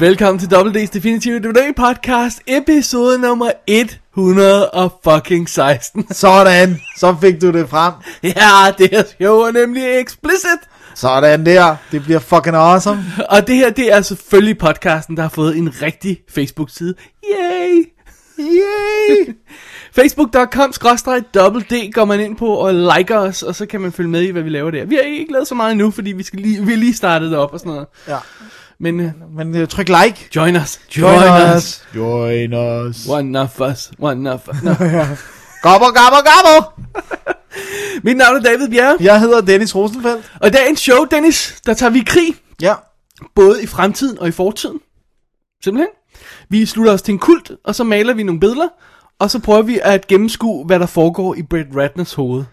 Velkommen til WD's Definitive DVD Podcast, episode nummer 116. Sådan, så fik du det frem. Ja, det her show er nemlig explicit. Sådan der, det bliver fucking awesome. Og det her, det er selvfølgelig podcasten, der har fået en rigtig Facebook-side. Yay! Yay! Facebook.com d går man ind på og liker os, og så kan man følge med i, hvad vi laver der. Vi har ikke lavet så meget endnu, fordi vi, skal lige, vi lige startet op og sådan noget. Ja, Men uh, men uh, tryk like. join us. Join us. Join us. One of us. One of us. No. Gobber, gobber, gobber. Mit navn er David Bjerre. Jeg hedder Dennis Rosenfeldt. Og i dagens show, Dennis, der tager vi i krig. Ja. Både i fremtiden og i fortiden. Simpelthen. Vi slutter os til en kult, og så maler vi nogle billeder. Og så prøver vi at gennemskue, hvad der foregår i Brett Ratners hoved.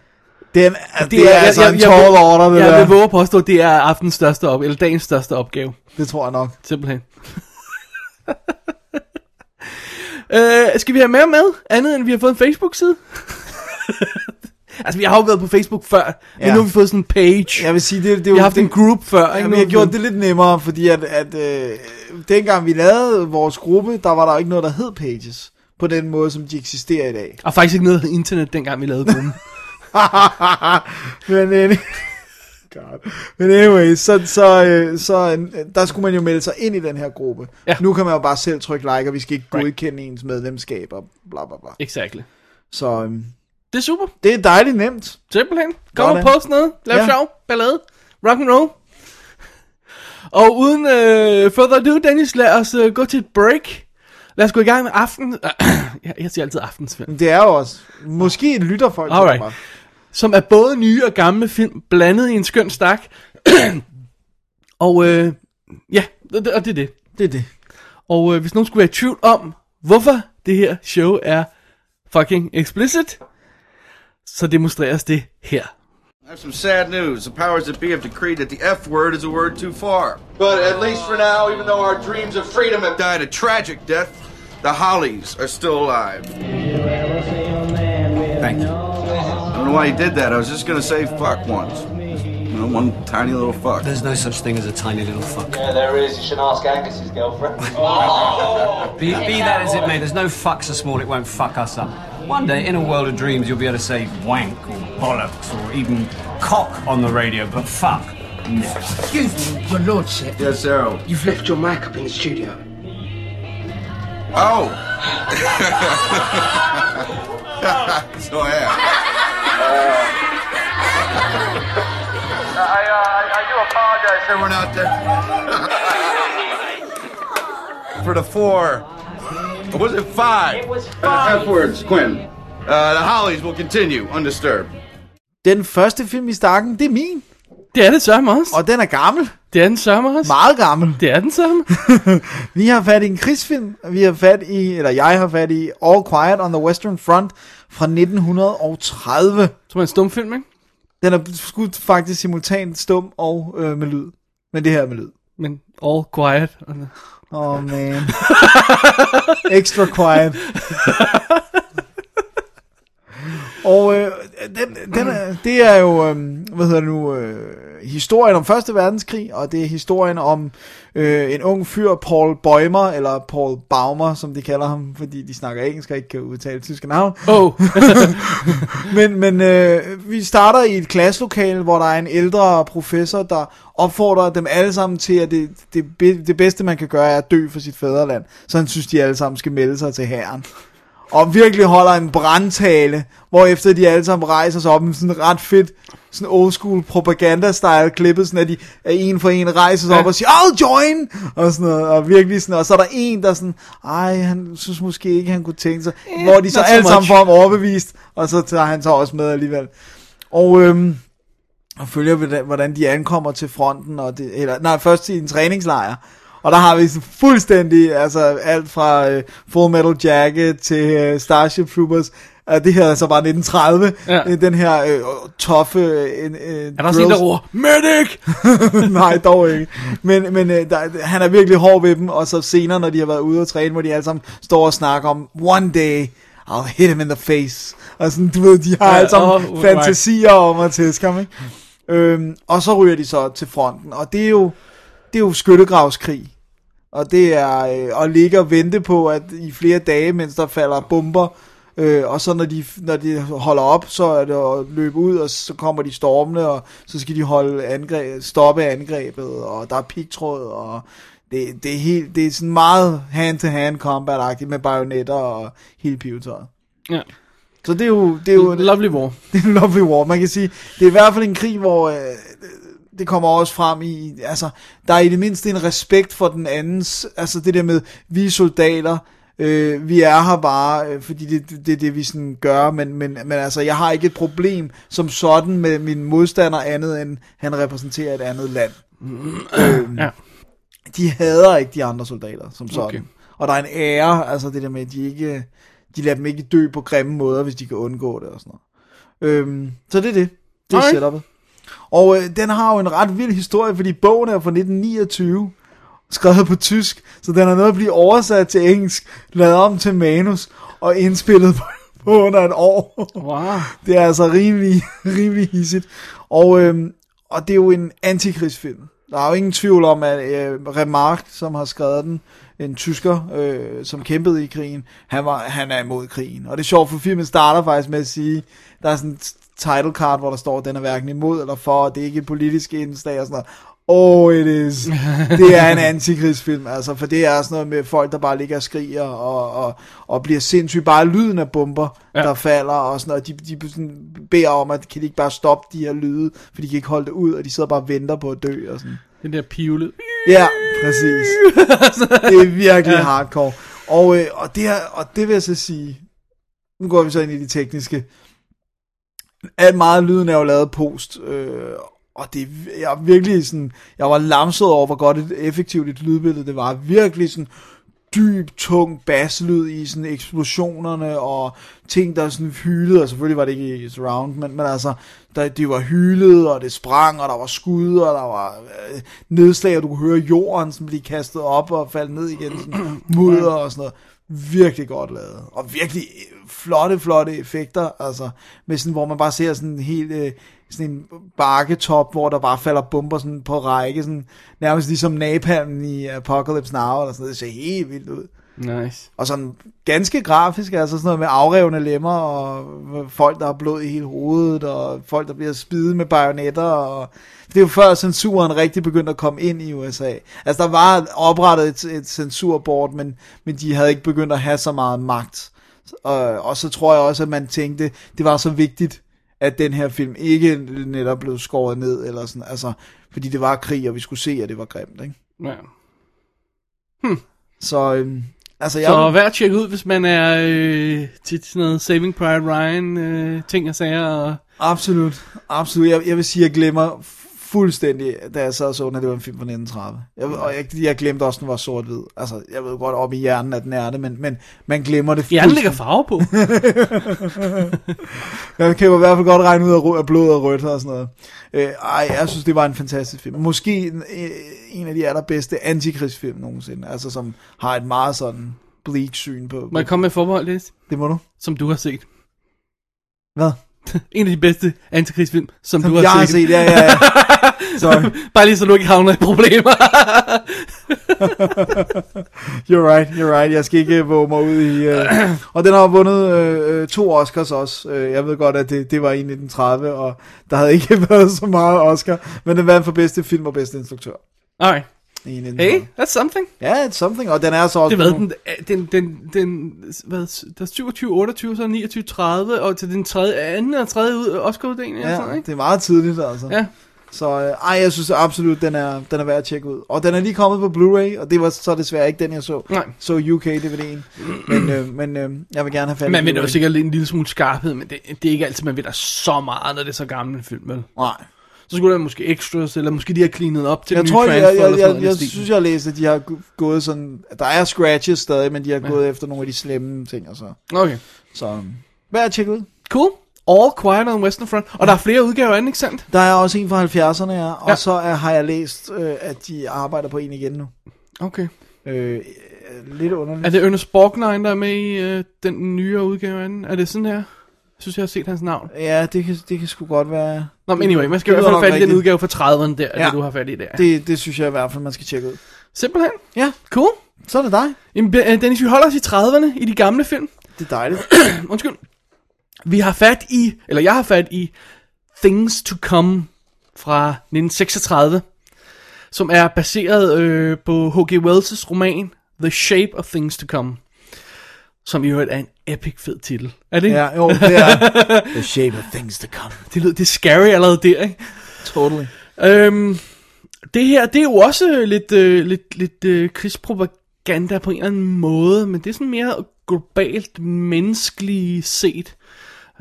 Den, det, det er altså en tall jeg, order, det jeg, jeg der. vil våge at påstå, at det er aftens største op, eller dagens største opgave. Det tror jeg nok. Simpelthen. øh, skal vi have mere med? Andet end vi har fået en Facebook-side? altså, vi har jo været på Facebook før, men Ja. nu har vi fået sådan en page. Jeg vil sige, det, det er vi jo... har haft det, en group før, ikke? Jeg har gjorde vi- det lidt nemmere, fordi at, at øh, dengang vi lavede vores gruppe, der var der ikke noget, der hed pages. På den måde, som de eksisterer i dag. Og faktisk ikke noget internet, dengang vi lavede gruppen. Men, øh, God. Men anyway, så, så, øh, så øh, der skulle man jo melde sig ind i den her gruppe. Ja. Nu kan man jo bare selv trykke like, og vi skal ikke Right. godkende ens medlemskab og bla bla bla. exactly. Så Det er super. det er dejligt nemt. Simpelthen. Kom og post noget. Lav Ja. sjov. Ballade. Rock and roll. Og uden øh, further ado, Dennis, lad os øh, gå til et break. Lad os gå i gang med aften. jeg, jeg siger altid aftensfilm. Det er jo også, måske lytter folk til Alright. Som er både nye og gamle film, blandet i en skøn stak. og øh, ja, og det, og det er det. Det er det. Og øh, hvis nogen skulle være i tvivl om, hvorfor det her show er fucking explicit, så demonstreres det her. I have some sad news. The powers that be have decreed that the F word is a word too far. But at least for now, even though our dreams of freedom have Died a tragic death. The Hollies are still alive. Thank you. I don't know why he did that. I was just gonna say fuck once. You know, one tiny little fuck. There's no such thing as a tiny little fuck. Yeah, there is. You should ask Angus's girlfriend. Oh! Be, be that as it may, there's no fuck so small it won't fuck us up. One day, in a world of dreams, you'll be able to say wank or bollocks or even cock on the radio, but fuck, never. Excuse me, your lordship. Yes, Errol. You've left your mic up in the studio. Oh. so yeah. I, uh, I do apologize, everyone out there. For the four. Or was it five? It was five. F words, Quinn. Uh, the Hollies will continue undisturbed. Den første film i stakken, det er min. Det er det sørme også. Og den er gammel. Det er den sørme også. Meget gammel. Det er den sørme. Vi har fat i en krigsfilm. Vi har fat i, eller jeg har fat i All Quiet on the Western Front fra 1930. Som er en stumfilm, ikke? Den er skudt faktisk simultant stum og øh, med lyd. Men det her er med lyd. Men all quiet. Oh man. Extra quiet. Og øh, den, den er, det er jo, øh, hvad hedder det nu, øh, historien om Første Verdenskrig, og det er historien om øh, en ung fyr, Paul Bäumer, eller Paul Baumer, som de kalder ham, fordi de snakker engelsk og ikke kan udtale tyske navn. Oh. Men, men øh, vi starter i et klasselokale, hvor der er en ældre professor, der opfordrer dem alle sammen til, at det, det, det bedste man kan gøre er at dø for sit fædreland. Så han synes, de alle sammen skal melde sig til hæren. Og virkelig holder en brandtale, hvor efter de alle sammen rejser sig op med sådan ret fedt, sådan old school propaganda-style klippet, sådan at de at en for en rejser sig op og siger, I'll join! Og sådan noget, og virkelig sådan, og så er der en, der sådan, ej, han synes måske ikke, han kunne tænke sig, hvor de så alle sammen much. får ham overbevist, og så tager han så også med alligevel. Og, øhm, og følger, hvordan- hvordan de ankommer til fronten, og det, eller, nej, først til en træningslejr, Og der har vi sådan fuldstændig, altså alt fra uh, Full Metal Jacket til uh, Starship Troopers. Uh, det her er så bare 1930. Ja. Ja. Den her uh, toffe... Uh, uh, Er der også en, der råber, Medic! Nej, dog ikke. Men, men øh, der, han er virkelig hård ved dem, og så senere, når de har været ude og træne, hvor de alle sammen står og snakker om, one day, I'll hit him in the face. Og sådan, du ved, de har Ja, alle sammen oh, fantasier om at tæske ham, ikke? Øhm, og så ryger de så til fronten, og det er jo, det er jo skyttegravskrig. Og det er øh, at ligge og vente på, at i flere dage, mens der falder bomber, øh, og så når de, når de holder op, så er det at løbe ud, og så kommer de stormende, og så skal de holde angreb, stoppe angrebet, og der er pigtråd, og det, det, er helt, det er sådan meget hand-to-hand combat-agtigt med bajonetter og hele pivetøjet. Ja. Så det er jo, det er jo Lovely War. det er en lovely war. Man kan sige, det er i hvert fald en krig, hvor øh, det kommer også frem i, altså, der er i det mindste en respekt for den andens, altså det der med, vi er soldater, øh, vi er her bare, øh, fordi det er det, det, det, vi sådan gør, men, men, men altså, jeg har ikke et problem som sådan med min modstander andet, end han repræsenterer et andet land. øh, Ja. De hader ikke de andre soldater, som sådan. Okay. Og der er en ære, altså det der med, at de ikke, de lader dem ikke dø på grimme måder, hvis de kan undgå det og sådan noget. Øhm, så det er det. Det er Alright. setupet. Og øh, den har jo en ret vild historie, fordi bogen er fra 1929, skrevet på tysk, så den er nødt at blive oversat til engelsk, lavet om til manus, og indspillet på, på under et år. Wow. Det er altså rimelig, rimelig hissigt. Og, øhm, og det er jo en antikrigsfilm. Der er jo ingen tvivl om, at øh, Remarque, som har skrevet den, en tysker, øh, som kæmpede i krigen, han, var, han er imod krigen. Og det er sjovt, for filmen starter faktisk med at sige, der er sådan title card, hvor der står, at den er hverken imod eller for, og det er ikke et politisk indslag og sådan noget. Oh, it is. Det er en antikrigsfilm, altså, for det er sådan noget med folk, der bare ligger og skriger og, og, og bliver sindssygt. Bare lyden af bomber, Ja. der falder og sådan noget. De, de sådan beder om, at kan de ikke bare stoppe de her lyde, for de kan ikke holde det ud, og de sidder bare og venter på at dø og sådan. Den der pivlet. Ja, præcis. det er virkelig ja. hardcore. Og, øh, og, det her, og det vil jeg så sige, nu går vi så ind i de tekniske. Alt meget af lyden er jo lavet post, øh, og det, jeg virkelig sådan, jeg var lamset over, hvor godt et effektivt et lydbillede det var. Virkelig sådan dyb, tung basslyd i sådan eksplosionerne og ting, der sådan hylede, og selvfølgelig var det ikke i surround, men, men altså, der, det var hylet, og det sprang, og der var skud, og der var øh, nedslag, og du kunne høre jorden, som blive kastet op og falde ned igen, sådan mudder og sådan noget. Virkelig godt lavet, og virkelig flotte, flotte effekter, altså, med sådan, hvor man bare ser sådan en helt, øh, sådan en bakketop, hvor der bare falder bomber sådan på række, sådan, nærmest ligesom napalmen i Apocalypse Now, eller sådan noget, det ser helt vildt ud. Nice. Og sådan ganske grafisk, altså sådan noget med afrevne lemmer, og folk, der har blod i hele hovedet, og folk, der bliver spidet med bajonetter, og det er jo før censuren rigtig begyndte at komme ind i USA. Altså der var oprettet et, et censurbord, men, men de havde ikke begyndt at have så meget magt. Og, og så tror jeg også, at man tænkte, det var så vigtigt, at den her film ikke netop blev skåret ned, eller sådan, altså, fordi det var krig, og vi skulle se, at det var grimt, ikke? Ja. Så, øhm, altså, jeg... Så værd at tjekke ud, hvis man er øh, til sådan noget Saving Private Ryan øh, ting og sager. Og... Absolut, absolut. Jeg, jeg vil sige, at jeg glemmer fuldstændig, da jeg sad og så den, at det var en film fra 1930. Jeg, og jeg, jeg glemte også, at den var sort-hvid. Altså, jeg ved godt op i hjernen, at den er det, men, men man glemmer det Hjernen lægger farve på. Man kan jo i hvert fald godt regne ud af, blod og rødt og sådan noget. Øh, ej, jeg synes, det var en fantastisk film. Måske en, øh, en af de allerbedste antikrigsfilm nogensinde. Altså, som har et meget sådan bleak syn på. Må jeg komme med forbehold, Læs? Det må du. Som du har set. Hvad? En af de bedste antikrigsfilm, som, Som du har jeg set. har set, ja, ja, ja. Sorry. Bare lige så du ikke havner i problemer. You're right, you're right. Jeg skal ikke våge mig ud i... Uh... og den har vundet uh, to Oscars også. Uh, jeg ved godt, at det, det var i 1930, og der havde ikke været så meget Oscar. Men den vandt for bedste film og bedste instruktør. Alright. I 1930. Hey, that's something. Ja, it's something. Og den er så også... Det er på hvad, nogle- den, den, den, den, hvad, der er 27, 28, så er 29, 30, og til den tredje, anden og tredje ud, Oscar-uddeling, Ja, sådan, ikke? det er meget tidligt, altså. Ja. Så øh, ej, jeg synes absolut, den er, den er værd at tjekke ud. Og den er lige kommet på Blu-ray, og det var så desværre ikke den, jeg så. Nej. Så UK-DVD'en. Men, øh, men øh, jeg vil gerne have fat i Man vil jo sikkert en lille smule skarphed, men det, det er ikke altid, man ved der så meget, når det er så gammel en film, vel? Nej. Så skulle der måske extras, eller måske de har cleanet op til Jeg den tror, nye jeg, jeg, jeg, jeg, jeg synes, jeg har læst, at de har gået sådan... Der er scratches stadig, men de har gået efter nogle af de slemme ting og så. Okay. Så hvad er tjekket ud? Cool. All Quiet on Western Front. Og der er flere udgaver af den, ikke sandt? Der er også en fra 70'erne, ja. Og Ja. så er, har jeg læst, øh, at de arbejder på en igen nu. Okay. Øh, lidt underligt. Er det Ernest Borgnine, der er med i øh, den nye udgave af den? Er det sådan her? Jeg synes, jeg har set hans navn. Ja, det kan, det kan sgu godt være... Nå, men anyway, man skal i Det hvert lyder fald fat i den udgave fra 30'erne der, ja. Ja. det du har fat i der. Det... Det, synes jeg i hvert fald, man skal tjekke ud. Simpelthen. Ja, Cool. så er det dig. Jamen, Dennis, vi holder os i 30'erne i de gamle film. Det er dejligt. Undskyld. Vi har fat i, eller jeg har fat i Things to Come fra 1936, som er baseret øh, på H.G. Wells' roman The Shape of Things to Come, som i øvrigt er en epic fed titel. Er det? ikke? Ja, jo, det er The Shape of Things to Come. Det lyder, det er scary allerede der, ikke? Totally. Øhm, det her, det er jo også lidt, øh, lidt, lidt øh, krigspropaganda på en eller anden måde, men det er sådan mere globalt menneskeligt set.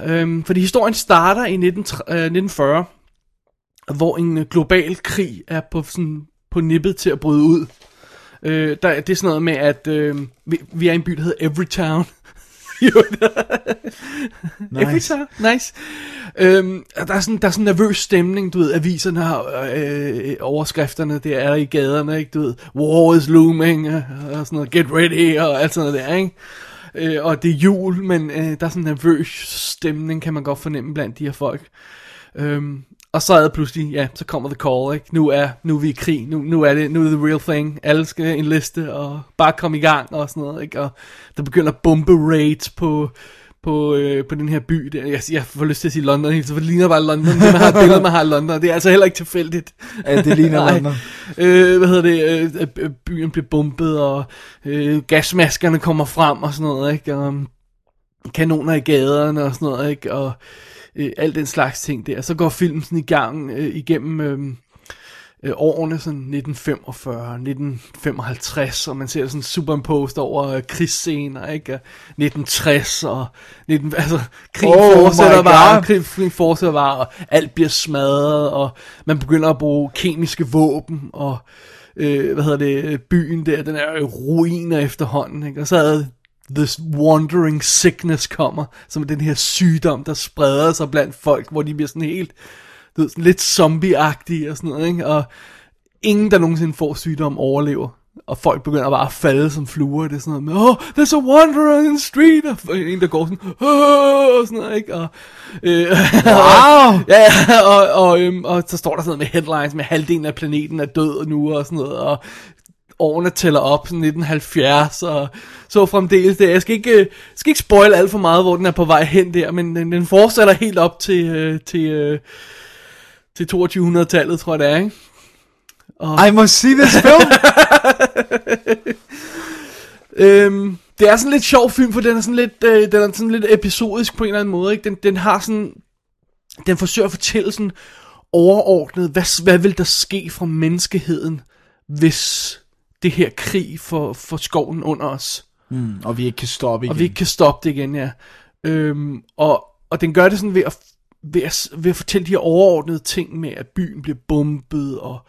Øhm, fordi historien starter i 19, øh, 1940, hvor en global krig er på, sådan, på nippet til at bryde ud. Øh, der, det er sådan noget med, at øh, vi, vi er i en by, der hedder Everytown. Nice. Everytown, nice. Øhm, der, er sådan, der er sådan en nervøs stemning, du ved, aviserne har øh, overskrifterne, det er i gaderne, ikke, du ved, war is looming, og, og sådan noget, get ready, og alt sådan noget der, ikke. Øh, og det er jul, men øh, der er sådan en nervøs stemning, kan man godt fornemme blandt de her folk. Øhm, og så er det pludselig, ja, så kommer the call, ikke? Nu er, nu er vi i krig, nu, nu er det, nu er det the real thing. Alle skal enliste og bare komme i gang og sådan noget, ikke? Og der begynder bombe raids på, på, øh, på den her by. Der. Jeg, jeg får lyst til at sige London, helt, for det ligner bare London. Det, man har et billede, man har London. Det er altså heller ikke tilfældigt. Ja, det ligner. London. Øh, hvad hedder det? Øh, byen bliver bombet, og øh, gasmaskerne kommer frem og sådan noget, ikke? Og, um, kanoner i gaderne og sådan noget, ikke? Og øh, alt den slags ting der. Så går filmen sådan i gang øh, igennem øh, øh, årene, sådan 1945, 1955, og man ser sådan superimposed over øh, krigsscener, ikke? Og 1960, og 19, altså, krigen Oh fortsætter bare, krigen, krigen fortsætter bare, og alt bliver smadret, og man begynder at bruge kemiske våben, og øh, hvad hedder det, byen der, den er ruiner efterhånden, ikke? Og så er This Wandering Sickness kommer, som den her sygdom, der spreder sig blandt folk, hvor de bliver sådan helt, du ved, sådan lidt zombie-agtige og sådan noget, ikke? Og ingen, der nogensinde får sygdom, overlever. Og folk begynder bare at falde som fluer. Det er sådan noget med, oh, there's a wanderer in the street. Og en, der går sådan, oh, og sådan noget, ikke? Og, øh, wow! ja, ja, og, og, øhm, og så står der sådan noget med headlines med, halvdelen af planeten er død nu, og sådan noget, og årene tæller op, sådan 1970, og så fremdeles det. Jeg skal ikke, øh, skal ikke spoil alt for meget, hvor den er på vej hen der, men den, den fortsætter helt op til, øh, til, øh, til 2200-tallet, tror jeg det er, ikke? I must see this film. Øhm, det er sådan lidt sjov film, for den er sådan lidt, øh, den er sådan lidt episodisk på en eller anden måde. Ikke? Den, den har sådan, den forsøger at fortælle sådan overordnet, hvad, hvad vil der ske fra menneskeheden, hvis det her krig for, for skoven under os, mm, og vi ikke kan stoppe igen. og vi ikke kan stoppe det igen, ja. Øhm, og, og den gør det sådan ved at, ved, at, ved at fortælle de her overordnede ting med, at byen bliver bombet, og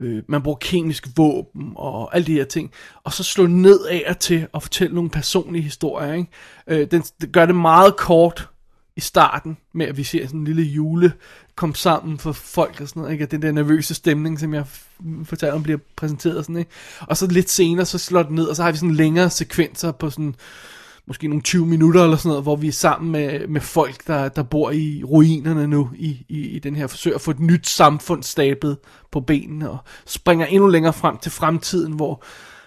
øh, man bruger kemiske våben, og alle de her ting. Og så slå ned af og til og fortælle nogle personlige historier, ikke? Øh, den, den gør det meget kort i starten, med at vi ser sådan en lille jule komme sammen for folk og sådan noget, ikke? At den der nervøse stemning, som jeg f- fortalte om, bliver præsenteret og sådan, ikke? Og så lidt senere, så slår det ned, og så har vi sådan længere sekvenser på sådan, måske nogle 20 minutter eller sådan noget, hvor vi er sammen med, med folk, der, der bor i ruinerne nu, i, i, i den her forsøg at få et nyt samfund stablet på benene, og springer endnu længere frem til fremtiden, hvor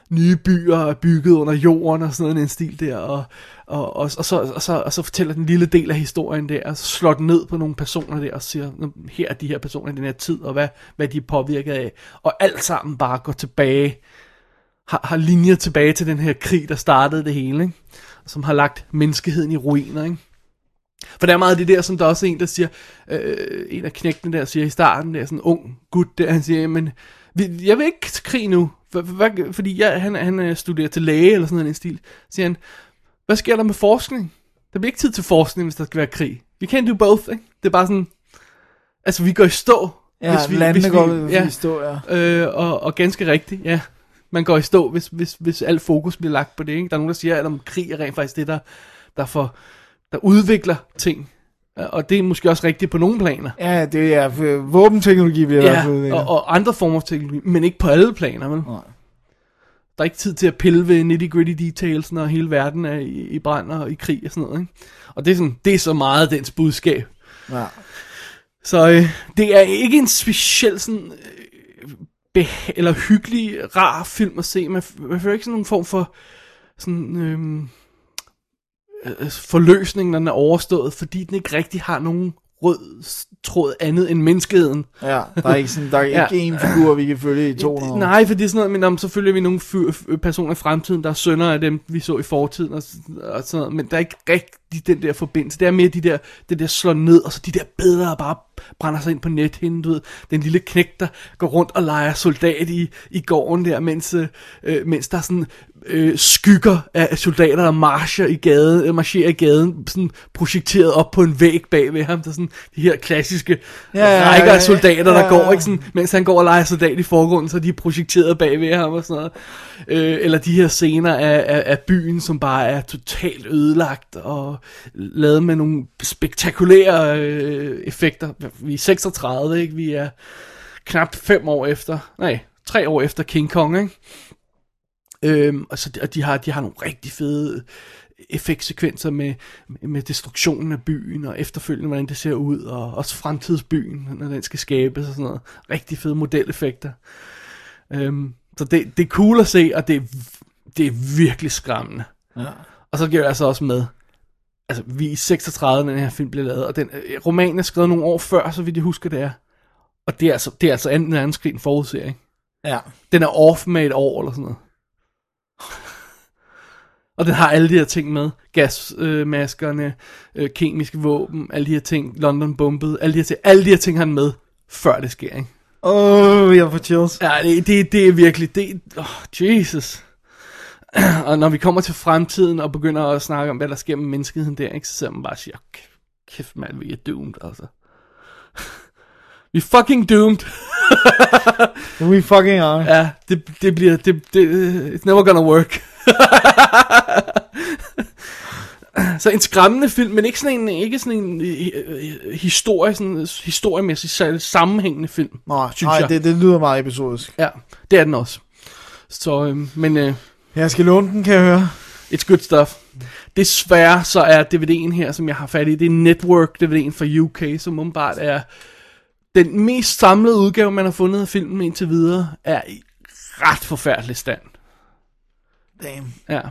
nye byer er bygget under jorden og sådan noget, en stil der, og, og, og, og, så, og, så, og så fortæller den lille del af historien der, og så slår den ned på nogle personer der, og siger, her er de her personer i den her tid, og hvad, hvad de er påvirket af, og alt sammen bare går tilbage, har, har linjer tilbage til den her krig, der startede det hele, ikke? Som har lagt menneskeheden i ruiner, ikke? For der er meget af det der, som der også er en, der siger, øh, en af knægtene der siger i starten, der er sådan en ung gut der, han siger, men vi- jeg vil ikke til krig nu, for, for, fordi jeg, han, han øh, studerer til læge eller sådan noget den stil. siger han, hvad sker der med forskning? Der bliver ikke tid til forskning, hvis der skal være krig. We can't do both, ikke? Det er bare sådan, altså vi går i stå. Ja, hvis vi, landene hvis vi, går ja, i stå, ja. Øh, og, og ganske rigtigt, ja. Man går i stå, hvis, hvis, hvis alt fokus bliver lagt på det. Ikke? Der er nogen, der siger, at om krig er rent faktisk det, der, der, får, der udvikler ting. Og det er måske også rigtigt på nogle planer. Ja, det er våbenteknologi, vi har ja, og, og andre former for teknologi, men ikke på alle planer, vel? Nej. Der er ikke tid til at pille ved nitty-gritty details, når hele verden er i, i brand og i krig og sådan noget. Ikke? Og det er, sådan, det er så meget dens budskab. Ja. Så øh, det er ikke en speciel sådan, beh- eller hyggelig, rar film at se. Man, man føler ikke sådan nogen form for sådan, øhm, øh, forløsning, når den er overstået, fordi den ikke rigtig har nogen rød tråd andet end menneskeheden. Ja, der er ikke, sådan, der er ikke ja. en figur, vi kan følge i 200 Nej, for det er sådan noget, men om, så følger vi nogle personer i fremtiden, der er sønner af dem, vi så i fortiden, og, og sådan noget, men der er ikke rigtig den der forbindelse. Det er mere de der, det der slår ned, og så de der bedre, der bare brænder sig ind på nethinden, du ved, den lille knæk, der går rundt og leger soldat i, i gården der, mens, øh, mens der er sådan øh, skygger af soldater, der marcher i gaden, marcherer i gaden, sådan projekteret op på en væg bag ved ham. Der er sådan de her klassiske ja, ja, rækker af soldater, ja, ja, der går, ikke sådan, mens han går og leger soldat i forgrunden, så de er projekteret bag ved ham og sådan noget. Øh, eller de her scener af, af, af byen, som bare er totalt ødelagt og lavet med nogle spektakulære øh, effekter. Vi er 36, ikke? Vi er knap fem år efter, nej, tre år efter King Kong, ikke? Øhm, og, så, og de har, de har nogle rigtig fede effektsekvenser med, med destruktionen af byen, og efterfølgende, hvordan det ser ud, og også fremtidsbyen, når den skal skabes og sådan noget. Rigtig fede modeleffekter. Øhm, så det, det er cool at se, og det er, det er virkelig skræmmende. Ja. Og så giver jeg altså også med, altså vi er i 36, når den her film blev lavet, og den øh, roman er skrevet nogle år før, så vidt jeg husker det er. Og det er altså, det er altså anden verdenskrig, en forudser, ikke? Ja. Den er off med et år eller sådan noget. Og den har alle de her ting med. Gasmaskerne, øh, øh, kemiske våben, alle de her ting. London bombet, alle de her ting. Alle de her ting har han med, før det sker, ikke? Åh, oh, jeg får chills. Ja, det, det, det er virkelig, det, oh, Jesus. og når vi kommer til fremtiden og begynder at snakke om, hvad der sker med menneskeheden der, ikke, så ser man bare og siger, kæft mand, vi er doomed, altså. vi er fucking doomed. We fucking are. Ja, det, det bliver, det, det, it's never gonna work. så en skræmmende film, men ikke sådan en, ikke sådan en uh, historie, sådan, historiemæssigt sammenhængende film, nej, synes nej, jeg. Det, det lyder meget episodisk. Ja, det er den også. Så, øh, men... Øh, jeg skal låne den, kan jeg høre. It's good stuff. Desværre så er DVD'en her, som jeg har fat i, det er Network DVD'en fra UK, som umiddelbart er den mest samlede udgave, man har fundet af filmen indtil videre, er i ret forfærdelig stand. Damn. Ja.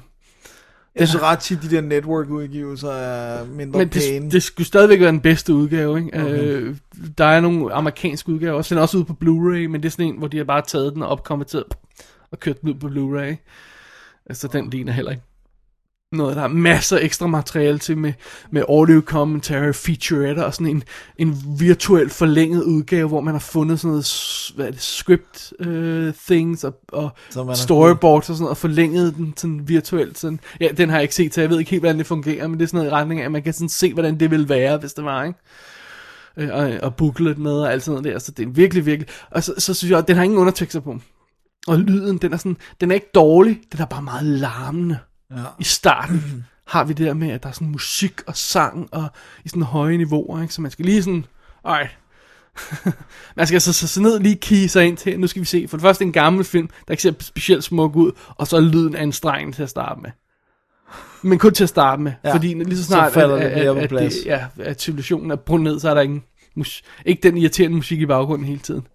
Jeg synes ret tit, de der network-udgivelser er mindre Men det, pæne. det skulle stadigvæk være den bedste udgave, ikke? Okay. Øh, der er nogle amerikanske udgaver også. Den er også ude på Blu-ray, men det er sådan en, hvor de har bare taget den og opkonverteret og kørt den ud på Blu-ray. Altså, den ligner heller ikke noget, der er masser af ekstra materiale til med, med audio commentary, featurette og sådan en, en virtuel forlænget udgave, hvor man har fundet sådan noget, hvad er det, script uh, things og, og storyboards og sådan noget, og forlænget den sådan virtuelt. Sådan. Ja, den har jeg ikke set, så jeg ved ikke helt, hvordan det fungerer, men det er sådan noget i retning af, at man kan sådan se, hvordan det ville være, hvis det var, ikke? Øh, og, og booklet med og alt sådan noget der, så det er virkelig, virkelig, og så, så synes jeg, at den har ingen undertekster på. Og lyden, den er sådan, den er ikke dårlig, den er bare meget larmende. Ja. I starten har vi det der med, at der er sådan musik og sang og i sådan høje niveauer, ikke? så man skal lige sådan, ej, man skal så, så, ned lige kigge sig ind til, nu skal vi se, for det første en gammel film, der ikke ser specielt smuk ud, og så er lyden anstrengende til at starte med. Men kun til at starte med, ja, fordi lige så snart, så at, at, at, at, ja, at civilisationen er brudt ned, så er der ingen, mus, ikke den irriterende musik i baggrunden hele tiden.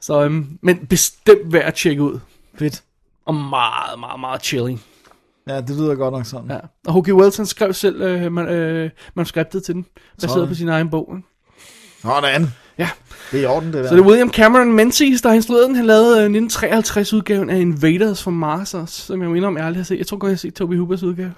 Så, øhm, men bestemt værd at tjekke ud. Fedt. Og meget, meget, meget chilling. Ja, det lyder godt nok sådan. Ja. Og H.G. Wells han skrev selv øh, man, øh, manuskriptet til den, baseret på sin egen bog. Sådan. Ja. Det er i orden, det der. Så det er William Cameron Menzies, der har instrueret den. Han lavede øh, 1953-udgaven af Invaders from Mars som jeg om, jeg aldrig har set. Jeg tror godt, jeg har set Toby Hoopers udgave.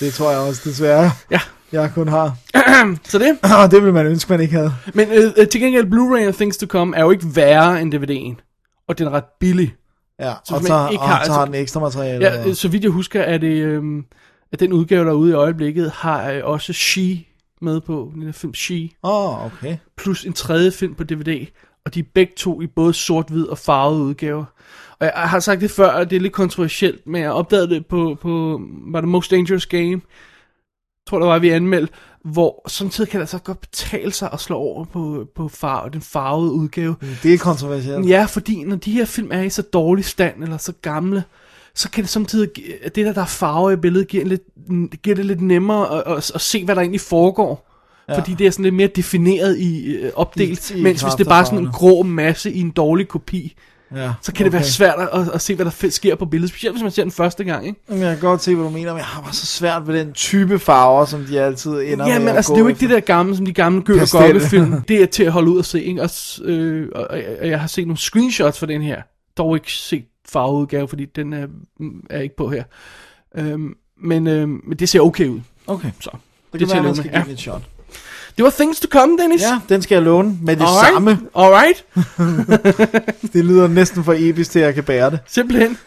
Det tror jeg også, desværre. Ja. Jeg kun har. så det? det vil man ønske, man ikke havde. Men øh, øh, til gengæld, Blu-ray og Things to Come er jo ikke værre end DVD'en. Og den er ret billig. Ja, så og, så, ikke har, og har den ekstra materiale. Ja, så vidt jeg husker, er det, øhm, at den udgave, der er ude i øjeblikket, har øh, også She med på den her film She, Åh, oh, okay. plus en tredje film på DVD, og de er begge to i både sort-hvid og farvede udgaver. Og jeg har sagt det før, og det er lidt kontroversielt, men jeg opdagede det på, på var det Most Dangerous Game, tror der var, vi anmeldte, hvor samtidig kan det altså godt betale sig at slå over på, på far, den farvede udgave. Det er kontroversielt. Ja, fordi når de her film er i så dårlig stand, eller så gamle, så kan det samtidig, at det der, der er farve i billedet, giver, lidt, giver det lidt nemmere at, at, at se, hvad der egentlig foregår. Ja. Fordi det er sådan lidt mere defineret i øh, opdelt, I- i mens hvis det er bare sådan en grå masse i en dårlig kopi, Ja, så kan det være svært at, at se, hvad der sker på billedet, specielt hvis man ser den første gang, ikke? Jeg kan godt se, hvad du mener, men jeg har bare så svært ved den type farver, som de altid ender Ja, med men at altså, gå det er jo ikke efter. det der gamle, som de gamle Gøl og film. Det er til at holde ud og se, ikke? Og, øh, og, og, og jeg har set nogle screenshots for den her. Dog ikke set farveudgave, fordi den er, er ikke på her. Øhm, men, øhm, men det ser okay ud. Okay, Så det det kan være, man skal give Ja. et shot. Det var things to come, Dennis. Ja, den skal jeg låne med det Alright. samme. Alright. Det lyder næsten for episk til, at jeg kan bære det. Simpelthen.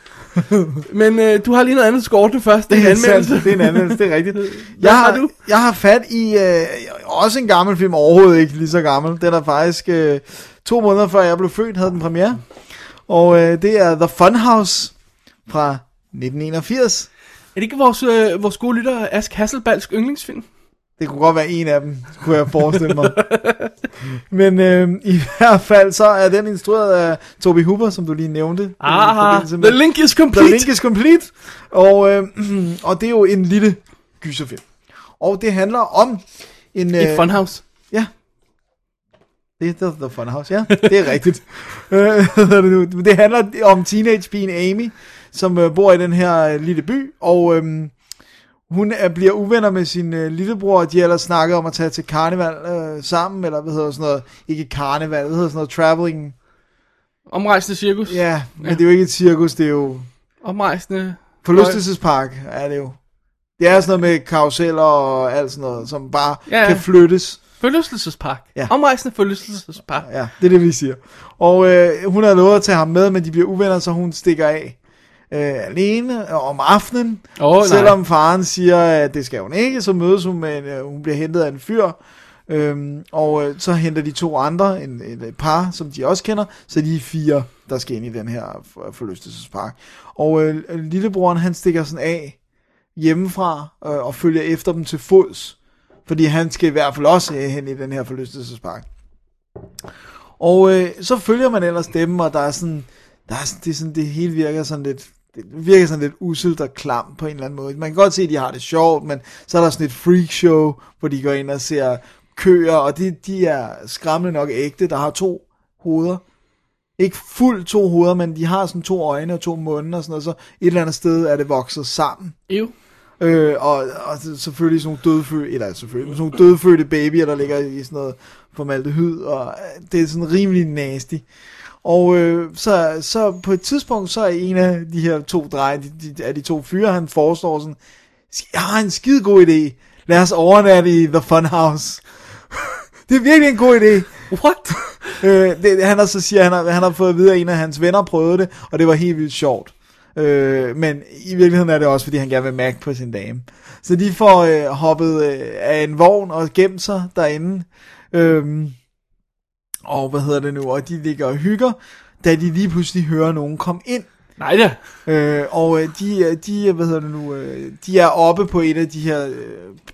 men øh, du har lige noget andet, du skal ordne først. Det er en anmeldelse. sandt. Det er en anmeldelse, det er rigtigt. Hvad Jeg har du? jeg har fat i øh, også en gammel film, overhovedet ikke lige så gammel. Den er faktisk øh, to måneder før jeg blev født, havde den premiere. Og øh, det er The Funhouse fra 1981. Er det ikke vores, øh, vores gode lytter Ask Hasselbalgs yndlingsfilm? Det kunne godt være en af dem, kunne jeg forestille mig. Men øh, i hvert fald så er den instrueret af Toby Hooper, som du lige nævnte. med- the link is The complete. Link is Complete. Og, øh, og det er jo en lille gyserfilm. Og det handler om en... Et funhouse. Ja. Det er The, the Funhouse, ja. Det er rigtigt. Øh, det, handler om teenagepigen Amy, som øh, bor i den her øh, lille by, og øhm, hun er, bliver uvenner med sin øh, lillebror, og de ellers snakket om at tage til karneval øh, sammen, eller hvad hedder sådan noget, ikke karneval, hvad hedder sådan noget, traveling. Omrejsende cirkus. Ja, men det er jo ikke et cirkus, det er jo Omrejsende. forlystelsespark, er det jo. Det er sådan noget med karuseller og alt sådan noget, som bare Ja, ja. ja. kan flyttes. Forlystelsespark. Ja. Omrejsende forlystelsespark. Ja, det er det, vi siger. Og øh, hun har lovet at tage ham med, men de bliver uvenner, så hun stikker af øh, alene om aftenen. Nej. Selvom faren siger, at det skal hun ikke, så mødes hun med en, øh, hun bliver hentet af en fyr. Øhm, og øh, så henter de to andre, en, et, et par, som de også kender, så de er fire, der skal ind i den her for- forlystelsespark. Og øh, lillebroren, han stikker sådan af hjemmefra øh, og følger efter dem til fods, fordi han skal i hvert fald også øh, hen i den her forlystelsespark. Og øh, så følger man ellers dem, og der er sådan, der er sådan, det, er sådan, det hele virker sådan lidt, det virker sådan lidt uselt og klam på en eller anden måde. Man kan godt se, at de har det sjovt, men så er der sådan et freak show, hvor de går ind og ser køer, og de, de er skræmmende nok ægte, der har to hoveder. Ikke fuldt to hoveder, men de har sådan to øjne og to munde og sådan noget, så et eller andet sted er det vokset sammen. Ew. Øh, og, og selvfølgelig sådan nogle dødfødte, eller selvfølgelig, sådan nogle dødfødte babyer, der ligger i sådan noget formaldehyd, og det er sådan rimelig nasty. Og øh, så, så på et tidspunkt, så er en af de her to drenge, de, de, af de to fyre, han foreslår sådan, jeg har en skide god idé, lad os overnatte i The Funhouse. det er virkelig en god idé. What? Øh, det, han har så siger, han har, han har fået at vide, at en af hans venner prøvede det, og det var helt vildt sjovt. Øh, men i virkeligheden er det også, fordi han gerne vil mærke på sin dame. Så de får øh, hoppet øh, af en vogn og gemt sig derinde. Øh, og hvad hedder det nu? Og de ligger og hygger, da de lige pludselig hører nogen komme ind. Nej da. Øh, og øh, de, øh, de, øh, hvad hedder det nu, de er oppe på et af de her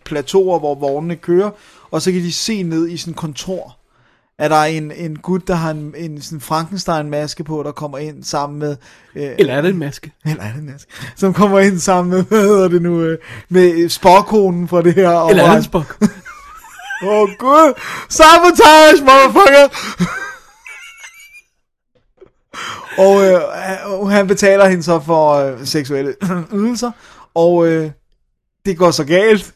plateauer, hvor vognene kører, og så kan de se ned i sådan kontor, at der er en, en gut, der har en, en sådan Frankenstein-maske på, der kommer ind sammen med... Øh, Eller er det en maske? eller er det en maske? Som kommer ind sammen med, hvad hedder det nu, øh, med sporkonen fra det her. Eller er det en spok? Åh oh, gud! Sabotage, motherfucker! og øh, han- han betaler hende så for øh, seksuelle ydelser, og øh, det går så galt,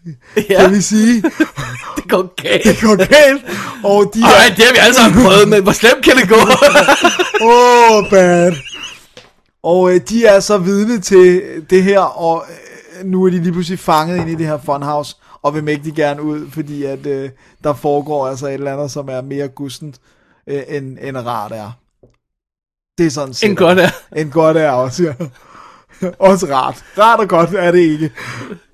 Ja. kan vi sige. Det går galt. Det går galt, og de Ej, er... det har vi alle sammen prøvet, men hvor slemt kan det gå? Åh, oh, bad. Og øh, de er så vidne til det her, og øh, nu er de lige pludselig fanget ind i det her funhouse, og vil mægtig gerne ud, fordi at øh, der foregår altså et eller andet, som er mere gustent, øh, end, end rart er. Det er sådan set. en godt er. En godt er også, ja. Også rart. Rart og godt er det ikke.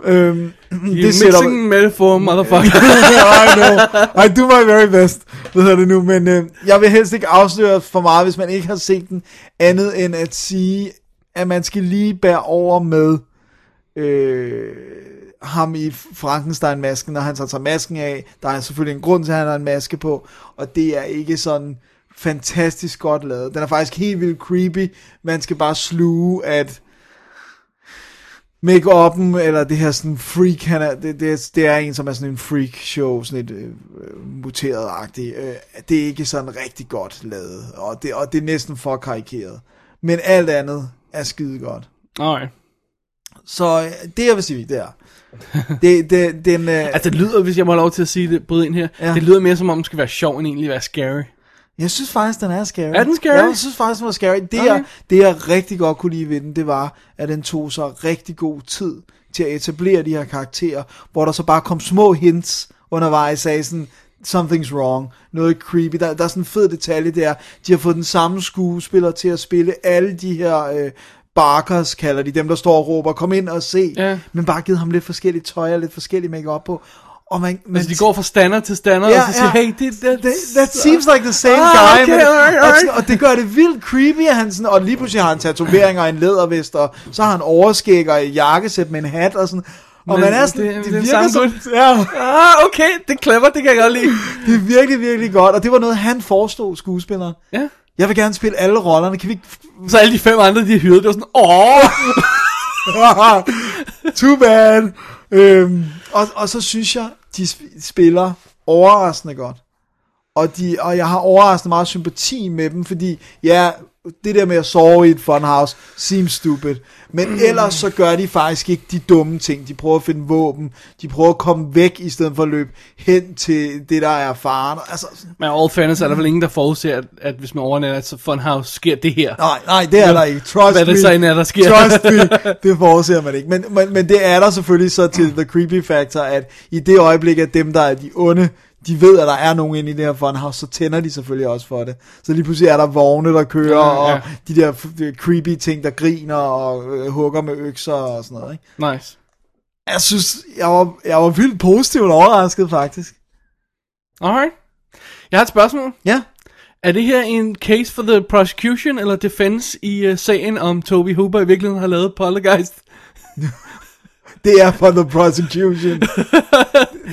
Øhm, Det sætter... Mixing metaphor, motherfucker. I know. I do my very best. Hvad hedder det nu? Men øh, jeg vil helst ikke afsløre for meget, hvis man ikke har set den, andet end at sige, at man skal lige bære over med øh, ham i Frankenstein-masken, når han så tager masken af. Der er selvfølgelig en grund til, at han har en maske på, og det er ikke sådan fantastisk godt lavet. Den er faktisk helt vildt creepy. Man skal bare sluge, at make-up'en, eller det her sådan freak, han er, det, det, er, det er en, som er sådan en freak show, sådan et øh, muteret-agtigt. Øh, det er ikke sådan rigtig godt lavet, og det, og det er næsten for karikeret. Men alt andet er skide godt. Okay. Så øh, det jeg vil sige, det er, det, det, den, øh, Altså, det lyder, hvis jeg må have lov til at sige det, bryde ind her, Ja. det lyder mere som om, den skal være sjov, end egentlig være scary. Jeg synes faktisk, den er scary. Er den scary? Ja, jeg synes faktisk, den var scary. Det, okay. jeg, det jeg rigtig godt kunne lide ved den, det var, at den tog sig rigtig god tid til at etablere de her karakterer, hvor der så bare kom små hints undervejs af sådan, something's wrong, noget creepy. Der, der er sådan en fed detalje der. De har fået den samme skuespiller til at spille alle de her... Øh, Barkers kalder de, dem der står og råber, kom ind og se, Ja. men bare givet ham lidt forskellige tøj og lidt forskellige makeup på. Og man, man Altså, de går fra stander til stander, ja, og så siger, ja. hey, det, det, That, that seems like the same Ah, guy. okay, men, alright, og, alright. og, det gør det vildt creepy, at han sådan, og lige pludselig har han tatoveringer og en lædervest, og så har han overskæg og et jakkesæt med en hat og sådan. Og Men man er sådan, det- det, det er virker som, gut. ja, Ah, okay, det er clever, det kan jeg godt lide. det er virkelig, virkelig godt, og det var noget, han forestod, skuespilleren. Ja. Jeg vil gerne spille alle rollerne, kan vi ikke... Så alle de fem andre, de har hyret, det var sådan, åh, Too bad. Øhm, og, og så synes jeg, de sp- spiller overraskende godt. Og, de, og jeg har overraskende meget sympati med dem, fordi ja, det der med at sove i et funhouse seems stupid. Men ellers så gør de faktisk ikke de dumme ting. De prøver at finde våben. De prøver at komme væk, i stedet for at løbe hen til det, der er faren. Altså, Men all fairness er der vel ingen, der forudser, at, at hvis man overnatter et funhouse, sker det her. nej, nej, det er der ikke. Trust Hvad det me. så end er, der sker. Trust me, det forudser man ikke. Men, men, men det er der selvfølgelig så til the creepy factor, at i det øjeblik, at dem, der er de onde, de ved, at der er nogen inde i det her funhouse, så tænder de selvfølgelig også for det. Så lige pludselig er der vogne, der kører, Ja, ja. og de der creepy ting, der griner og øh, hugger med økser og sådan noget. Ikke? Nice. Jeg synes, jeg var, jeg var vildt positivt overrasket faktisk. Alright. Jeg har et spørgsmål. Ja, Er det her en case for the prosecution eller defense i uh, sagen om Toby Hooper i virkeligheden har lavet Poltergeist? det er for the prosecution.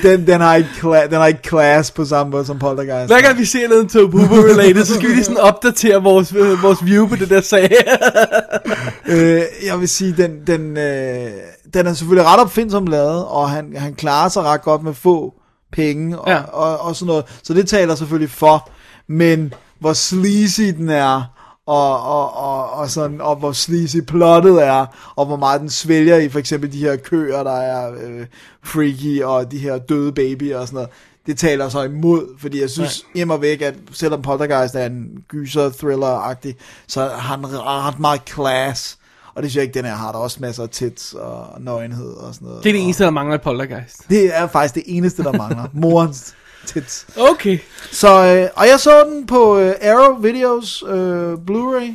den, den, har ikke kla- den har ikke class på samme måde som Poltergeist. Hver gang vi ser noget Toby Hooper related, så skal vi lige sådan opdatere vores, øh, vores view på det der sag. øh, jeg vil sige, den, den, øh, den er selvfølgelig ret opfindsom lavet, og han, han klarer sig ret godt med få penge og, Ja. ja. og, og sådan noget. Så det taler selvfølgelig for, men hvor sleazy den er, og, og, og, og, sådan, og hvor sleazy plottet er, og hvor meget den svælger i for eksempel de her køer, der er øh, freaky, og de her døde babyer og sådan noget. Det taler så imod, fordi jeg synes ja. hjemme og væk, at selvom Poltergeist er en gyser thriller-agtig, så har han ret meget class. Og det synes jeg ikke, den her har. Der er også masser af tits og nøgenhed og sådan noget. det er det eneste, der mangler i Poltergeist. Det er faktisk det eneste, der mangler. Morens tits. Okay. Så, øh, og jeg så den på øh, Arrow Videos øh, Blu-ray.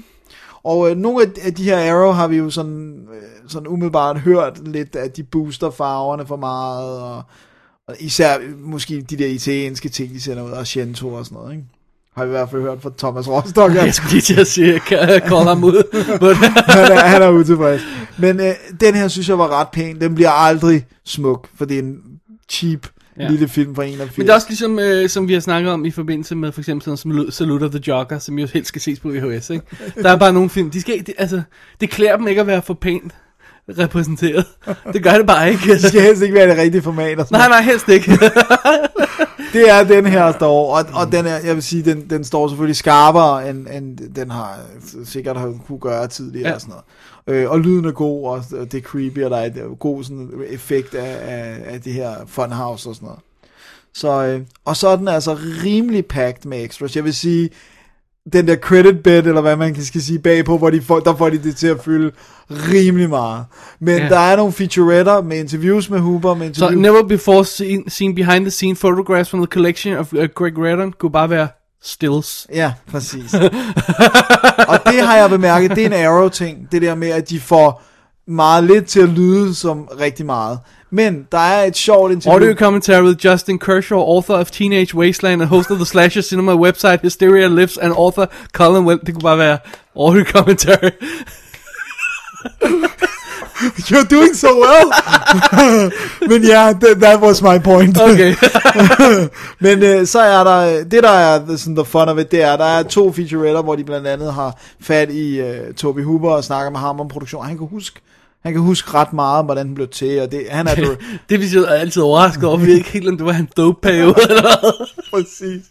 Og øh, nogle af- de her Arrow har vi jo sådan, øh, sådan umiddelbart hørt lidt, at de booster farverne for meget. Og, og især øh, måske de der italienske ting, de sender ud, Argento og sådan noget, ikke? Har vi i hvert fald hørt fra Thomas Rostock. Jeg skulle lige til at sige, kan call ham ud. Han, er, han er utilfreds. Men øh, den her synes jeg var ret pæn. Den bliver aldrig smuk, for det er en cheap Ja. lille film fra 81. Men det er også ligesom, øh, som vi har snakket om i forbindelse med for eksempel sådan som Lu- Salute of the Jogger, som jo helst skal ses på VHS, ikke? Der er bare nogle film, de skal de, altså, det klæder dem ikke at være for pænt repræsenteret. Det gør det bare ikke. Det skal helst ikke være det rigtige format. Og sådan nej, nej, helst ikke. Det er den her, der står, og, og den er, jeg vil sige, den, den står selvfølgelig skarpere, end, end den har sikkert har kunne gøre tidligere Ja. og sådan noget. Øh, og lyden er god, og det er creepy, og der er et god sådan, effekt af, af, af det her funhouse og sådan noget. Så, øh, og så er den altså rimelig packed med extras. Jeg vil sige, den der credit bit, eller hvad man kan skal sige bagpå, hvor de får, der får de det til at fylde rimelig meget. Men Ja. der er nogle featuretter med interviews med Hooper, med Så interviews... never before seen, seen behind the scene photographs from the collection of uh, Greg Redden kunne bare være stills. Ja, præcis. og det har jeg bemærket, det er en Arrow-ting, det der med, at de får meget lidt til at lyde som rigtig meget. Men der er et sjovt interview. Audio commentary with Justin Kershaw, author of Teenage Wasteland and host of the Slasher Cinema website Hysteria Lives and author Colin Well. Det kunne bare være audio commentary. You're doing so well. Men ja, that, that was my point. Okay. Men øh, så er der, det der er sådan, the fun of it, det er, der er to featuretter, hvor de blandt andet har fat i øh, Toby Hooper og snakker med ham om produktion. Han kan huske, han kan huske ret meget hvordan den blev til, og det, han er det vi er altid overrasket over, vi ved ikke helt, om det var en dope periode eller hvad. præcis.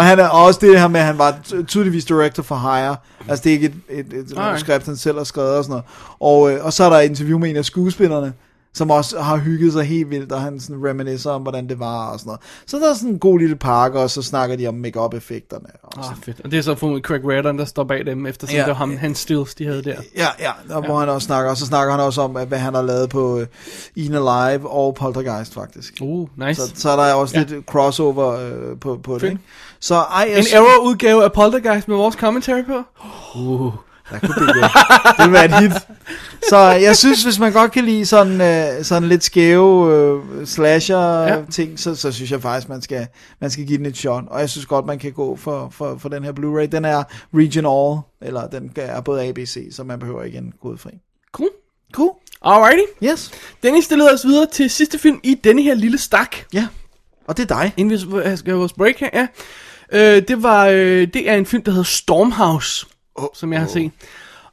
Og han er også det her med, at han var ty- tydeligvis director for Hire. Altså det er ikke et, et, et manuskript, han selv har skrevet og sådan noget. Og, øh, og så er der et interview med en af skuespillerne, som også har hygget sig helt vildt, og han sådan reminiscer om, hvordan det var og sådan noget. Så der er sådan en god lille pakke, og så snakker de om make effekterne Og Ah, sådan. fedt. Og det er så fundet Craig Reardon, der står bag dem, eftersom Ja. det var ham, hans stills, de havde der. Ja, ja, der, hvor han også snakker, og så snakker han også om, hvad han har lavet på uh, Ian Alive og Poltergeist faktisk. Uh, nice. Så, så er der også Ja. lidt crossover øh, på, på det, ikke? Så ej, jeg En error-udgave af Poltergeist med vores commentary på? Uh. Der kunne det gå. Det ville være et hit. Så jeg synes, hvis man godt kan lide sådan, øh, sådan lidt skæve øh, slasher-ting, så, så synes jeg faktisk, man skal, man skal give den et shot. Og jeg synes godt, man kan gå for, for, for den her Blu-ray. Den er Region All, eller den er både ABC, så man behøver ikke en kodefri. Cool. Cool. Alrighty. Yes. Dennis, det leder os videre til sidste film i denne her lille stak. Ja. Og det er dig. Inden vi skal have vores break her, ja. Øh, det, var, øh, det er en film, der hedder Stormhouse, oh, som jeg har set.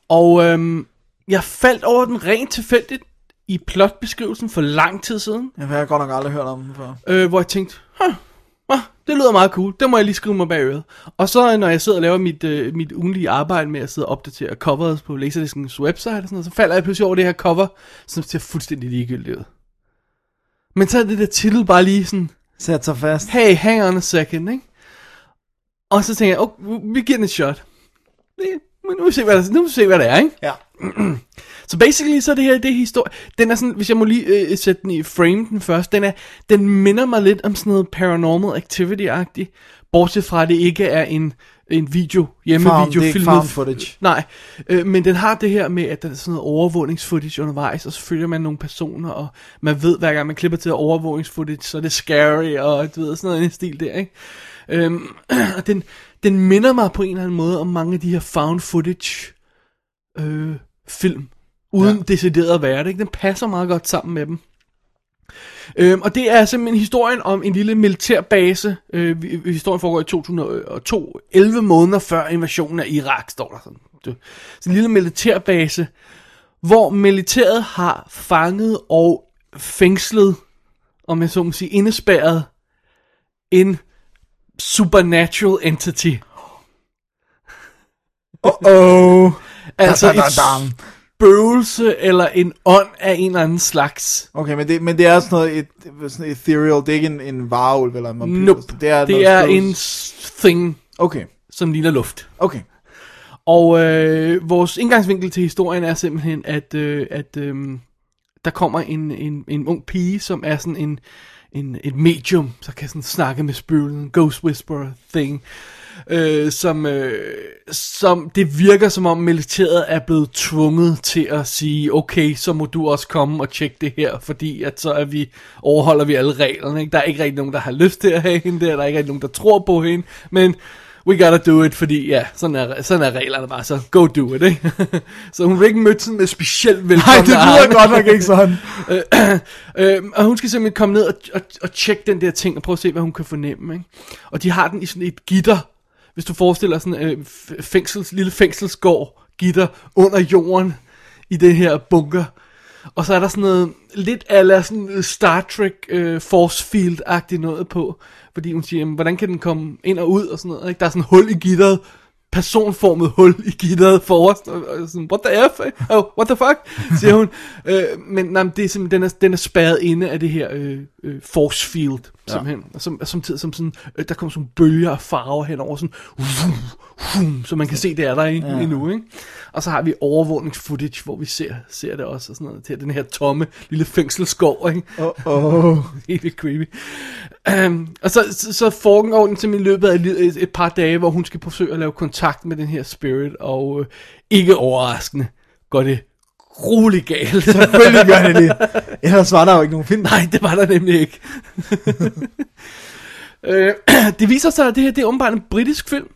Og øhm, jeg faldt over den rent tilfældigt i plotbeskrivelsen for lang tid siden, Jeg har godt nok aldrig hørt om den før. øh, hvor jeg tænkte, huh, ah, det lyder meget cool, det må jeg lige skrive mig bag øret. Og så når jeg sidder og laver mit, øh, mit ugenlige arbejde med at sidde og opdatere coveret på Laserdiscens website og sådan noget, så falder jeg pludselig over det her cover, som ser fuldstændig ligegyldigt ud. Men så er det der titel bare lige sådan, Sæt sig fast. hey, hang on a second, ikke? Og så tænker jeg, okay, vi giver den et shot. Det- Nu må vi se, hvad, der, nu må vi se, hvad det er, ikke? Ja. Så basically, så er det her, det er historie. Den er sådan, hvis jeg må lige øh, sætte den i frame den først, den, er, den minder mig lidt om sådan noget paranormal activity-agtigt. Bortset fra, at det ikke er en, en video, hjemmevideo, ikke filmet- footage. Nej, øh, men den har det her med, at der er sådan noget overvågningsfootage undervejs, og så følger man nogle personer, og man ved, hver gang man klipper til overvågningsfootage, så er det scary, og du ved, sådan noget i stil der, ikke? Øhm, og den, den minder mig på en eller anden måde om mange af de her found footage øh, film, uden ja. decideret at være det, ikke? Den passer meget godt sammen med dem. Øhm, og det er simpelthen historien om en lille militærbase. Øh, historien foregår i 2002, 11 måneder før invasionen af Irak, står der sådan. Så en lille militærbase, hvor militæret har fanget og fængslet, om jeg så må sige, indespærret en supernatural entity. Oh. Altså Da, da, da, et dam. spøgelse eller en ånd af en eller anden slags. Okay, men det, men det er sådan noget et, sådan ethereal, det er ikke en, en varulv eller en vampyr. Nope. Det er, Det er spøgelse. en thing, Okay, som ligner luft. okay. Og øh, vores indgangsvinkel til historien er simpelthen, at, øh, at øh, der kommer en, en, en ung pige, som er sådan en, en et medium, så kan sådan snakke med spøgelsen, ghost whisperer thing, øh, som, øh, som det virker som om militæret er blevet tvunget til at sige, okay, så må du også komme og tjekke det her, fordi at så er vi, overholder vi alle reglerne. Ikke? Der er ikke rigtig nogen, der har lyst til at have hende der, der er ikke rigtig nogen, der tror på hende, men we gotta do it, fordi ja, sådan er, sådan er reglerne bare, så go do it, ikke? så hun vil ikke møde sådan med specielt Nej, velkommen det lyder godt nok ikke sådan. øh, og hun skal simpelthen komme ned og, og, og tjekke den der ting, og prøve at se, hvad hun kan fornemme, ikke? Og de har den i sådan et gitter, hvis du forestiller sådan øh, fængsels, lille fængselsgård gitter under jorden i det her bunker. Og så er der sådan noget lidt ala sådan Star Trek øh, force field-agtigt noget på. Fordi hun siger, jamen, hvordan kan den komme ind og ud og sådan noget. Ikke? Der er sådan et hul i gitteret, personformet hul i gitteret forrest, og, og sådan, what the F? Oh, what the fuck? siger hun. Øh, men nej, men det er simpelthen, den er, den er spærret inde af det her øh, øh, force field, simpelthen. Og som, samtidig som sådan, øh, der kommer sådan bølger af farver henover, sådan, vum, vum, så man kan se, det er der i, ja. endnu, ikke? Og så har vi overvågningsfootage, hvor vi ser, ser det også, og sådan noget, til den her tomme lille fængselsskov, ikke? Oh, oh. Helt vildt creepy. Um, og så, så, så foregår den simpelthen i løbet af et, et par dage, hvor hun skal forsøge at lave kontakt med den her spirit, og øh, ikke overraskende går det rolig galt. Selvfølgelig gør det det. Ellers var der jo ikke nogen film. Nej, det var der nemlig ikke. øh, det viser sig, at det her det er åbenbart en britisk film.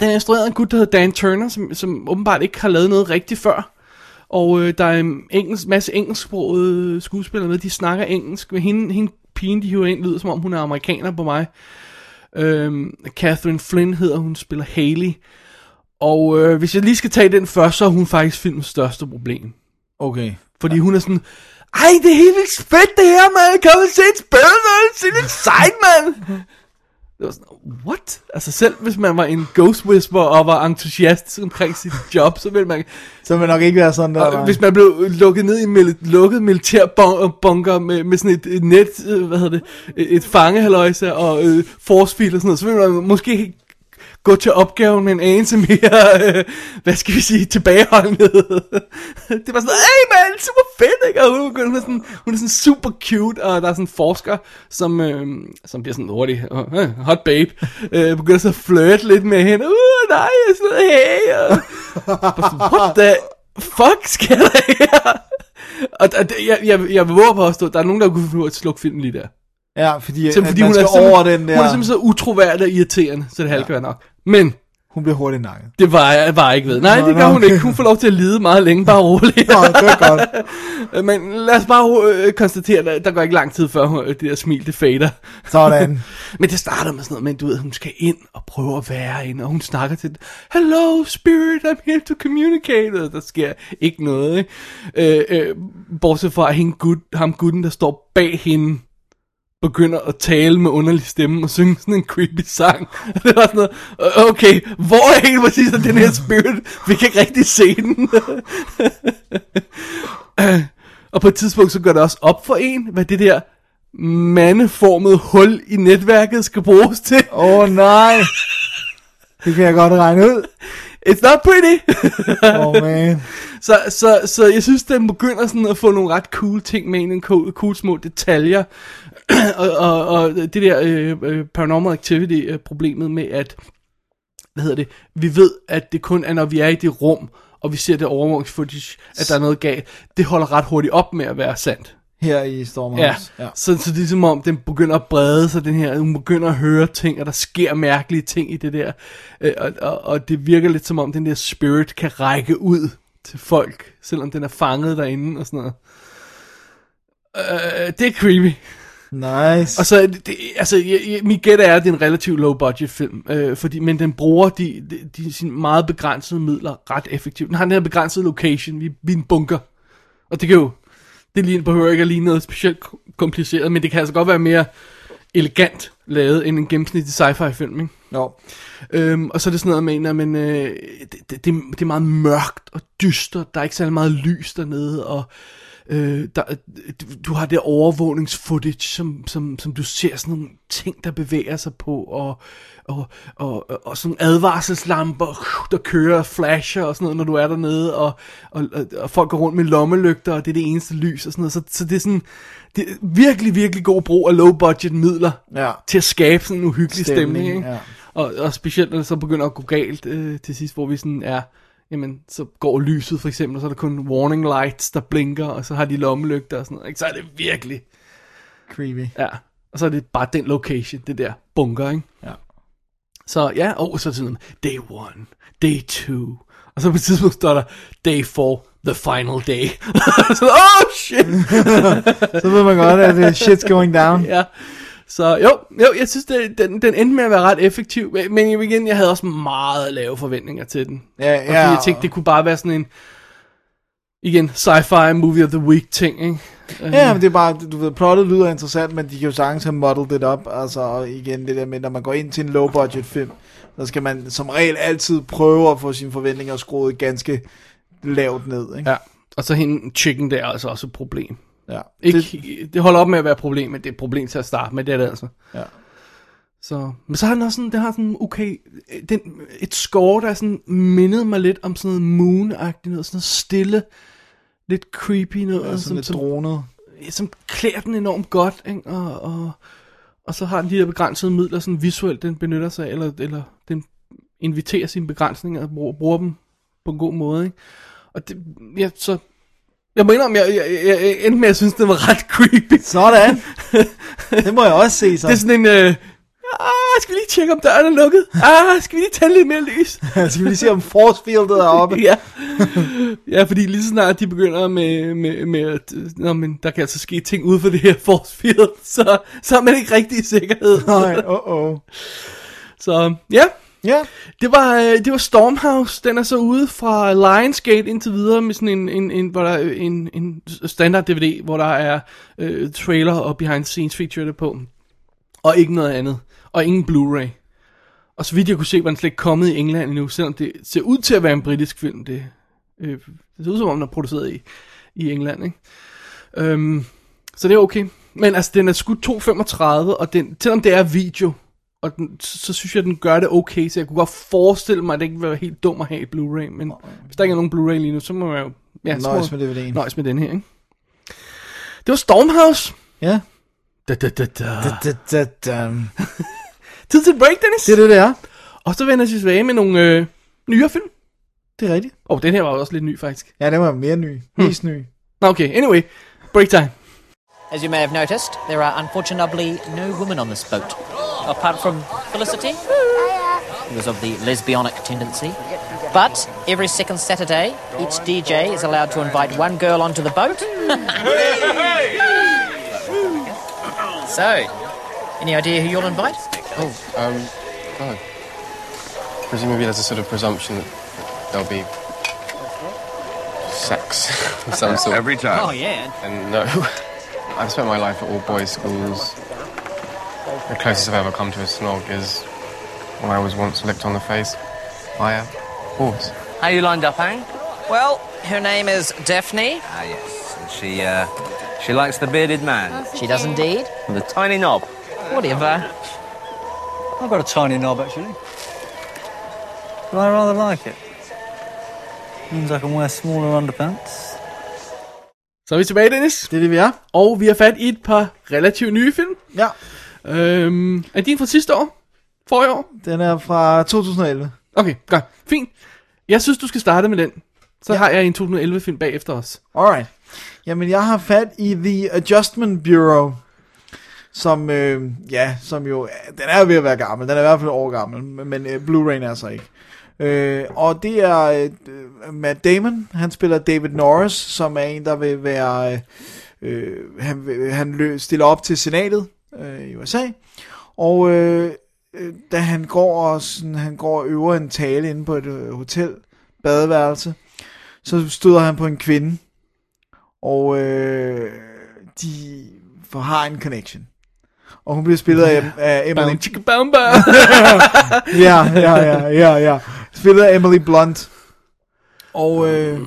Den er instrueret af en gut, der hedder Dan Turner, som, som åbenbart ikke har lavet noget rigtigt før. Og øh, der er en engelsk, masse engelsksprogede skuespillere med, de snakker engelsk. Men hende, hende pigen, de hiver ind, lyder som om hun er amerikaner på mig. Øhm, Catherine Flynn hedder hun, spiller Haley. Og øh, hvis jeg lige skal tage den først, så er hun faktisk filmens største problem. Okay. Fordi hun er sådan, ej, det er helt vildt fedt det her, mand. Kom og se et spil, mand. Se lidt sejt, mand. Det var sådan, what? Altså selv hvis man var en ghost whisperer og var entusiastisk omkring sit job, så ville man... Så vil det nok ikke være sådan der. Og hvis man blev lukket ned i mil- lukket militærbunker med, med sådan et, et net, øh, hvad hedder det, et fangehaløjse og øh, force og sådan noget, så ville man måske gå til opgaven med en anelse mere, øh, hvad skal vi sige, tilbageholdenhed. det var sådan, hey man, super fedt, ikke? Og hun, hun, er sådan, hun er sådan super cute, og der er sådan en forsker, som, øh, som bliver sådan hurtig, øh, hot babe, øh, begynder så at flirte lidt med hende, uh, nej, sådan hey, og, og sådan, what the fuck sker der her? Og det- jeg, jeg, jeg vil våge på at stå, der er nogen, der kunne slukke filmen lige der. Ja, fordi, Simpelthen, fordi hun er, over den der... hun er simpelthen så utroværdig og irriterende, så det kan være nok. Men Hun bliver hurtigt nakket. det var jeg var ikke ved. Nej, Nå, det nå, gør hun okay. ikke. Hun får lov til at lide meget længe, bare roligt. Nå, det er godt. Men lad os bare øh, konstatere, at der går ikke lang tid før hun, det der smil, det fader. Sådan. Men det starter med sådan noget, men du ved, hun skal ind og prøve at være ind, og hun snakker til, Hello, spirit, I'm here to communicate, og der sker ikke noget, ikke? Øh, øh, bortset fra, at hende gut, ham gutten, der står bag hende, begynder at tale med underlig stemme og synge sådan en creepy sang. Det var sådan noget, "Øh, okay, hvor er helt præcis er den her spirit? Vi kan ikke rigtig se den. Og på et tidspunkt så går det også op for en, hvad det der mandeformede hul i netværket skal bruges til. Åh oh, nej. Det kan jeg godt regne ud. It's not pretty. Oh, man. så, så, så jeg synes, den begynder sådan at få nogle ret cool ting med nogle cool, cool små detaljer. og, og, og det der øh, øh, paranormal activity øh, problemet med, at hvad hedder det, vi ved, at det kun er, når vi er i det rum, og vi ser det overvågningsfootage, at der er noget galt. Det holder ret hurtigt op med at være sandt. Her i Stormhouse. Ja, ja. Så, så det er som om, den begynder at brede sig, den her, hun begynder at høre ting, og der sker mærkelige ting i det der, øh, og, og, og det virker lidt som om, den der spirit kan række ud til folk, selvom den er fanget derinde og sådan noget. Øh, det er creepy. Nice. Og så, det, altså, jeg, jeg, mit gæt er, at det er en relativt low budget film, øh, fordi, men den bruger de, de, de sine meget begrænsede midler ret effektivt. Den har den her begrænsede location, vi, vi er en bunker, og det kan jo, det ligner, behøver ikke at ligne noget specielt ko- kompliceret, men det kan altså godt være mere elegant lavet end en gennemsnitlig sci-fi film, ikke? Jo. Øhm, og så er det sådan noget med, at men, øh, det, det, det, det er meget mørkt og dystert. Der er ikke særlig meget lys dernede, og øh, der, du, har det overvågningsfootage, som, som, som du ser sådan nogle ting, der bevæger sig på, og, og, og, og, og sådan advarselslamper, der kører flasher og sådan noget, når du er dernede, og, og, og, folk går rundt med lommelygter, og det er det eneste lys og sådan noget. Så, så det er sådan det er virkelig, virkelig god brug af low budget midler Ja. til at skabe sådan en uhyggelig stemning, Stemning, ikke? ja. Og, og specielt når det så begynder at gå galt øh, til sidst, hvor vi sådan er, jamen så går lyset for eksempel, og så er der kun warning lights, der blinker, og så har de lommelygter og sådan noget, ikke? Så er det virkelig, Creepy. ja. Og så er det bare den location, det der bunker, ikke? Ja. Så ja, og så sådan, day one, day two, og så på et tidspunkt står der, day four, the final day. så, oh shit! Så ved man godt, at uh, shit's going down. ja. Så jo, jo, jeg synes, det, den, den endte med at være ret effektiv, men igen, jeg havde også meget lave forventninger til den. Ja, Og fordi ja. jeg tænkte, det kunne bare være sådan en, igen, sci-fi movie of the week ting, ikke? Ja, men det er bare, du ved, plottet lyder interessant, men de kan jo sagtens have modeled det op, altså, og igen det der med, når man går ind til en low budget film, så skal man som regel altid prøve at få sine forventninger skruet ganske lavt ned, ikke? Ja, og så hende chicken der er altså også et problem. Ja. Ikke, Det, det, holder op med at være et problem, men det er et problem til at starte med, det er det altså. ja. Så, men så har den også sådan, det har sådan, okay, den, et score, der er sådan, mindede mig lidt om sådan noget moon-agtigt noget, sådan noget stille, lidt creepy noget, Ja, sådan lidt som, dronet. som klæder den enormt godt, ikke? Og, og, og så har den de her begrænsede midler, sådan visuelt, den benytter sig eller, eller den inviterer sine begrænsninger og bruger, bruger dem på en god måde, ikke? Og det, ja, så Jeg må indrømme, jeg, jeg, jeg, jeg endte med at synes, det var ret creepy. Sådan. det må jeg også se så. Det er sådan en... Øh, ah, skal vi lige tjekke, om døren er lukket? Ah, skal vi lige tænde lidt mere lys? Skal vi lige se, om force fieldet er oppe? ja. ja, fordi lige så snart de begynder med, med, med at, nå, men der kan altså ske ting ude for det her force field, så, så er man ikke rigtig i sikkerhed. Nej, åh, åh. Så ja, Ja, det var, øh, det var Stormhouse. Den er så ude fra Lionsgate indtil videre med sådan en, en, en, hvor der en, en standard DVD, hvor der er øh, trailer og behind the scenes feature på. Og ikke noget andet. Og ingen Blu-ray. Og så vidt jeg kunne se, var den slet ikke kommet i England endnu, selvom det ser ud til at være en britisk film. Det, øh, det ser ud som om, den er produceret i, i England, ikke? Øhm, så det er okay. Men altså, den er skudt 2.35, og den, selvom det er video, og den, så, så synes jeg, den gør det okay, så jeg kunne godt forestille mig, at det ikke ville være helt dumt at have et Blu-ray, men hvis der ikke er nogen Blu-ray lige nu, så må man jo ja, Nøjes med DVD'en. Nøjes med den her, ikke? Det var Stormhouse. ja. Da, da, da, da. Da, da, da. Tid til break, Dennis. Det er det, det er. Og så vender vi tilbage med nogle øh, nyere film. Det er rigtigt. Og oh, den her var også lidt ny, faktisk. Ja, den var mere ny. Mest ny. Nå, okay. Anyway, break time. As you may have noticed, there are unfortunately no women on this boat. Apart from Felicity, who is of the lesbianic tendency. But every second Saturday, each DJ is allowed to invite one girl onto the boat. so, any idea who you'll invite? Oh, Um, oh. Presumably there's a sort of presumption that there'll be sex of some sort. Every time. Oh, yeah. And no, I've spent my life at all boys' schools. The closest I've ever come to a snog is when I was once licked on the face by a horse. How you lined up, Ang? Well, her name is Daphne. Ah, yes. And she, uh, she likes the bearded man She does indeed. with the tiny knob. Whatever. I've got a tiny knob actually. But I rather like it. Means I can wear smaller underpants. Så er vi tilbage, Dennis. Det er det, vi er. Og vi har fat i et par relativt nye film. Ja, Øhm, er din fra sidste år? Forrige år? den er fra 2011. Okay, godt. Fint. Jeg synes, du skal starte med den. Så ja. har jeg en 2011-film bagefter os. Alright. Jamen, jeg har fat i The Adjustment Bureau. Som, øh, ja, som jo, den er ved at være gammel. Den er i hvert fald år gammel, men øh, Blu-ray er så ikke. Øh, og det er øh, Matt Damon, han spiller David Norris, som er en, der vil være, øh, øh, han, han lø- stiller op til senatet øh, i USA. Og øh, øh, da han går og sådan, han går og øver en tale inde på et øh, hotel, badeværelse, så støder han på en kvinde, og øh, de får, har en connection. Og hun bliver spillet af, af Emily... Bamba. Ja, ja, ja, ja, ja. Spillet af Emily Blunt. Og, øh,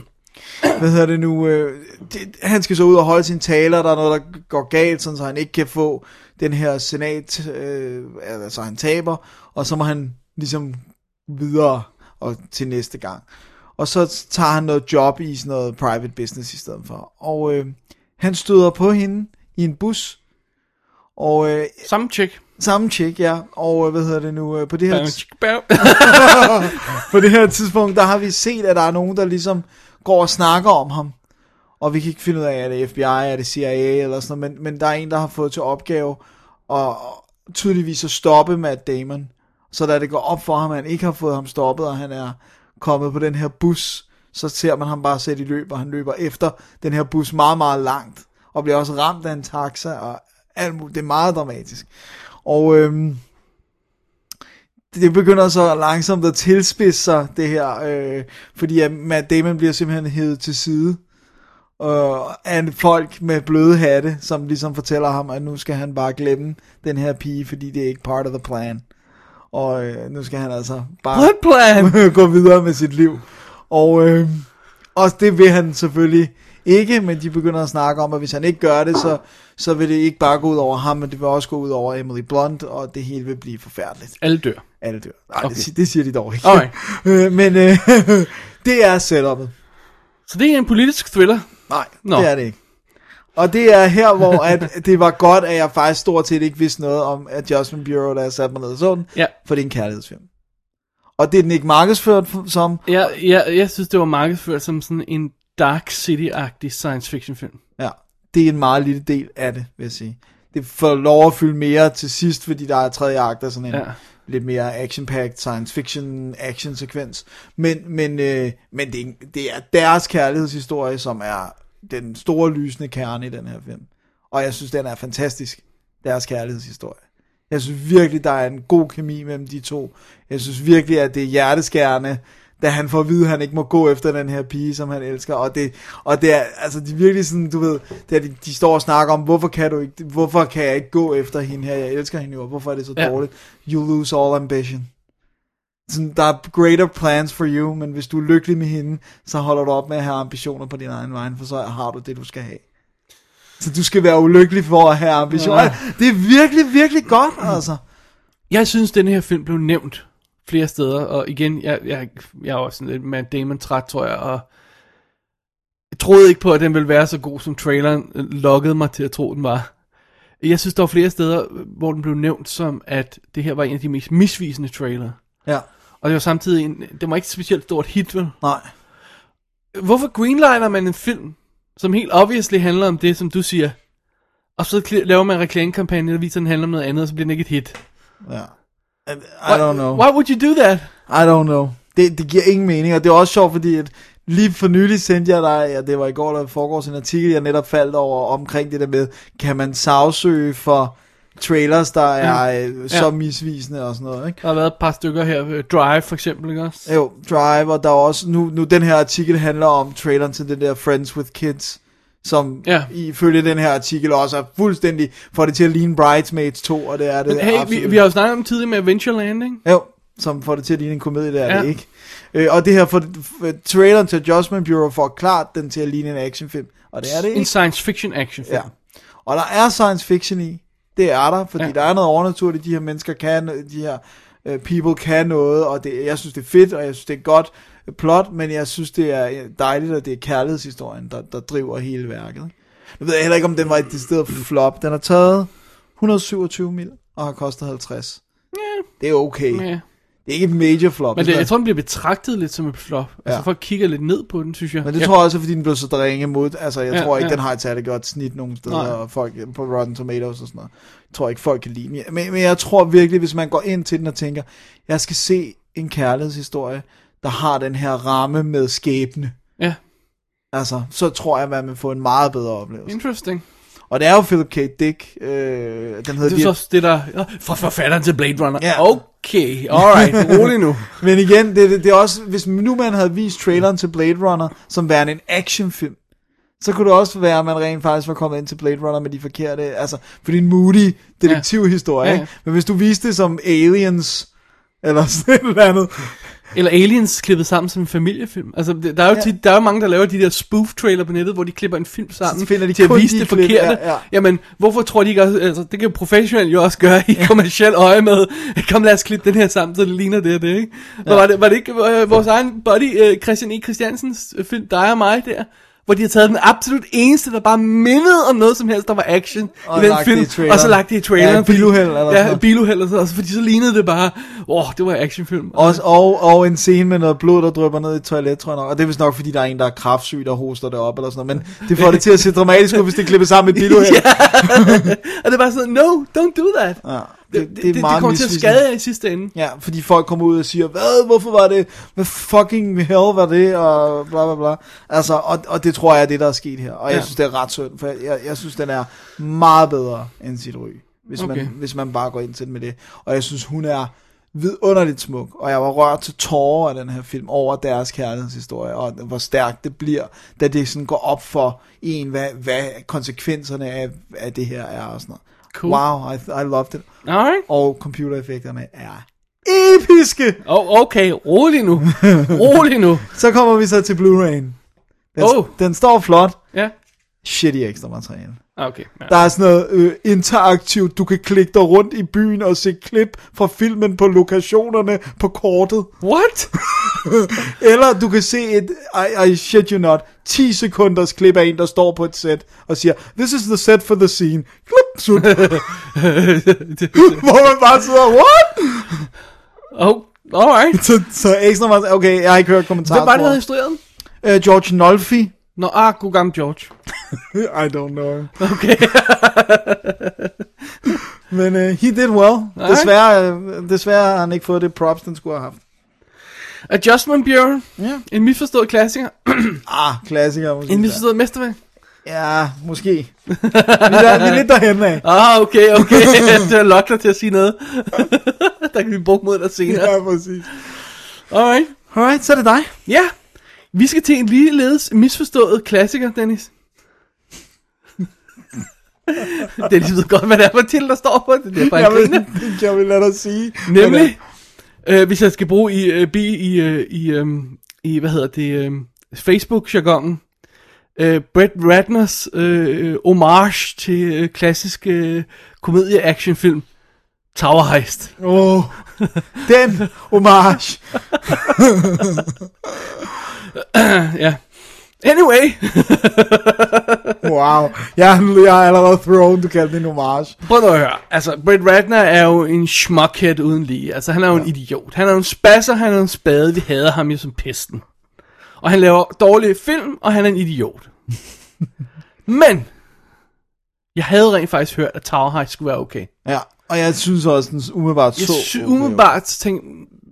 hvad hedder det nu? Øh, det, han skal så ud og holde sin taler, der er noget, der går galt, sådan, så han ikke kan få den her senat, øh, altså han taber, og så må han ligesom videre og til næste gang. Og så tager han noget job i sådan noget private business i stedet for. Og øh, han støder på hende i en bus, og øh, Samme chick. samme chick, ja, og øh, hvad hedder det nu, øh, på det her... På det her tidspunkt, der har vi set, at der er nogen, der ligesom går og snakker om ham. Og vi kan ikke finde ud af, er det FBI, er det CIA eller sådan noget, men, men der er en, der har fået til opgave at tydeligvis at stoppe Matt Damon. Så da det går op for ham, at han ikke har fået ham stoppet, og han er kommet på den her bus, så ser man ham bare sætte i løb, og han løber efter den her bus meget, meget langt, og bliver også ramt af en taxa, og alt muligt. Det er meget dramatisk. Og øhm, det begynder så langsomt at tilspidse sig, det her, øh, fordi at Matt Damon bliver simpelthen hævet til side øh, af folk med bløde hatte, som ligesom fortæller ham, at nu skal han bare glemme den her pige, fordi det er ikke part of the plan. Og øh, nu skal han altså bare What plan? gå videre med sit liv. Og, øh, og det vil han selvfølgelig ikke, men de begynder at snakke om, at hvis han ikke gør det, så, så vil det ikke bare gå ud over ham, men det vil også gå ud over Emily Blunt, og det hele vil blive forfærdeligt. Alle dør. Alle dør. Nej, okay. Okay. det, det siger de dog ikke. Alright. Øh, men øh, det er setupet. Så det er en politisk thriller. Nej, Nå. det er det ikke. Og det er her, hvor at det var godt, at jeg faktisk stort set ikke vidste noget om Adjustment Bureau, da jeg satte mig ned og så den, Ja. for det er en kærlighedsfilm. Og det er den ikke markedsført som. Jeg, jeg, jeg synes, det var markedsført som sådan en Dark City-agtig science fiction film. Ja, det er en meget lille del af det, vil jeg sige. Det får lov at fylde mere til sidst, fordi der er tredje akt af sådan en Ja lidt mere action-packed science fiction action sekvens. Men, men, øh, men det, det er deres kærlighedshistorie, som er den store lysende kerne i den her film. Og jeg synes, den er fantastisk, deres kærlighedshistorie. Jeg synes virkelig, der er en god kemi mellem de to. Jeg synes virkelig, at det er hjerteskærende, da han får at vide, at han ikke må gå efter den her pige, som han elsker. Og det, og det er, altså, de er virkelig sådan, du ved, det er, de, de står og snakker om, hvorfor kan du ikke, hvorfor kan jeg ikke gå efter hende her? Jeg elsker hende jo, og hvorfor er det så Ja. dårligt? You lose all ambition. Sådan, der er greater plans for you, men hvis du er lykkelig med hende, så holder du op med at have ambitioner på din egen vej, for så har du det, du skal have. Så du skal være ulykkelig for at have ambitioner. Ja. Det er virkelig, virkelig godt, altså. Jeg synes, den her film blev nævnt flere steder, og igen, jeg, jeg, jeg er også sådan lidt Matt Damon træt, tror jeg, og jeg troede ikke på, at den ville være så god, som traileren lokkede mig til at tro, den var. Jeg synes, der var flere steder, hvor den blev nævnt som, at det her var en af de mest misvisende trailer. Ja. Og det var samtidig en, det var ikke et specielt stort hit, vel? Nej. Hvorfor greenlighter man en film, som helt obviously handler om det, som du siger, og så laver man en reklamekampagne, der viser, at den handler om noget andet, og så bliver den ikke et hit? Ja. I don't know. Why would you do that? I don't know. Det, det giver ingen mening, og det er også sjovt, fordi at lige for nylig sendte jeg dig, ja, det var i går eller foregårs en artikel, jeg netop faldt over omkring det der med, kan man sagsøge for trailers, der er øh, så Ja. misvisende og sådan noget, ikke? Der har været et par stykker her, øh, Drive for eksempel, ikke også? Jo, Drive, og der er også, nu, nu den her artikel handler om traileren til den der Friends with Kids, som Ja. ifølge den her artikel også er fuldstændig, får det til at ligne Bridesmaids 2, og det er det Men hey, vi, absolut. vi har jo snakket om tidligere med Adventureland, ikke? Jo, som får det til at ligne en komedie, det er Ja. det ikke. Øh, og det her, for, for traileren til Adjustment Bureau får klart den til at ligne en actionfilm, og det er det En ikke. science fiction action film. Ja. Og der er science fiction i, det er der, fordi ja. der er noget overnaturligt, de her mennesker kan, de her uh, people kan noget, og det, jeg synes det er fedt, og jeg synes det er godt plot, men jeg synes det er dejligt, at det er kærlighedshistorien, der, der driver hele værket. ikke? Nu ved jeg heller ikke, om den var et decideret flop. Den har taget 127 mil og har kostet 50. Det er okay. Ja. Det er ikke et major flop. Men det, jeg tror, den bliver betragtet lidt som et flop. Altså Ja. folk kigger lidt ned på den, synes jeg. Men det ja. tror jeg også, fordi den blev så dringe mod. Altså, jeg Ja, ja, tror ikke, ja. ja. den har et særligt godt snit nogen steder, Nej. og folk på Rotten Tomatoes og sådan noget. Jeg tror ikke, folk kan lide den. Men, men jeg tror virkelig, hvis man går ind til den og tænker, jeg skal se en kærlighedshistorie, der har den her ramme med skæbne. Ja. Altså, så tror jeg, at man vil få en meget bedre oplevelse. Interesting. Og det er jo Philip K. Dick. Øh, den hedder Det er vir- så det, der... Ja, Fra forfatteren til Blade Runner. Ja. Okay, alright, rolig nu. Men igen, det, det, det er også, hvis nu man havde vist traileren til Blade Runner som værende en actionfilm, så kunne det også være, at man rent faktisk var kommet ind til Blade Runner med de forkerte, altså, for det er en moody detektivhistorie, Ja. ja. ikke? Men hvis du viste det som Aliens, eller sådan et eller andet, Eller Aliens klippet sammen som en familiefilm. Altså, der er jo Ja. tit, der er jo mange, der laver de der spoof-trailer på nettet, hvor de klipper en film sammen finder de til at vise de det klip, forkerte. ja, ja. Jamen, hvorfor tror de ikke også, altså, det kan jo professionelt jo også gøre i kommersiel øje med, kom lad os klippe den her sammen, så det ligner det og det, ikke? Ja. Var, det, var det ikke øh, vores egen buddy, øh, Christian E. Christiansens øh, film, dig og mig der? Hvor de har taget den absolut eneste, der bare mindede om noget som helst, der var action Og i den film. i og så lagt det i traileren. Ja, biluheld eller sådan Ja, biluheld eller sådan fordi så lignede det bare, åh, oh, det var actionfilm. også, og, og en scene med noget blod, der drypper ned i et toilet, tror jeg nok. Og det er vist nok, fordi der er en, der er kraftsyg, der hoster det op, eller sådan noget. Men det får det til at se dramatisk ud, hvis det er klippet sammen med biluheld. Og det er bare sådan, no, don't do that. Ja, Det, det, det, det kommer til at skade jer i sidste ende. Ja, fordi folk kommer ud og siger, hvad, hvorfor var det, hvad fucking hell var det, og bla bla bla. Altså, og, og det tror jeg er det, der er sket her. Og jeg Ja. synes, det er ret synd, for jeg, jeg, jeg synes, den er meget bedre end sit ry, hvis, Okay. man, hvis man bare går ind til den med det. Og jeg synes, hun er vidunderligt smuk, og jeg var rørt til tårer af den her film over deres kærlighedshistorie, og hvor stærkt det bliver, da det sådan går op for en, hvad, hvad konsekvenserne af, af det her er og sådan noget. Cool. Wow, I, I loved it. Alright. Og computereffekterne er episke. Oh, okay, rolig nu. rolig nu. Så kommer vi så til Blu-ray'en. Den, Oh. den står flot. Ja. Shitty ekstra materiale. Okay. Ja. Der er sådan noget øh, interaktivt. Du kan klikke dig rundt i byen og se klip fra filmen på lokationerne på kortet. What? Eller du kan se et, I, I shit you not, 10 sekunders klip af en, der står på et sæt og siger, this is the set for the scene. Klip, sut. Hvor man bare sidder, what? Oh, alright. så, så ekstra meget, okay, jeg har ikke hørt kommentarer. Hvem var det, der den? Uh, George Nolfi, Nå, ah, god gammel George. I don't know. Okay. Men uh, he did well. Desværre, uh, desværre har han ikke fået det props, den skulle have haft. Adjustment Bureau. Ja. En misforstået klassiker. Ah, klassiker måske. En misforstået mesterværk. Ja, måske. vi, er, vi er lidt derhen af. Ah, okay, okay. det er lokker dig til at sige noget. der kan vi bruge mod dig senere. Ja, præcis. Alright. Alright, så er det dig. Ja, vi skal til en ligeledes misforstået klassiker, Dennis. Dennis ved godt, hvad det er for til, der står på det. Det er bare Jeg en vil, griner. det kan vi lade dig sige. Nemlig, øh, hvis jeg skal bruge i, øh, bi, i, øh, i, øh, i, hvad hedder det, øh, Facebook-jargonen, øh, Brett Ratners øh, homage til øh, klassisk øh, komedie-actionfilm, Tower Heist. Åh, oh, den homage. ja. Anyway, Wow. Jeg, jeg har allerede thrown, du kaldte det en homage. prøv nu at høre. Altså, Brett Ratner er jo en schmuckhead uden lige. Altså, han er jo en idiot. Han er jo en spasser, han er en spade. Vi hader ham jo som pesten. Og han laver dårlige film, og han er en idiot. Men, jeg havde rent faktisk hørt, at Tower Heist skulle være okay. Ja, og jeg synes også, den umiddelbart Jeg så... sy- umiddelbart tænk,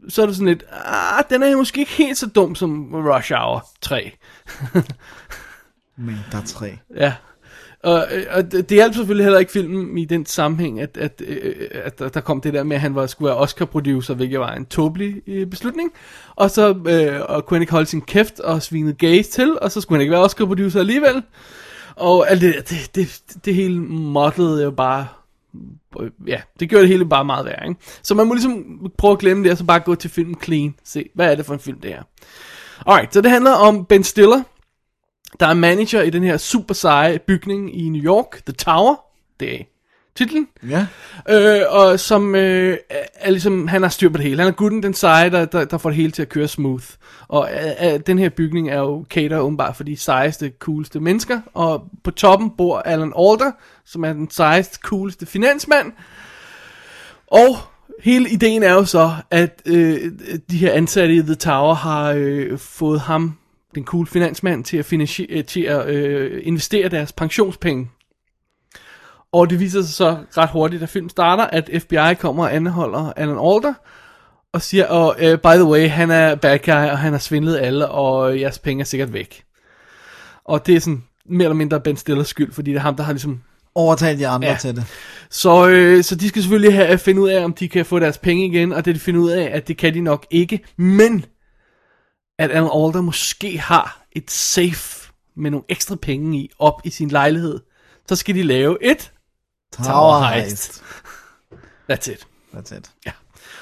så er det sådan lidt, ah, den er måske ikke helt så dum som Rush Hour 3. Men der er tre. Ja. Og, øh, og det, hjalp selvfølgelig heller ikke filmen i den sammenhæng, at, at, øh, at der- der kom det der med, at han var, skulle være Oscar-producer, hvilket var en tåbelig øh, beslutning. Og så øh, og kunne han ikke holde sin kæft og svinede gays til, og så skulle han ikke være Oscar-producer alligevel. Og alt det, det, det, det hele modlede jo bare... Ja, det gjorde det hele bare meget værre, ikke? Så man må ligesom prøve at glemme det, og så bare gå til filmen clean. Se, hvad er det for en film, det er. Alright, så det handler om Ben Stiller, der er manager i den her super seje bygning i New York, The Tower, det titlen. Ja. Øh, og som øh, er, ligesom, han har styr på det hele. Han er gutten, den seje, der, der, der får det hele til at køre smooth. Og øh, øh, den her bygning er jo cater åbenbart for de sejeste, cooleste mennesker. Og på toppen bor Alan Alda, som er den sejeste, cooleste finansmand. Og hele ideen er jo så, at øh, de her ansatte i The Tower har øh, fået ham, den cool finansmand, til at, finansiere, til at øh, investere deres pensionspenge. Og det viser sig så ret hurtigt, da filmen starter, at FBI kommer og anholder Alan Alda, og siger, og uh, by the way, han er bad guy, og han har svindlet alle, og jeres penge er sikkert væk. Og det er sådan mere eller mindre Ben Stillers skyld, fordi det er ham, der har ligesom Overtalt de andre Ja. til det. så, øh, så de skal selvfølgelig have at finde ud af, om de kan få deres penge igen, og det de finder ud af, at det kan de nok ikke. Men, at Alan Alda måske har et safe med nogle ekstra penge i, op i sin lejlighed. Så skal de lave et Tower Heist. That's it. That's it. Ja.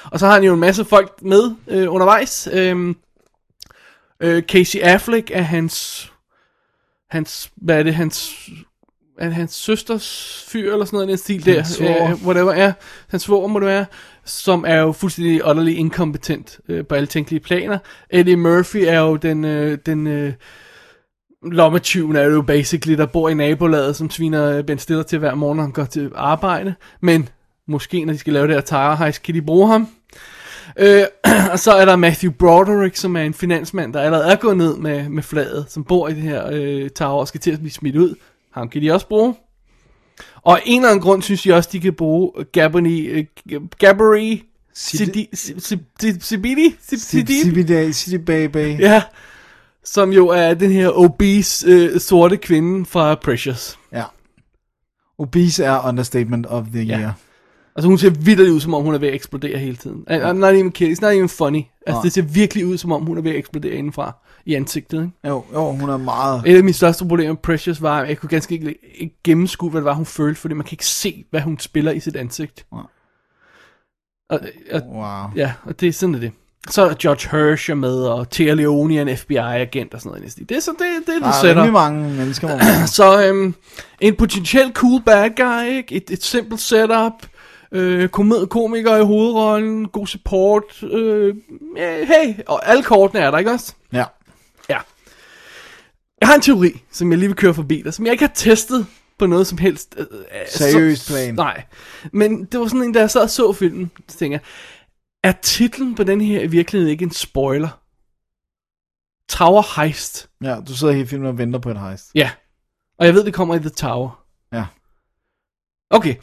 Og så har han jo en masse folk med øh, undervejs. Øhm, øh, Casey Affleck er hans, hans, hvad er det, hans, er det hans søsters fyr eller sådan noget den stil der. Svoger. Øh, whatever er. Hans svoger må det være. Som er jo fuldstændig utterly inkompetent øh, på alle tænkelige planer. Eddie Murphy er jo den, øh, den øh, lommetyven er jo basically, der bor i nabolaget, som sviner Ben Stiller til hver morgen, når han går til arbejde. Men måske, når de skal lave det her Heist, kan de bruge ham. Øh, og så er der Matthew Broderick, som er en finansmand, der allerede er gået ned med, med flaget, som bor i det her øh, tower og skal til at blive smidt ud. Ham kan de også bruge. Og en eller anden grund synes de også, de kan bruge Gabony, øh, Si- Sibidi? Sibidi, City Baby. Ja, som jo er den her obese øh, sorte kvinde fra Precious. Ja. Obese er understatement of the Ja. year. Altså hun ser vildt ud, som om hun er ved at eksplodere hele tiden. I'm not even kidding, it's not even funny. Altså Nej. det ser virkelig ud, som om hun er ved at eksplodere indenfra i ansigtet. Ikke? Jo, jo, hun er meget... Et af mine største problemer med Precious var, at jeg kunne ganske ikke, ikke gennemskue, hvad det var, hun følte, fordi man kan ikke se, hvad hun spiller i sit ansigt. Nej. Og, og, Wow. ja, og det er sådan det. Så er der George Hersh med, og Thea Leone er en FBI-agent og sådan noget. Det er så det, det, Der det er setup. rimelig mange mennesker, man... Så øhm, en potentiel cool bad guy, ikke? Et, et simpelt setup, øh, kom- komiker i hovedrollen, god support, øh, hey, og alle kortene er der, ikke også? Ja. Ja. Jeg har en teori, som jeg lige vil køre forbi dig, som jeg ikke har testet på noget som helst. Øh, øh, Seriøst plan. Nej. Men det var sådan en, da jeg sad og så filmen, så tænker jeg, er titlen på den her i virkeligheden ikke en spoiler? Tower Heist. Ja, du sidder hele filmen og venter på et heist. Ja. Og jeg ved, det kommer i The Tower. Ja. Okay,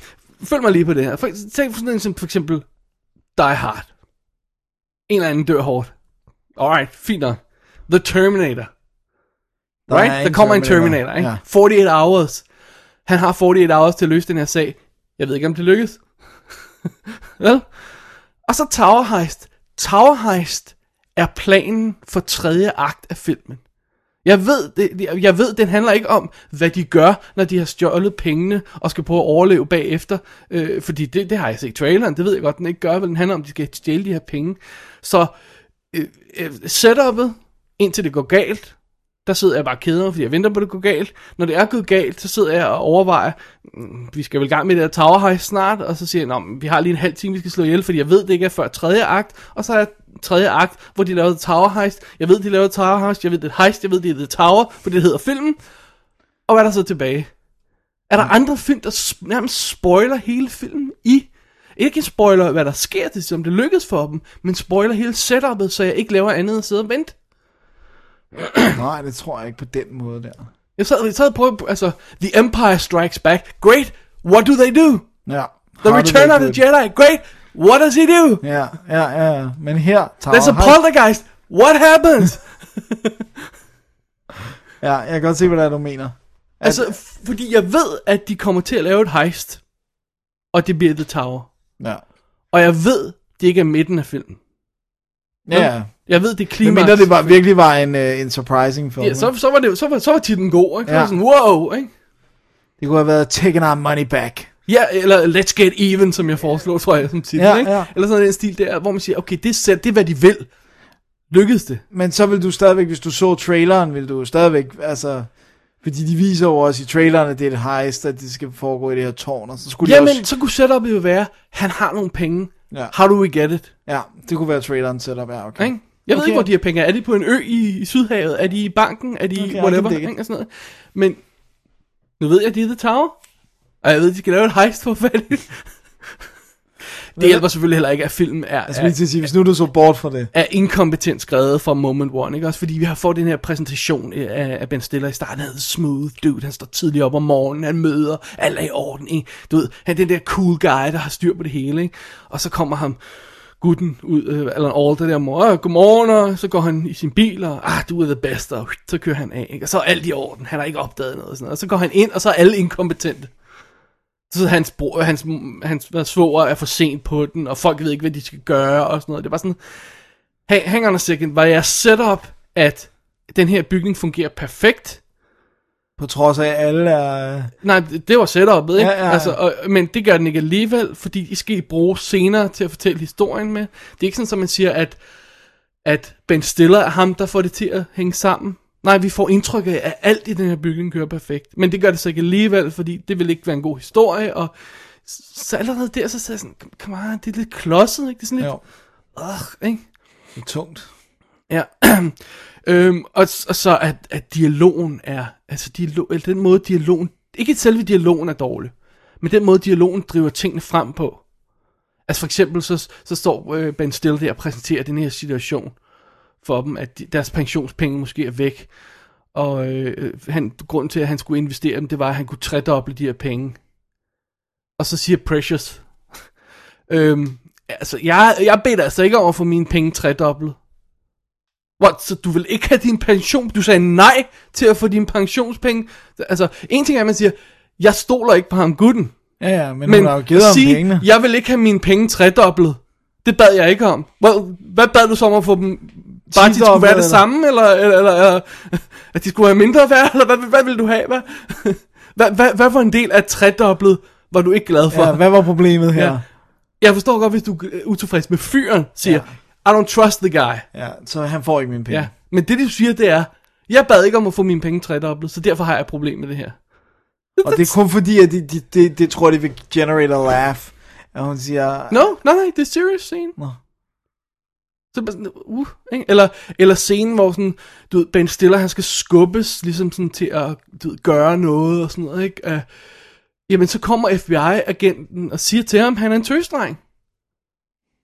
følg mig lige på det her. For, tænk for sådan en som for eksempel Die Hard. En eller anden dør hårdt. Alright, fint nok. The Terminator. Der er right? en Der kommer en Terminator, Terminator, ikke? ja. 48 hours. Han har 48 hours til at løse den her sag. Jeg ved ikke, om det lykkes. Vel? Og så Tower Heist. Tower Heist er planen for tredje akt af filmen. Jeg ved, det, jeg ved, den handler ikke om, hvad de gør, når de har stjålet pengene og skal prøve at overleve bagefter. Øh, fordi det, det har jeg set i traileren, det ved jeg godt, den ikke gør, men den handler om, at de skal stjæle de her penge. Så øh, øh, setupet, indtil det går galt, der sidder jeg bare keder fordi jeg venter på, at det går galt. Når det er gået galt, så sidder jeg og overvejer, mm, vi skal vel i gang med det her Tower Heist snart, og så siger jeg, vi har lige en halv time, vi skal slå ihjel, fordi jeg ved, det ikke er før tredje akt, og så er tredje akt, hvor de lavede Tower Heist. Jeg ved, de lavede Tower Heist, jeg ved, det er heist, jeg ved, det er The Tower, for det hedder filmen. Og hvad er der så tilbage? Er der andre film, der nærmest spoiler hele filmen i? Ikke spoiler, hvad der sker, det som det lykkes for dem, men spoiler hele setupet, så jeg ikke laver andet end at sidde og vente. Nej, det tror jeg ikke på den måde der. Jeg sad, jeg sad prøvede, altså, The Empire Strikes Back, great, what do they do? Ja. The Return of the? Jedi, great, what does he do? Ja, ja, ja. Men her... Tower There's a poltergeist, what happens? Ja, jeg kan godt se, hvad det er, du mener. At, altså, fordi jeg ved, at de kommer til at lave et heist, og det bliver The Tower. ja. Og jeg ved, det ikke er midten af filmen. Ja, Jeg ved, det er Men klimaks. mindre det var, virkelig var en, uh, en surprising film. Ja, så, så var det så var, så var titlen god, ikke? Ja. Ja. Sådan, wow, ikke? Det kunne have været Taking Our Money Back. Ja, eller Let's Get Even, som jeg foreslår, tror jeg, som titel, Ja, ikke? ja. Eller sådan en stil der, hvor man siger, okay, det er, selv, det er hvad de vil. Lykkedes det? Men så vil du stadigvæk, hvis du så traileren, vil du stadigvæk, altså... Fordi de viser jo også i traileren, at det er et heist, at det skal foregå i det her tårn, og så skulle de Jamen, også... så kunne setupet jo være, han har nogle penge. Ja. How do we get it? Ja, det kunne være traileren setup, ja, okay. Ikke? Jeg ved Okay. ikke, hvor de her penge er. Er de på en ø i, i Sydhavet? Er de i banken? Er de Okay, whatever? Ikke? Og sådan noget. Men nu ved jeg, at de er The Tower. Og jeg ved, at de skal lave et heist for i det. Det hjælper selvfølgelig heller ikke, at filmen er, Jeg skulle lige er, sige, hvis nu du så bort fra det. er inkompetent skrevet fra moment one. Ikke? Også fordi vi har fået den her præsentation af, af Ben Stiller i starten. Han smooth dude. Han står tidligt op om morgenen. Han møder. Alt er i orden. Ikke? Du ved, han er den der cool guy, der har styr på det hele. Ikke? Og så kommer ham gutten ud, øh, all Alter der mor, godmorgen, og så går han i sin bil, og ah, du er the best, og så kører han af, ikke? og så er alt i orden, han har ikke opdaget noget, og, sådan noget. og så går han ind, og så er alle inkompetente. Så hans, bror, hans, hans hans svoger er for sent på den, og folk ved ikke, hvad de skal gøre, og sådan noget. Det var sådan, hey, hang on a second, var jeg setup, at den her bygning fungerer perfekt? På trods af, at alle er... Nej, det var setupet, ikke? Ja, ja, ja. Altså, og, men det gør den ikke alligevel, fordi de skal bruge senere til at fortælle historien med. Det er ikke sådan, at man siger, at, at Ben Stiller er ham, der får det til at hænge sammen. Nej, vi får indtryk af, at alt i den her bygning kører perfekt. Men det gør det så ikke alligevel, fordi det vil ikke være en god historie, og så allerede der, så sagde jeg sådan, come on, det er lidt klodset, ikke? Det er sådan lidt, Jo, Ugh, ikke? det er tungt. Ja. øhm, og, og så at, at dialogen er, altså dialog, eller den måde dialogen, ikke selve dialogen er dårlig, men den måde dialogen driver tingene frem på. Altså for eksempel så, så står øh, Ben Stiller der og præsenterer den her situation for dem, at de, deres pensionspenge måske er væk. Og øh, han, grunden til, at han skulle investere dem, det var, at han kunne tredoble de her penge. Og så siger Precious, øhm, altså jeg, jeg beder altså ikke om at få mine penge tredoblet. What, så du vil ikke have din pension? Du sagde nej til at få dine pensionspenge? Altså, en ting er, at man siger, jeg stoler ikke på ham gutten. Ja, ja, men, Men hun har jo givet ham sige, pengene. jeg vil ikke have mine penge tredoblet. Det bad jeg ikke om. Well, hvad bad du så om at få dem? Bare at de skulle være det samme, eller, eller, eller, eller at de skulle være mindre værd, eller hvad, hvad vil du have? Hvad, hvad, hvad, hvad for en del af tredoblet var du ikke glad for? Ja, hvad var problemet her? Ja. Jeg forstår godt, hvis du er utilfreds med fyren, siger, I don't trust the guy. Ja, så han får ikke mine penge. Ja. Men det, du siger, det er, jeg bad ikke om at få mine penge tredoblet, så derfor har jeg et problem med det her. Og det er kun fordi, at det de, de, de tror, det vil generate a laugh. Og hun siger... No, nej, nej, det er serious scene. Nå. Så bare sådan, uh, ikke? Eller, eller scenen, hvor sådan, du ved, Ben Stiller, han skal skubbes ligesom sådan til at du ved, gøre noget og sådan noget, ikke? Uh, jamen, så kommer FBI-agenten og siger til ham, han er en tøsdreng.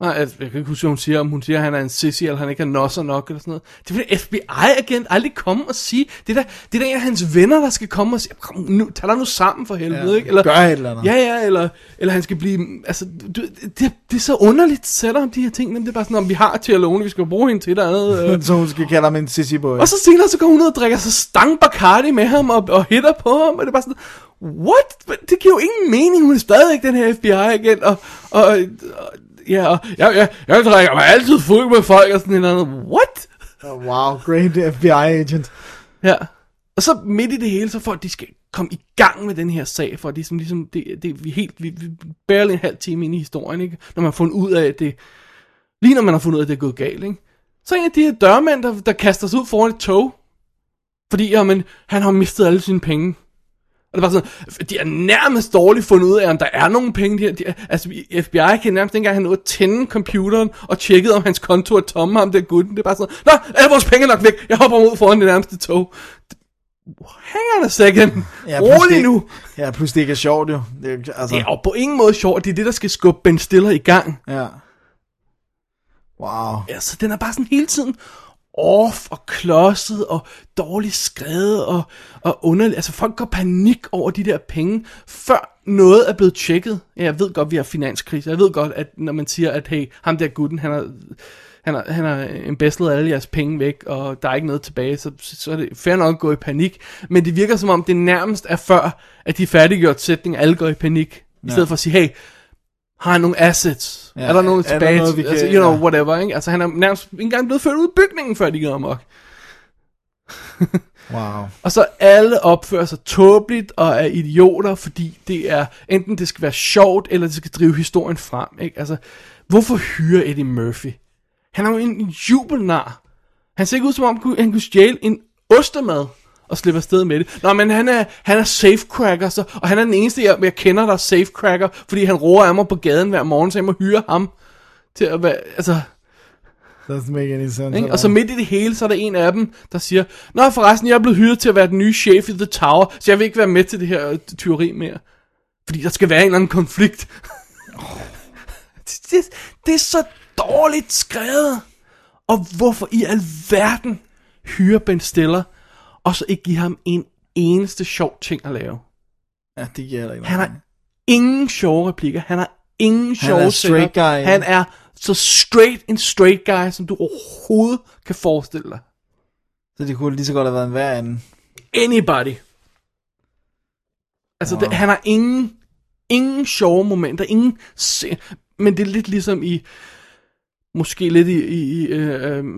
Nej, altså, jeg kan ikke huske, hun siger, om hun siger, at han er en sissy, eller han ikke har nosser nok, eller sådan noget. Det vil en FBI-agent aldrig komme og sige. Det er da, det er da en af hans venner, der skal komme og sige, kom nu, tag dig nu sammen for helvede, Ja, ikke? Eller, gør et eller andet. Ja, ja, eller, eller han skal blive, altså, du, det, det er så underligt sætter om de her ting, men det er bare sådan, om vi har til Alone, vi skal bruge hende til et eller andet. Øh. Så hun skal kalde ham en sissy boy. Og så senere, så går hun ud og drikker sig stang Bacardi med ham, og, og hitter på ham, og det er bare sådan, what? Det giver jo ingen mening, hun er stadigvæk den her FBI-agent, og, og, og ja, og, ja, ja, jeg drikker mig altid fuld med folk, og sådan et eller andet, what? Oh, wow, great FBI agent. Ja. Og så midt i det hele, så at de skal komme i gang med den her sag, for at de som ligesom, det, det, vi er helt, vi, vi barely en halv time ind i historien, ikke? Når man har fundet ud af, at det, lige når man har fundet ud af, at det er gået galt, ikke? Så er en af de her dørmænd, der, der kaster sig ud foran et tog, fordi jamen, han har mistet alle sine penge. Det var sådan, de er nærmest dårligt fundet ud af, om der er nogen penge. De, her, de, altså, FBI kan nærmest ikke engang have noget at tænde computeren og tjekkede, om hans konto er tomme, ham der gutten. Det er bare sådan, nå, alle vores penge er nok væk. Jeg hopper ud foran det nærmeste tog. Hang on a second. Ja, Rolig det- nu. Ja, plus det ikke er sjovt jo. Det er, altså, Det er jo på ingen måde sjovt. Det er det, der skal skubbe Ben Stiller i gang. Ja. Wow. Ja, så den er bare sådan hele tiden off og klodset og dårligt skrevet og, og underligt. Altså folk går panik over de der penge, før noget er blevet tjekket. Ja, jeg ved godt, vi har finanskrise. Jeg ved godt, at når man siger, at hey, ham der gutten, han har, han har, han har embezzlet alle jeres penge væk, og der er ikke noget tilbage, så, så er det fair nok at gå i panik. Men det virker som om, det nærmest er før, at de færdiggjort sætning, alle går i panik. I Ja. stedet for at sige, hey, har han nogle assets? Ja, er der nogen er der tilbage? noget, vi altså, kan- you know, ja. whatever, ikke? Altså, han er nærmest ikke engang blevet ført ud af bygningen, før de går amok. Wow. Og så alle opfører sig tåbeligt og er idioter, fordi det er, enten det skal være sjovt, eller det skal drive historien frem, ikke? Altså, hvorfor hyre Eddie Murphy? Han er jo en jubelnar. Han ser ikke ud som om, han kunne- han kunne stjæle en ostemad og slippe afsted med det. Nå, men han er, han er safecracker, så, og han er den eneste, jeg, jeg kender, der er safecracker, fordi han roer af mig på gaden hver morgen, så jeg må hyre ham til at være, altså... Doesn't make any sense. Ikke? Og så midt i det hele, så er der en af dem, der siger, Nå forresten, jeg er blevet hyret til at være den nye chef i The Tower, så jeg vil ikke være med til det her øh, tyveri mere. Fordi der skal være en eller anden konflikt. det, det, det er så dårligt skrevet. Og hvorfor i alverden hyre Ben Stiller, og så ikke give ham en eneste sjov ting at lave? Ja, det giver ikke Han har ingen sjove replikker. Han har ingen sjove er straight guy. Han er så straight en straight guy, som du overhovedet kan forestille dig. Så det kunne lige så godt have været en hver anden. Anybody. Altså, wow. det, han har ingen, ingen sjove momenter, ingen se- men det er lidt ligesom i, måske lidt i, i, i uh,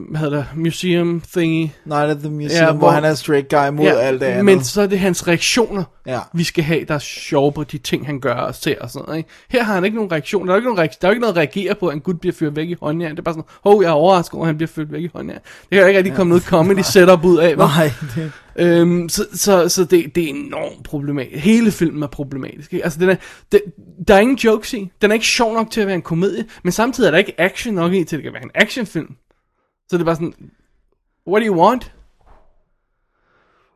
hvad hedder det, museum thingy. Night at the Museum, ja, hvor, han er straight guy mod alt det andet. Men så er det hans reaktioner, Ja. vi skal have, der er sjove på de ting, han gør og ser og sådan noget. Ikke? Her har han ikke nogen reaktion. Der er, ikke nogen reaktion. der er ikke noget at reagere på, at en gut bliver ført væk i håndjern. Det er bare sådan, hov, jeg er overrasket over, at han bliver ført væk i håndjern. Det kan jo ikke rigtig komme noget comedy setup ud af. Nej, det... Øhm, så så, så det, det er enormt problematisk. Hele filmen er problematisk. Ikke? Altså, den er, den, der er ingen jokes i. Den er ikke sjov nok til at være en komedie, men samtidig er der ikke action nok i, til at det kan være en actionfilm. Så det er bare sådan, what do you want?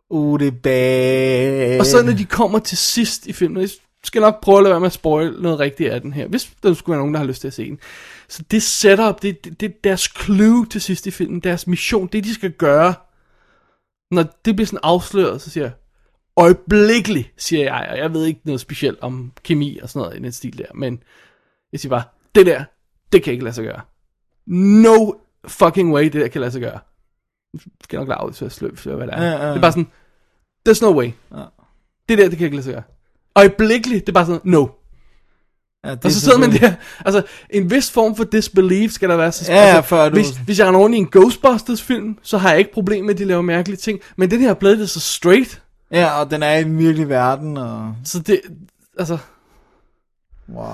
Uh, det er bad. Og så når de kommer til sidst i filmen, jeg skal nok prøve at lade være med at spoil noget rigtigt af den her, hvis der skulle være nogen, der har lyst til at se den. Så det setup, det, det, det er deres clue til sidst i filmen, deres mission, det de skal gøre, når det bliver sådan afsløret, så siger jeg, øjeblikkeligt, siger jeg, og jeg ved ikke noget specielt om kemi og sådan noget i den stil der, men jeg siger bare, det der, det kan ikke lade sig gøre. No fucking way, det der kan lade sig gøre. Jeg skal nok lade ud til at sløbe, for hvad det er. Ja, ja, ja. Det er bare sådan, there's no way. Ja. Det der, det kan ikke lade sig gøre. Øjeblikkeligt, det er bare sådan, no. Ja, det Og så sidder man der, altså en vis form for disbelief skal der være. Så, Ja, altså, før du- hvis, hvis jeg render rundt i en Ghostbusters film, så har jeg ikke problem med, at de laver mærkelige ting. Men den her er blevet det så straight. Ja, og den er i den virkelige verden, og... Så det, altså... Wow.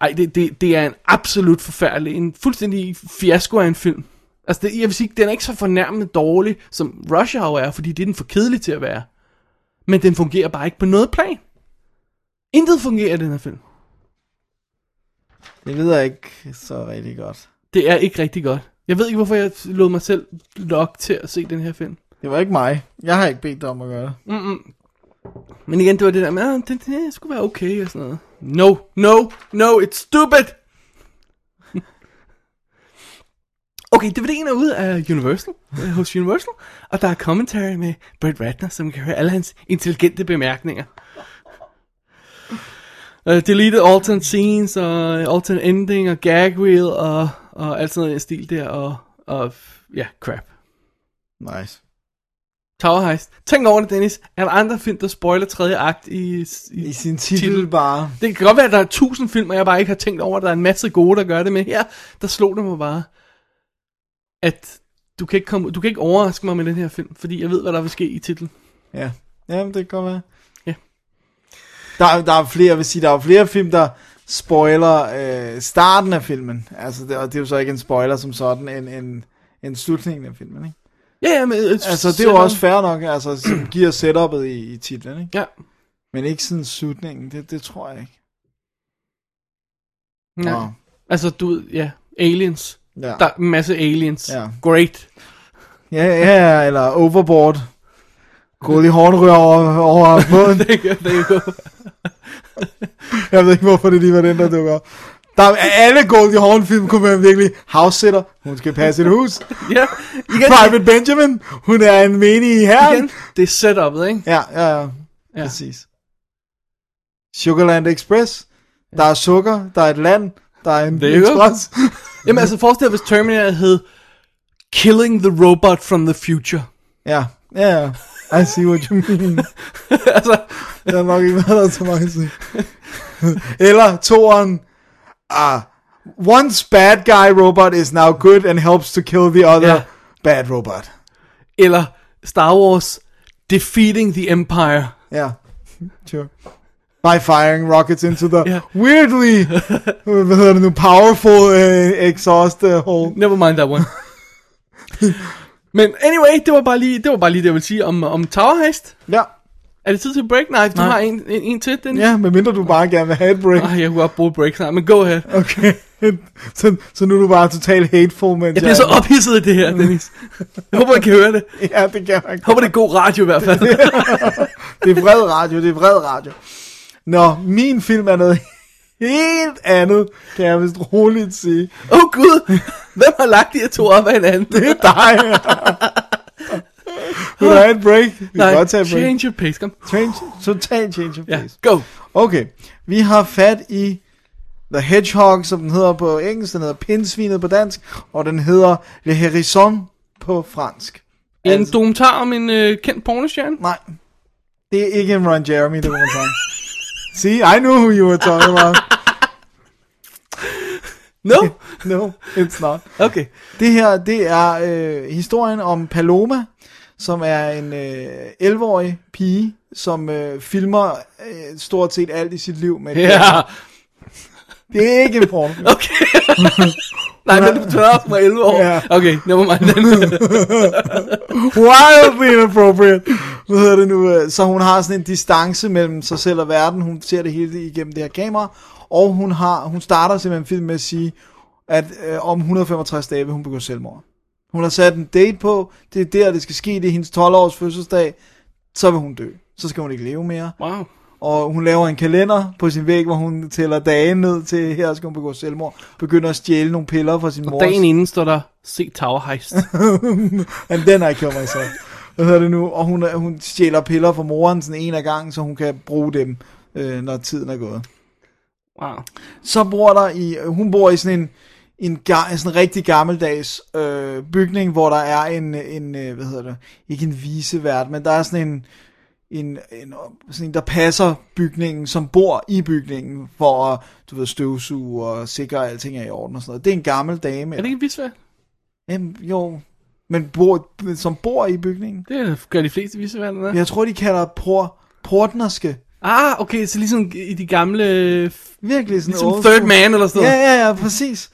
Ej, det, det, det er en absolut forfærdelig, en fuldstændig fiasko af en film. Altså, det, jeg vil sige, den er ikke så fornærmende dårlig, som Rush Hour er, fordi det er den for kedelig til at være. Men den fungerer bare ikke på noget plan. Intet fungerer i den her film. Det ved jeg ikke så rigtig godt. Det er ikke rigtig godt. Jeg ved ikke, hvorfor jeg lod mig selv lokke til at se den her film. Det var ikke mig. Jeg har ikke bedt dig om at gøre det. Mm-mm. Men igen, det var det der med, at det, det skulle være okay og sådan noget. No, no, no, it's stupid! Okay, DVD'en er ude af Universal, øh, hos Universal, og der er commentary med Brett Ratner, som kan høre alle hans intelligente bemærkninger. Uh, deleted alternate scenes, og alternate ending, og gag reel, og, og alt sådan den stil der, og, og ja, crap. Nice. Tower Heist. Tænk over det, Dennis. Er der andre film, der spoiler tredje akt i, i, I sin titel bare. Det kan godt være, at der er tusind film, og jeg bare ikke har tænkt over, at der er en masse gode, der gør det med. Her, der slog det mig bare, at du kan ikke, komme, du kan ikke overraske mig med den her film, fordi jeg ved, hvad der vil ske i titlen. Ja, Jamen, det kan godt være. Der, er- der er flere, jeg vil sige, der er flere film, der spoiler øh, starten af filmen. Altså, det, og det er jo så ikke en spoiler som sådan, en, en, en slutningen af filmen, ikke? Ja, ja, men... øh, Altså, det er jo også fair nok, altså, som giver setup'et i, i titlen, ikke? Ja. Men ikke sådan slutningen, det, det tror jeg ikke. Ja. Nå. Altså, du ja, aliens. Ja. Der er en masse aliens. Ja. Great. Ja, ja, eller Overboard. Goldie Hawn ryger over, over båden. det kan det kan gå. Jeg ved ikke, hvorfor det lige var den, der dukker op. Der er alle Goldie Hawn film kunne være virkelig house sitter. Hun skal passe et hus. ja, igen, Private Benjamin. Hun er en menig her. igen, det er setup'et, ikke? Ja, ja, ja. Ja. Præcis. Sugarland Express. Der er sukker, der er et land, der er en express. Jamen altså, forestil dig, hvis Terminator hed Killing the Robot from the Future. ja, ja, ja. I see what you mean. altså, Jeg har nok ikke været der så mange sige. Eller toeren. Ah, once bad guy robot is now good and helps to kill the other Ja. bad robot. eller Star Wars Defeating the Empire. Ja, sure. By firing rockets into the Ja. weirdly, hvad hedder det nu, powerful uh, exhaust uh, hole. Never mind that one. Men anyway, det var bare lige det, var bare lige det jeg ville sige om, om Tower Heist. Ja, Er det tid til break? Nej, du Nej. har en, en, en til, den. ja, medmindre du bare gerne vil have et break. Ej, jeg kunne godt bruge break snart, men go ahead. Okay, så, så nu er du bare totalt hateful, mens Jeg bliver så ophidset af det her, Dennis. Jeg håber, I kan høre det. Ja, det kan Jeg håber, det er god radio i hvert fald. Det er vred radio, det er vred radio. Nå, min film er noget helt andet, kan jeg vist roligt sige. Åh oh, gud, hvem har lagt de her to op af hinanden? Det er dig. Vil du have et break? Vi kan Nej, godt tage et break. change your pace, kom. Change, total change of Ja, pace. go. Okay, vi har fat i The Hedgehog, som den hedder på engelsk, den hedder Pindsvinet på dansk, og den hedder Le Hérisson på fransk. En Altså- dokumentar om en øh, kendt pornostjerne? Nej, det er ikke en Ron Jeremy dokumentar. See, I knew who you were talking about. No? No, it's not. Okay. Det her, det er øh, historien om Paloma, som er en øh, 11-årig pige, som øh, filmer øh, stort set alt i sit liv med Ja, kamera. Det er ikke en porno. okay. Nej, men betyder også mig 11 år. Ja. Okay, never mind. Wildly inappropriate. Hvad hedder det nu? Så hun har sådan en distance mellem sig selv og verden. Hun ser det hele igennem det her kamera. Og hun, har, hun starter simpelthen filmen med at sige, at øh, om 165 dage vil hun begå selvmord. Hun har sat en date på. Det er der, det skal ske. Det er hendes 12-års fødselsdag. Så vil hun dø. Så skal hun ikke leve mere. Wow. Og hun laver en kalender på sin væg, hvor hun tæller dagen ned til, her skal hun begå selvmord. Begynder at stjæle nogle piller fra sin mor. Dagen inden står der, se Tower Heist. And then I kill myself. Hvad hedder det nu? Og hun, hun stjæler piller fra moren sådan en af gangen, så hun kan bruge dem, øh, når tiden er gået. Wow. Så bor der i, hun bor i sådan en, en, ga, sådan en rigtig gammeldags øh, bygning, hvor der er en, en, øh, hvad hedder det, ikke en visevært, men der er sådan en, en, en, sådan en, der passer bygningen, som bor i bygningen, for at, du ved, støvsuge og sikre, at alting er i orden og sådan noget. Det er en gammel dame. Er det ikke visvært? Jamen, jo, men bor, som bor i bygningen. Det gør de fleste viseværter, der. Jeg tror, de kalder por, portnerske. Ah, okay, så ligesom i de gamle... Virkelig sådan Ligesom Third. Man eller sådan Ja, noget. ja, ja, præcis.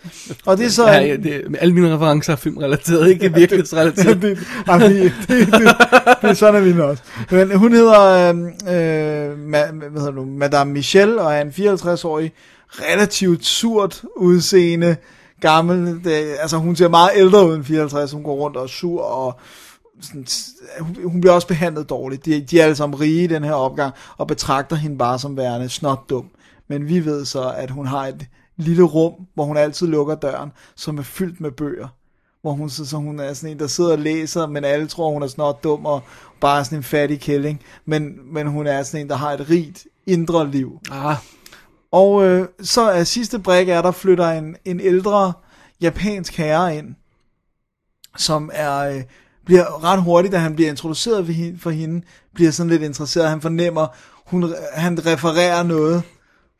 Og det er så... Ja, ja, det, alle mine referencer er filmrelateret, ikke Ja, virkelighedsrelateret. det, det, det, det, det, er sådan er vi også. Men hun hedder, øh, øh, ma, hvad hedder du, Madame Michelle, og er en 54-årig, relativt surt udseende, gammel, det, altså hun ser meget ældre ud end 54, hun går rundt og er sur, og sådan, hun, bliver også behandlet dårligt. De, de er alle sammen rige i den her opgang, og betragter hende bare som værende snot dum. Men vi ved så, at hun har et lille rum, hvor hun altid lukker døren, som er fyldt med bøger hvor hun, så, så hun er sådan en, der sidder og læser, men alle tror, hun er snart dum og bare sådan en fattig kælling. Men, men hun er sådan en, der har et rigt indre liv. Ah, Og øh, så er sidste brik er, der flytter en, en ældre japansk herre ind, som er, øh, bliver ret hurtigt, da han bliver introduceret for hende, bliver sådan lidt interesseret. Han fornemmer, hun, han refererer noget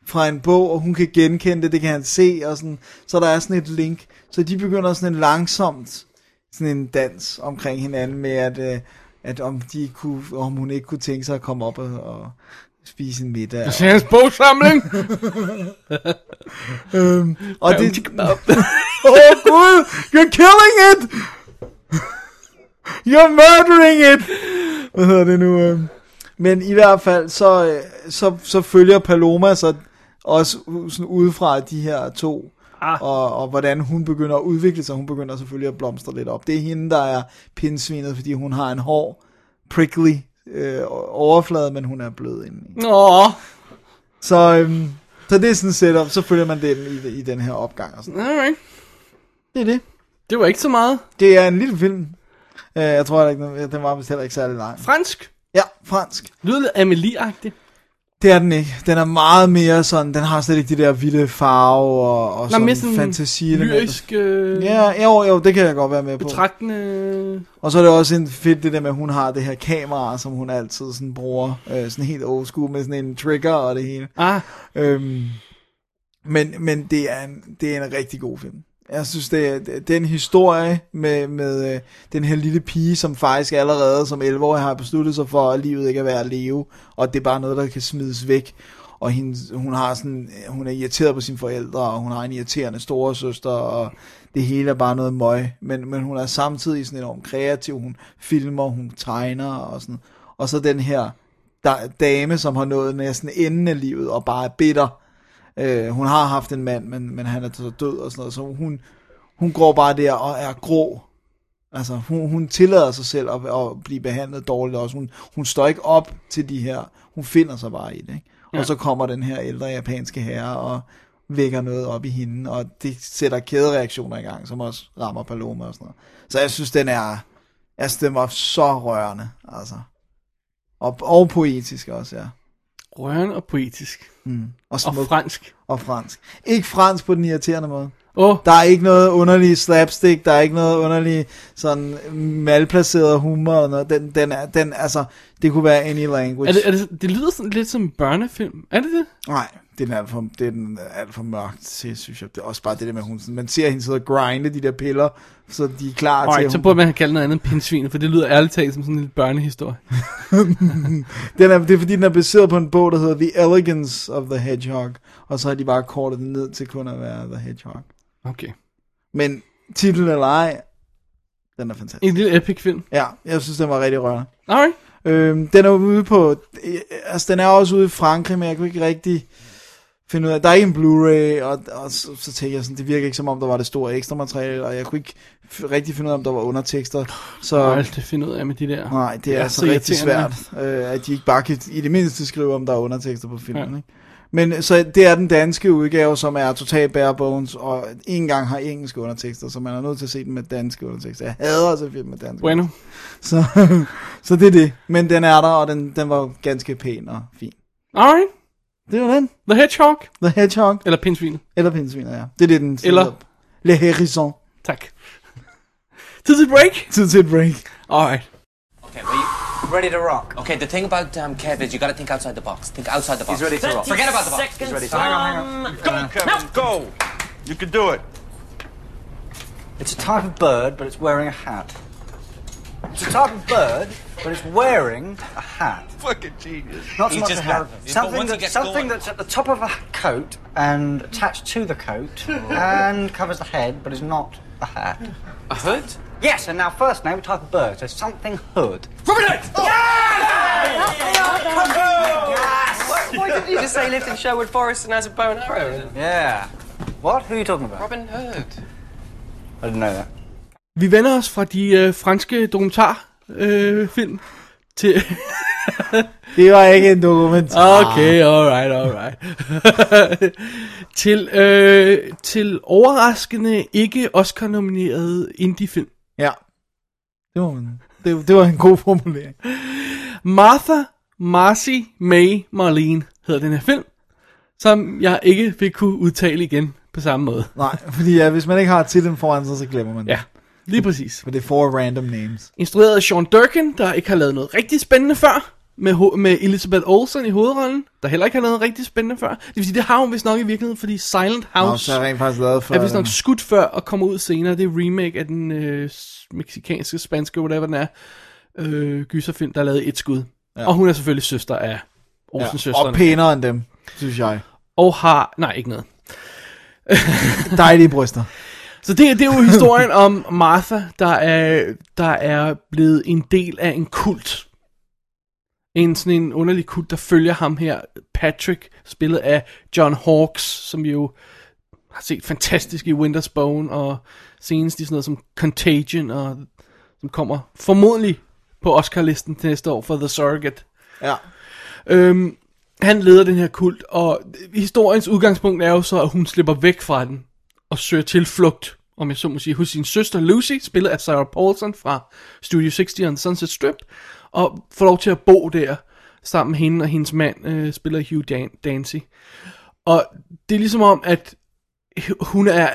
fra en bog, og hun kan genkende det, det kan han se, og sådan, så der er sådan et link. Så de begynder sådan en langsomt, sådan en dans omkring hinanden med, at, øh, at om, de kunne, om hun ikke kunne tænke sig at komme op og, og spise en middag. det er hans bogsamling. Øhm, og det... kebab. oh gud, you're killing it! You're murdering it! Hvad hedder det nu? øhm? Men i hvert fald, så, øh, så, så følger Paloma så også sådan udefra de her to, Ah. og, og hvordan hun begynder at udvikle sig. Hun begynder selvfølgelig at blomstre lidt op. Det er hende, der er pindsvinet, fordi hun har en hård, prickly øh, overflade, men hun er blød indeni. Nå, Så, øhm, så det er sådan setup, så følger man den i, i den her opgang. Og sådan. alright. Det er det. Det var ikke så meget. Det er en lille film. Uh, jeg tror ikke, den- var vist heller ikke særlig lang. Fransk. Ja, fransk. Lyder lidt Amelie-agtigt. Det er den ikke. Den er meget mere sådan, den har slet ikke de der vilde farve og, og Nå, sådan, sådan fantasi lyrisk øh, Ja, jo, jo, det kan jeg godt være med på. betragtende. Og så er det også en fedt det der med, at hun har det her kamera, som hun altid sådan bruger, øh, sådan helt old school med sådan en trigger og det hele. Ah, Øhm, men men det, er en, det er en rigtig god film. Jeg synes, det er, det er en historie med, med øh, den her lille pige, som faktisk allerede som 11-årig har besluttet sig for, at livet ikke er værd at leve, og det er bare noget, der kan smides væk. Og hendes, hun, har sådan, hun er irriteret på sine forældre, og hun har en irriterende storesøster, og det hele er bare noget møg. Men, men hun er samtidig sådan enormt kreativ. Hun filmer, hun tegner og sådan. Og så den her der, dame, som har nået næsten enden af livet, og bare er bitter. Øh, hun har haft en mand, men, men han er så død og sådan noget, så hun, hun går bare der og er grå. Altså, hun, hun tillader sig selv at, at blive behandlet dårligt også. Hun, hun står ikke op til de her, hun finder sig bare i det. Ikke? Og Ja. så kommer den her ældre japanske herre og vækker noget op i hende, og det sætter kædereaktioner i gang, som også rammer Paloma og sådan noget. Så jeg synes, den er, synes, den var så rørende, altså. Og, og poetisk også, ja. Rørende og poetisk. Mm. Og, Og smuk, fransk. og fransk. Ikke fransk på den irriterende måde. Oh, Der er ikke noget underlig slapstick, der er ikke noget underlig sådan malplaceret humor og noget. Den, den er, den, altså, det kunne være any language. er det, er det, det lyder sådan lidt som en børnefilm. Er det det? Nej, det er alt for, det er den alt for mørkt til, synes jeg. Det er også bare det der med, hun, sådan- man ser hende sidde og grinde de der piller, så de er klar til, Alright, at så hun, burde man have kaldt noget andet pindsvin, for det lyder ærligt talt som sådan en lille børnehistorie. den er, det er fordi, den er baseret på en bog, der hedder The Elegance of the Hedgehog, og så har de bare kortet den ned til kun at være The Hedgehog. Okay. Men titlen eller ej, den er fantastisk. En lille epic film. Ja, jeg synes, den var rigtig rørende. Alright. Øhm, den er ude på, øh, altså den er også ude i Frankrig, men jeg kunne ikke rigtig finde ud af, der er ikke en Blu-ray, og, og så, så tænkte jeg sådan, det virker ikke som om, der var det store ekstra materiale, og jeg kunne ikke rigtig finde ud af, om der var undertekster, så Jeg aldrig finde ud af med de der. nej, det er, er altså så rigtig svært, øh, at de ikke bare kan i det mindste skrive, om der er undertekster på filmen, Ja. ikke? Men så det er den danske udgave, som er totalt bare bones, og ikke engang har engelske undertekster, så man er nødt til at se den med danske undertekster. Jeg hader at se film med danske Bueno. så, så det er det. Men den er der, og den, den var ganske pæn og fin. Alright. Det var den. The Hedgehog. The Hedgehog. Eller pindsvinet. Eller pindsviner, ja. Det er det, den Eller- hedder. Le Hérisson. Tak. Tid til break. Tid til et break. Alright. Okay, well, you ready to rock? Okay, the thing about um, Kev is you gotta think outside the box. Think outside the box. He's ready to rock. Forget about the box. He's ready to rock. Hang on, hang on. Go, Kevin, go! You can do it. It's a type of bird, but it's wearing a hat. It's a type of bird, but it's wearing a hat. Fucking genius. Not so He's much just a hat. nervous. But Something, once he that, gets something going- that's at the top of a coat and attached to the coat and covers the head, but is not a hat. A hood? Yes, and now first name, type of bird. So something hood. Robin Hood! Why didn't you just say lived in Sherwood Forest and has a bow and arrow? Yeah. What? Who are you talking about? Robin Hood. I didn't know that. Vi vender os fra de øh, franske dokumentarfilm øh, film til... Det var ikke en dokumentar. Okay, alright, alright. Til, øh, til overraskende ikke Oscar-nomineret indie-film. Ja. Det var, en, det, det var en god formulering. Martha Marcy May Marlene hedder den her film, som jeg ikke vil kunne udtale igen på samme måde. Nej, fordi ja, hvis man ikke har titlen foran sig, så glemmer man det. Ja, lige præcis. For det er four random names. Instrueret af Sean Durkin, der ikke har lavet noget rigtig spændende før, med, med Elizabeth Olsen i hovedrollen, der heller ikke har lavet noget rigtig spændende før. Det vil sige, det har hun vist nok i virkeligheden, fordi Silent Nå, House så er rent faktisk lavet for er vist nok skudt før og kommer ud senere. Det er remake af den øh, meksikanske, spanske, whatever den er, øh, gyserfilm, der er lavet et skud. Ja. Ja. Og hun er selvfølgelig søster af Ja, Olsen-søstrene. og pænere end dem, synes jeg. Og har, nej ikke noget. Dejlige bryster. Så det, det er jo historien om Martha, der er, der er blevet en del af en kult. En sådan en underlig kult, der følger ham her, Patrick, spillet af John Hawkes, som jo har set fantastisk i Winter's Bone, og senest i sådan noget som Contagion, og som kommer formodentlig på Oscar-listen til næste år for The Surrogate. Ja. Øhm, han leder den her kult, og historiens udgangspunkt er jo så, at hun slipper væk fra den, og søger tilflugt, om jeg så må sige, hos sin søster Lucy, spillet af Sarah Paulson fra Studio 60 on Sunset Strip, og får lov til at bo der, sammen med hende og hendes mand, øh, spiller Hugh Dan- Dancy. Og det er ligesom om, at hun er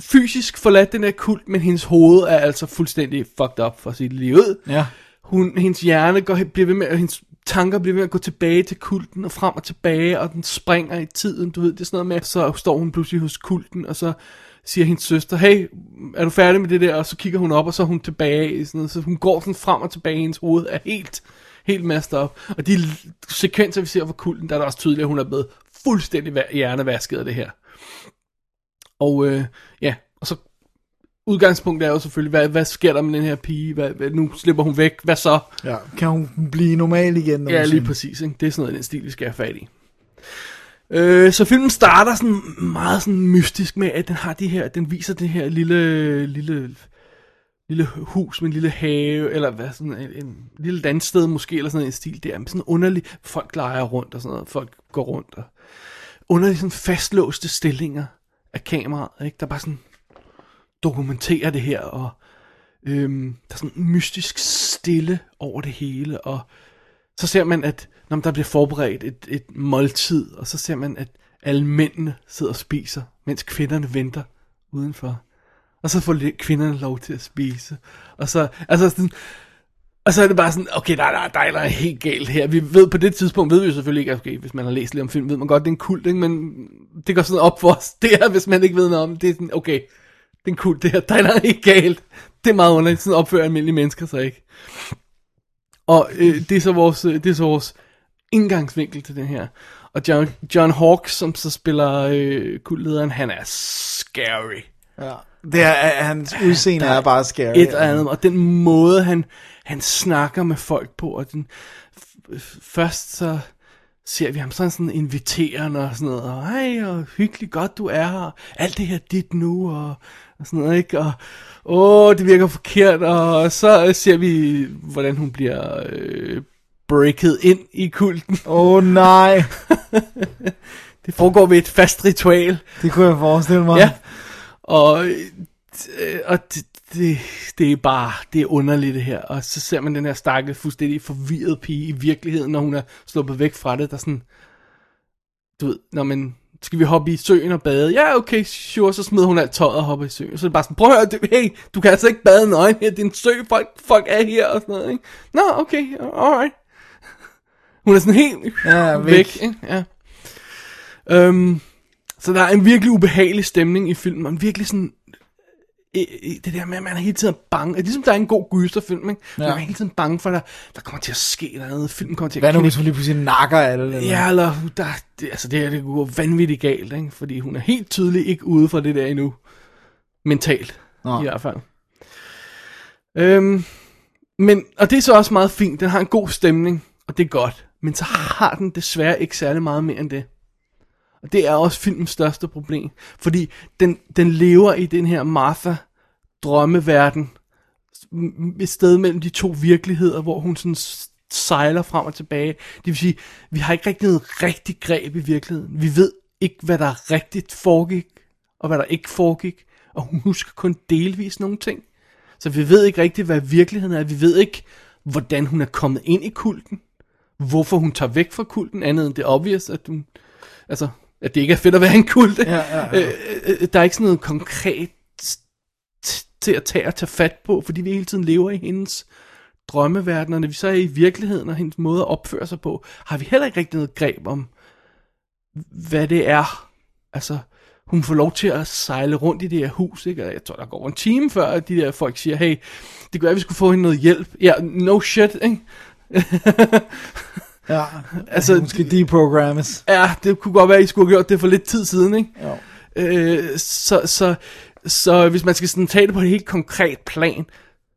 fysisk forladt den her kult, men hendes hoved er altså fuldstændig fucked up for sit liv. Ja. Hun, hendes hjerne går, bliver ved med, hendes tanker bliver ved at gå tilbage til kulten, og frem og tilbage, og den springer i tiden, du ved, det er sådan noget med, så står hun pludselig hos kulten, og så siger hendes søster, hey, er du færdig med det der? Og så kigger hun op, og så er hun tilbage, i sådan noget, så hun går sådan frem og tilbage, hendes hoved er helt, helt messed op. Og de sekvenser, vi ser fra kulten, der er det også tydeligt, at hun er blevet fuldstændig hjernevasket af det her. Og øh, ja, og så udgangspunktet er jo selvfølgelig, hvad, hvad sker der med den her pige? Hvad, hvad, nu slipper hun væk, hvad så? Ja, kan hun blive normal igen? Ja, lige præcis. Ikke? Det er sådan noget, den stil, vi skal have fat i. Øh, så filmen starter sådan meget sådan mystisk med, at den har de her, den viser det her lille, lille, lille hus med en lille have, eller hvad, sådan en, en lille landsted måske, eller sådan en stil der, med sådan underlig, folk leger rundt og sådan noget, folk går rundt, og underlig sådan fastlåste stillinger af kameraet, ikke? der bare sådan dokumentere det her, og øhm, der er sådan mystisk stille over det hele, og så ser man, at når der bliver forberedt et, et måltid, og så ser man, at alle mændene sidder og spiser, mens kvinderne venter udenfor. Og så får kvinderne lov til at spise. Og så, altså sådan, og så er det bare sådan, okay, der, der, der, er helt galt her. Vi ved på det tidspunkt, ved vi jo selvfølgelig ikke, okay, hvis man har læst lidt om film, ved man godt, det er en kult, ikke? men det går sådan op for os, det hvis man ikke ved noget om det. Det er sådan, okay, det er en kult, det her, der er noget helt galt. Det er meget underligt, sådan opfører almindelige mennesker sig ikke. Og øh, det er så vores, øh, det er så vores indgangsvinkel til den her. Og John, John Hawkes, som så spiller øh, kultlederen, han er scary. Ja. Det er, hans udseende er bare scary. Et og andet, og den måde, han, han snakker med folk på, og den, først så ser vi ham sådan sådan inviterende og sådan noget, og hej, og hyggeligt godt du er her, alt det her dit nu, og, og sådan noget, ikke, og åh, det virker forkert, og så ser vi, hvordan hun bliver øh, breaket ind i kulten. Åh oh, nej. det foregår ved et fast ritual. Det kunne jeg forestille mig. Ja, og, øh, og det, det, det er bare, det er underligt det her. Og så ser man den her stakke fuldstændig forvirret pige i virkeligheden, når hun er sluppet væk fra det, der sådan, du ved, når man, skal vi hoppe i søen og bade? Ja, okay, sure, så smider hun alt tøjet og hopper i søen. Så er det bare sådan, prøv at høre, det- hey, du kan altså ikke bade nøgen her, det er en sø, folk, folk er her og sådan noget, ikke? Nå, okay, alright. Hun er sådan helt Ja, væk. væk. ikke? Ja. Øhm, så der er en virkelig ubehagelig stemning i filmen, og en virkelig sådan, det der med, at man er hele tiden bange, det er ligesom der er en god gyserfilm, ikke? Ja. Man er hele tiden bange for, at der, der kommer til at ske noget, filmen kommer til at Hvad nu, hvis hun lige pludselig nakker alle? Eller? Ja, eller der, det, altså det, her, det går vanvittigt galt, ikke? fordi hun er helt tydeligt ikke ude fra det der endnu. Mentalt, Nå. i hvert fald. Øhm, men, og det er så også meget fint, den har en god stemning, og det er godt. Men så har den desværre ikke særlig meget mere end det. Og det er også filmens største problem. Fordi den, den lever i den her Martha drømmeverden. Et sted mellem de to virkeligheder, hvor hun sådan sejler frem og tilbage. Det vil sige, vi har ikke rigtig noget rigtig greb i virkeligheden. Vi ved ikke, hvad der rigtigt foregik, og hvad der ikke foregik, og hun husker kun delvis nogle ting. Så vi ved ikke rigtigt, hvad virkeligheden er. Vi ved ikke, hvordan hun er kommet ind i kulten. Hvorfor hun tager væk fra kulten, andet end det er obvious, at hun... Altså, at det ikke er fedt at være en kult. Ja, ja, ja. Øh, øh, der er ikke sådan noget konkret til at tage og tage fat på, fordi vi hele tiden lever i hendes drømmeverden, og når vi så er i virkeligheden, og hendes måde at opføre sig på, har vi heller ikke rigtig noget greb om, hvad det er. Altså, hun får lov til at sejle rundt i det her hus, ikke? Og jeg tror, der går en time før, at de der folk siger, hey, det gør, at vi skulle få hende noget hjælp. Ja, no shit, ikke? Ja, altså, skal deprogrammes. Ja, det kunne godt være, at I skulle have gjort det for lidt tid siden, ikke? Jo. Øh, så, så, så hvis man skal sådan tage det på et helt konkret plan,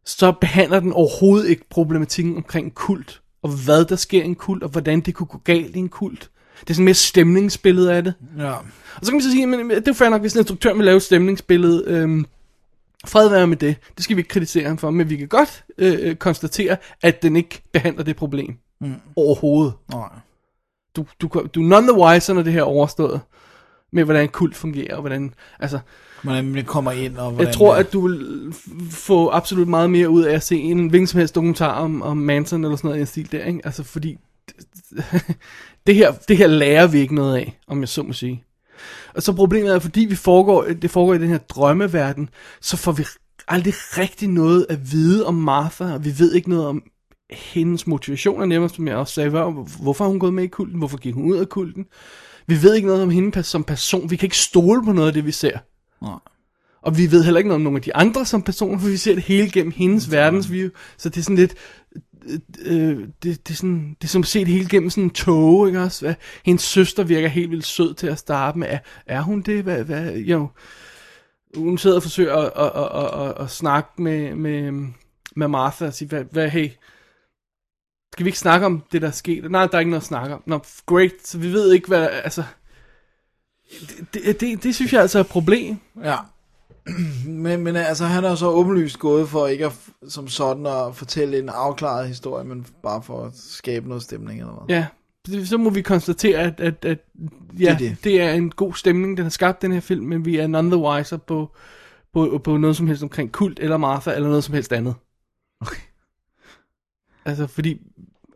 så behandler den overhovedet ikke problematikken omkring kult, og hvad der sker i en kult, og hvordan det kunne gå galt i en kult. Det er sådan mere stemningsbillede af det. Ja. Og så kan man så sige, men det er fair nok, hvis en instruktør vil lave et stemningsbillede. Øhm, fred være med det. Det skal vi ikke kritisere ham for, men vi kan godt øh, konstatere, at den ikke behandler det problem. Mm. Overhovedet. Nej. Du, du, du er none the wiser, når det her er overstået. Med hvordan kult fungerer, og hvordan, altså... Hvordan det kommer ind, og hvordan... Jeg tror, at du vil få absolut meget mere ud af at se en hvilken som helst dokumentar om, om Manson eller sådan noget i en stil der, ikke? Altså, fordi det her, det her lærer vi ikke noget af, om jeg så må sige. Og så problemet er, fordi vi foregår, det foregår i den her drømmeverden, så får vi aldrig rigtig noget at vide om Martha, og vi ved ikke noget om hendes motivationer, nærmest som jeg også sagde, hvor- hvorfor har hun gået med i kulten, hvorfor gik hun ud af kulten. Vi ved ikke noget om hende som person, vi kan ikke stole på noget af det, vi ser. Nej. Og vi ved heller ikke noget om nogle af de andre som personer, for vi ser det hele gennem hendes verdensview. Så det er sådan lidt... Øh, det, det, er sådan, det er som at se det hele gennem sådan en tog, ikke også? Hvad- Hendes søster virker helt vildt sød til at starte med. Er, er hun det? Hvad, hvad, jo. Hun sidder og forsøger at, at, at, at, at, at snakke med, med, med Martha og sige, hvad, hvad, hey, skal vi ikke snakke om det, der er sket? Nej, der er ikke noget at snakke om. Nå, great, så vi ved ikke, hvad, altså... Det, det, det, det synes jeg altså er et problem. Ja. Men, men altså, han er så åbenlyst gået for ikke at, som sådan at fortælle en afklaret historie, men bare for at skabe noget stemning eller hvad. Ja, så må vi konstatere, at, at, at ja, Det er det. det er en god stemning, den har skabt den her film, men vi er none the wiser på, på, på noget som helst omkring kult eller Martha, eller noget som helst andet. Okay. Altså, fordi,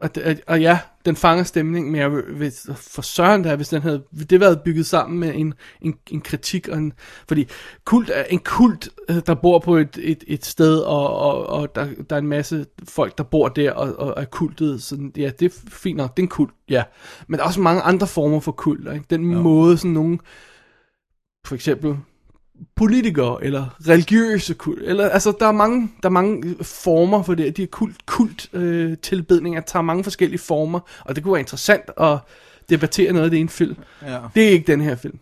og, og ja, den fanger stemningen, men jeg vil, for søren der, hvis den havde det været bygget sammen med en, en, en kritik, og en, fordi kult er en kult, øh, der bor på et, et, et sted, og, og, og der, der er en masse folk, der bor der, og, og er kultet, sådan, ja, det er fint nok, det er en kult, ja. Men der er også mange andre former for kult, ikke? Den ja. måde, sådan nogle, for eksempel, politikere eller religiøse kult. Eller, altså, der er mange, der er mange former for det. De her kult, kult øh, tilbedninger tager mange forskellige former, og det kunne være interessant at debattere noget af det i en film. Ja. Det er ikke den her film.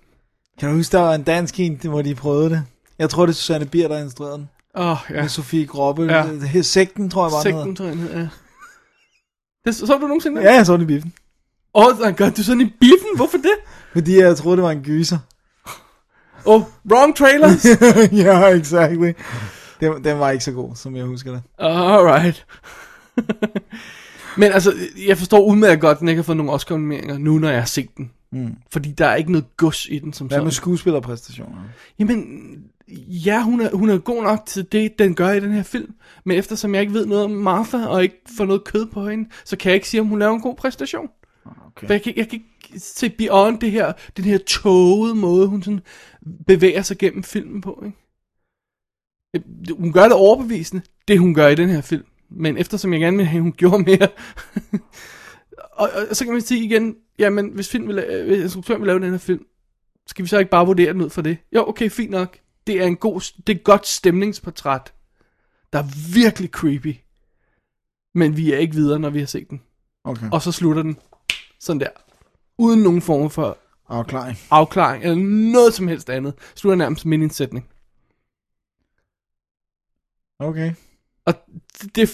Kan du huske, der var en dansk en, hvor de prøvede det? Jeg tror, det er Susanne Bier, der instruerede den. Åh, ja. Med Sofie Groppe. Ja. Sekten, tror jeg den Sekten, tror jeg, den ja. Det, så, så du nogensinde. Ja, jeg så den i biffen. Åh, oh god, du er sådan i biffen? Hvorfor det? Fordi jeg troede, det var en gyser. Oh, wrong trailers. ja, exactly. Den, den var ikke så god, som jeg husker det. Alright. Men altså, jeg forstår udmærket godt, at den ikke har fået nogen Oscar-nomineringer nu, når jeg har set den. Mm. Fordi der er ikke noget gods i den som Hvad sådan. med skuespillerpræstationer? Jamen, ja, hun er, hun er god nok til det, den gør i den her film. Men eftersom jeg ikke ved noget om Martha, og ikke får noget kød på hende, så kan jeg ikke sige, om hun laver en god præstation. Okay. For jeg kan, jeg kan ikke se beyond det her, den her tågede måde, hun sådan bevæger sig gennem filmen på. Ikke? Øh, Hun gør det overbevisende, det hun gør i den her film. Men eftersom jeg gerne vil have, hun gjorde mere. og, og, så kan man sige igen, jamen hvis, film vil, hvis instruktøren vil lave den her film, skal vi så ikke bare vurdere den ud for det? Jo, okay, fint nok. Det er en god, det er et godt stemningsportræt. Der er virkelig creepy. Men vi er ikke videre, når vi har set den. Okay. Og så slutter den sådan der. Uden nogen form for Afklaring. afklaring, eller noget som helst andet. Slutter nærmest midt i en sætning. Okay. Og det, det,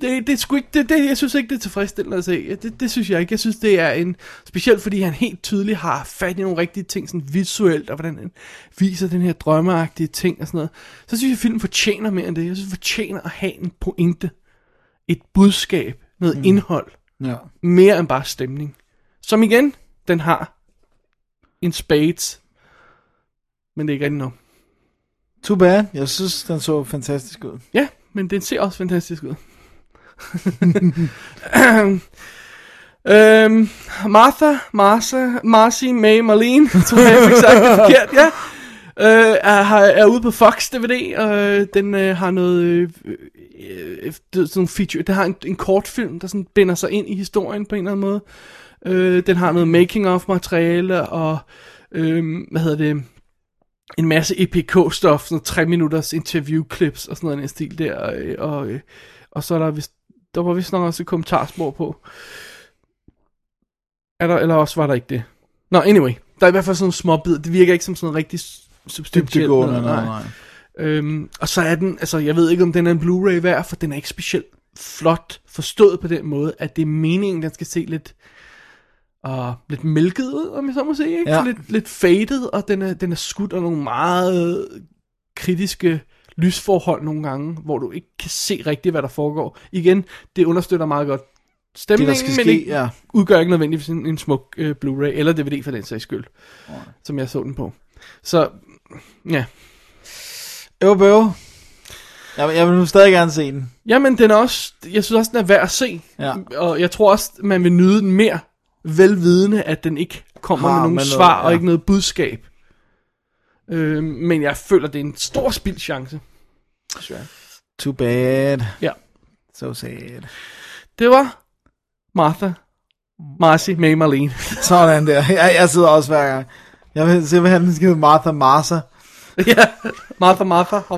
det, det sgu ikke, det, det, jeg synes ikke, det er tilfredsstillende at se. Det, det synes jeg ikke. Jeg synes, det er en, specielt fordi han helt tydeligt har fat i nogle rigtige ting, sådan visuelt, og hvordan han viser den her drømmeagtige ting og sådan noget. Så synes jeg, at filmen fortjener mere end det. Jeg synes, den fortjener at have en pointe. Et budskab. Noget mm. indhold. Ja. Mere end bare stemning. Som igen, den har in spades. Men det er ikke rigtigt nok. Too bad. Jeg synes, den så fantastisk ud. Ja, men den ser også fantastisk ud. øhm, Martha, Martha, Marcy, May, Marlene, tror jeg, jeg fik sagt det forkert, ja. Øh, er, er ude på Fox DVD, og øh, den øh, har noget, øh, øh, det er sådan en feature, det har en, en kortfilm, der sådan binder sig ind i historien på en eller anden måde. Øh, den har noget making of materiale, og øh, hvad hedder det, en masse EPK-stof, sådan 3 minutters interview-clips og sådan noget i den stil der, øh, og, øh, og så er der vist, der var vist nok også et kommentarspor på. Er der, eller også var der ikke det. Nå, anyway, der er i hvert fald sådan nogle små bid. Det virker ikke som sådan en rigtig s- substantielt Dybdegående, noget, nej, nej. Øhm, og så er den, altså jeg ved ikke om den er en Blu-ray værd, for den er ikke specielt flot forstået på den måde, at det er meningen, den skal se lidt, uh, lidt mælket ud, om jeg så må sige, ikke? Ja. Lidt, lidt faded, og den er, den er skudt af nogle meget kritiske lysforhold nogle gange, hvor du ikke kan se rigtigt, hvad der foregår. Igen, det understøtter meget godt stemningen, Det, der skal men ikke, ja. udgør ikke nødvendigvis en, en smuk uh, Blu-ray, eller DVD for den sags skyld, som jeg så den på. Så, ja. Jo, bøv. Jeg, jeg vil nu stadig gerne se den. Jamen, den er også, jeg synes også, den er værd at se. Ja. Og jeg tror også, man vil nyde den mere, velvidende, at den ikke kommer Har med nogen med noget, svar og ja. ikke noget budskab. Øh, men jeg føler, det er en stor spildchance. Desværre. Too bad. Ja. So sad. Det var Martha, Marcy, May, Marlene. Sådan der. Jeg, jeg sidder også hver gang. Jeg vil simpelthen hedde Martha Martha. ja, Martha, Martha.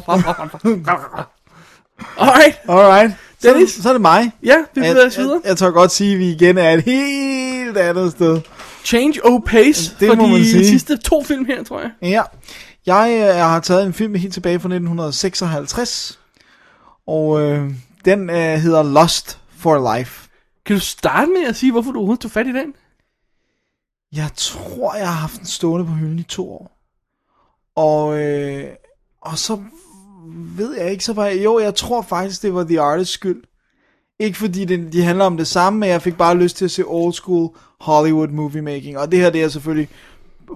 Alright. Alright. Så, Dennis? så er det mig. Ja, vi jeg, bevæger os videre. Jeg, jeg tør godt sige, at vi igen er et helt andet sted. Change of pace Det for må de man sige. sidste to film her, tror jeg. Ja. Jeg øh, har taget en film helt tilbage fra 1956. Og øh, den øh, hedder Lost for Life. Kan du starte med at sige, hvorfor du overhovedet tog fat i den? Jeg tror, jeg har haft den stående på hylden i to år. Og, øh, og så ved jeg ikke, så var jeg, jo, jeg tror faktisk, det var The Artist skyld. Ikke fordi det, de handler om det samme, men jeg fik bare lyst til at se old school Hollywood movie making. Og det her, det er selvfølgelig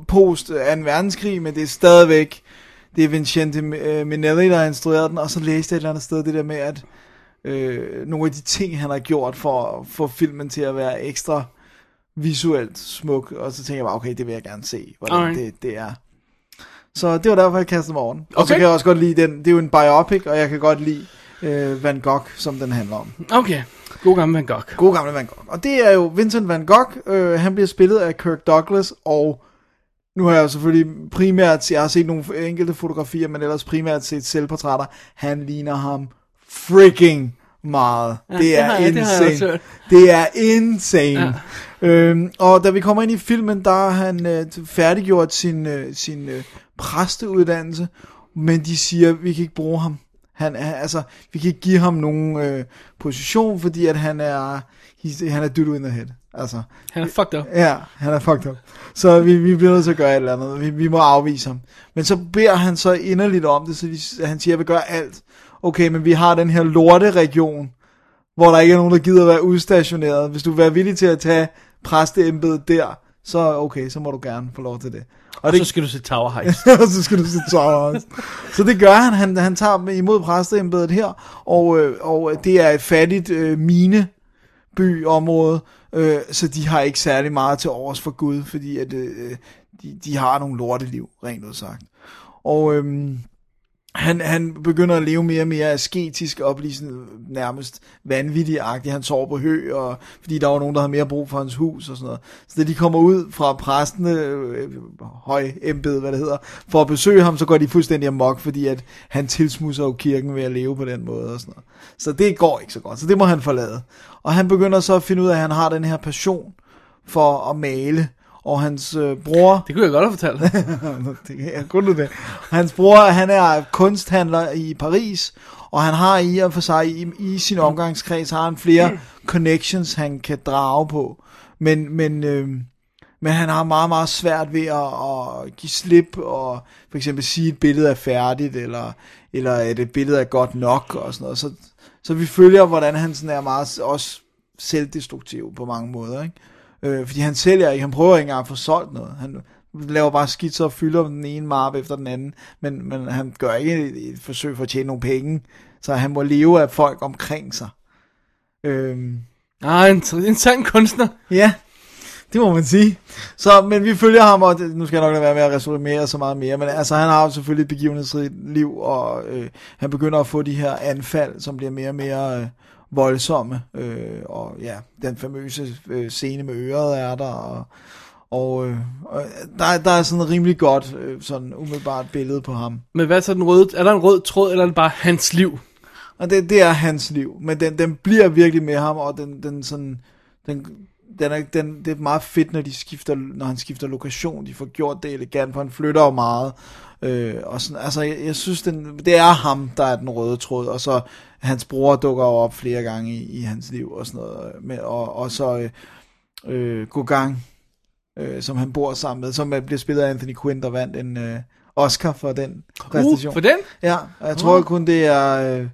post 2. verdenskrig, men det er stadigvæk, det er Vincente øh, Minnelli, der har instrueret den, og så læste jeg et eller andet sted det der med, at øh, nogle af de ting, han har gjort for at få filmen til at være ekstra visuelt smuk, og så tænker jeg bare, okay, det vil jeg gerne se, hvordan Alright. det, det er. Så det var derfor, jeg kastede mig over den. Og så kan jeg også godt lide den, det er jo en biopic, og jeg kan godt lide øh, Van Gogh, som den handler om. Okay, god gammel Van Gogh. God gamle Van Gogh. Og det er jo Vincent Van Gogh, øh, han bliver spillet af Kirk Douglas, og nu har jeg jo selvfølgelig primært, jeg har set nogle enkelte fotografier, men ellers primært set selvportrætter. Han ligner ham freaking meget. Ja, det det er det jeg insane. hørt. Det er insane. Ja. Øhm, og da vi kommer ind i filmen, der har han øh, færdiggjort sin, øh, sin øh, præsteuddannelse, men de siger, vi kan ikke bruge ham. Han er, altså, vi kan ikke give ham nogen øh, position, fordi at han er, he's, han er dude in the head. Altså, Han er fucked up. Ja, han er fucked up. Så vi, vi bliver nødt til at gøre et eller andet. Vi, vi må afvise ham. Men så beder han så inderligt om det, så de, han siger, jeg vil gøre alt. Okay, men vi har den her lorteregion, hvor der ikke er nogen, der gider være udstationeret. Hvis du vil være villig til at tage præsteembedet der, så okay, så må du gerne få lov til det. Og, det, så skal du se Tower Heist. og så skal du se Tower Heist. Så det gør han. Han, han tager imod præsteembedet her, og, øh, og det er et fattigt øh, mine byområde, øh, så de har ikke særlig meget til overs for Gud, fordi at, øh, de, de har nogle lorteliv, rent ud sagt. Og øhm, han, han begynder at leve mere og mere asketisk og blive sådan nærmest vanvittig-agtig. Han sover på hø, og, fordi der var nogen, der havde mere brug for hans hus og sådan noget. Så da de kommer ud fra præsten, øh, høj embed, hvad det hedder, for at besøge ham, så går de fuldstændig amok, fordi at han tilsmusser jo kirken ved at leve på den måde og sådan noget. Så det går ikke så godt, så det må han forlade. Og han begynder så at finde ud af, at han har den her passion for at male, og hans øh, bror... Det kunne jeg godt have fortalt. det kan jeg kun det. Hans bror, han er kunsthandler i Paris, og han har i og for sig, i, i sin omgangskreds, har han flere connections, han kan drage på. Men, men, øh, men han har meget, meget svært ved at, at give slip, og for eksempel sige, at et billede er færdigt, eller, eller at et billede er godt nok, og sådan noget. Så, så vi følger, hvordan han sådan er meget også selvdestruktiv på mange måder, ikke? Øh, fordi han sælger ikke, han prøver ikke engang at få solgt noget. Han laver bare skitser og fylder den ene map efter den anden, men, men han gør ikke et, et forsøg for at tjene nogle penge, så han må leve af folk omkring sig. Øhm, Ah, en, en sand kunstner. Ja, det må man sige. Så, men vi følger ham, og det, nu skal jeg nok lade være med at resumere så meget mere, men altså han har jo selvfølgelig et begivenhedsrigt liv, og øh, han begynder at få de her anfald, som bliver mere og mere øh, voldsomme, øh, og ja, den famøse øh, scene med øret er der, og, og, øh, og der, der er sådan et rimelig godt, øh, sådan umiddelbart billede på ham. Men hvad er så den røde? Er der en rød tråd, eller er det bare hans liv? Og det, det er hans liv, men den, den bliver virkelig med ham, og den, den sådan, den, den er, den, det er meget fedt, når, de skifter, når han skifter lokation, de får gjort det elegant, for han flytter jo meget, øh, og sådan, altså, jeg, jeg synes, den, det er ham, der er den røde tråd, og så hans bror dukker jo op flere gange i, i hans liv, og sådan noget, med, og, og så øh, øh, Gogang, øh, som han bor sammen med, som øh, bliver spillet af Anthony Quinn, der vandt en øh, Oscar for den præstation. Uh, for den? Ja, og jeg tror Uh. kun det er, øh,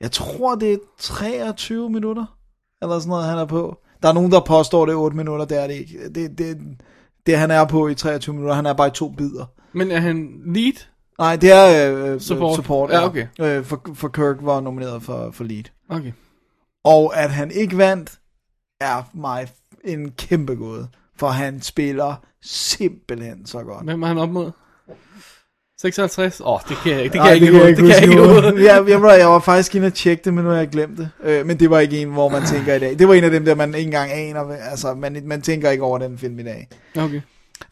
jeg tror det er 23 minutter, eller sådan noget, han er på. Der er nogen, der påstår, det er 8 minutter, det er det ikke. Det, det, det han er på i 23 minutter, han er bare i to bidder. Men er han lead? Nej, det er øh, Support. support Ja, okay. Øh, for, for Kirk var nomineret for, for lead. Okay. Og at han ikke vandt, er mig en kæmpe gåde. For han spiller simpelthen så godt. Hvem er han op mod? 56? Åh, oh, det kan jeg ikke. Det kan Ej, jeg ikke. Det kan jeg ikke. i huske hovedet. nu. jeg, jeg, var, jeg var faktisk inde og tjekke det, men nu har jeg glemt det. Øh, men det var ikke en, hvor man tænker i dag. Det var en af dem, der man ikke engang aner. Altså, man, man tænker ikke over den film i dag. Okay.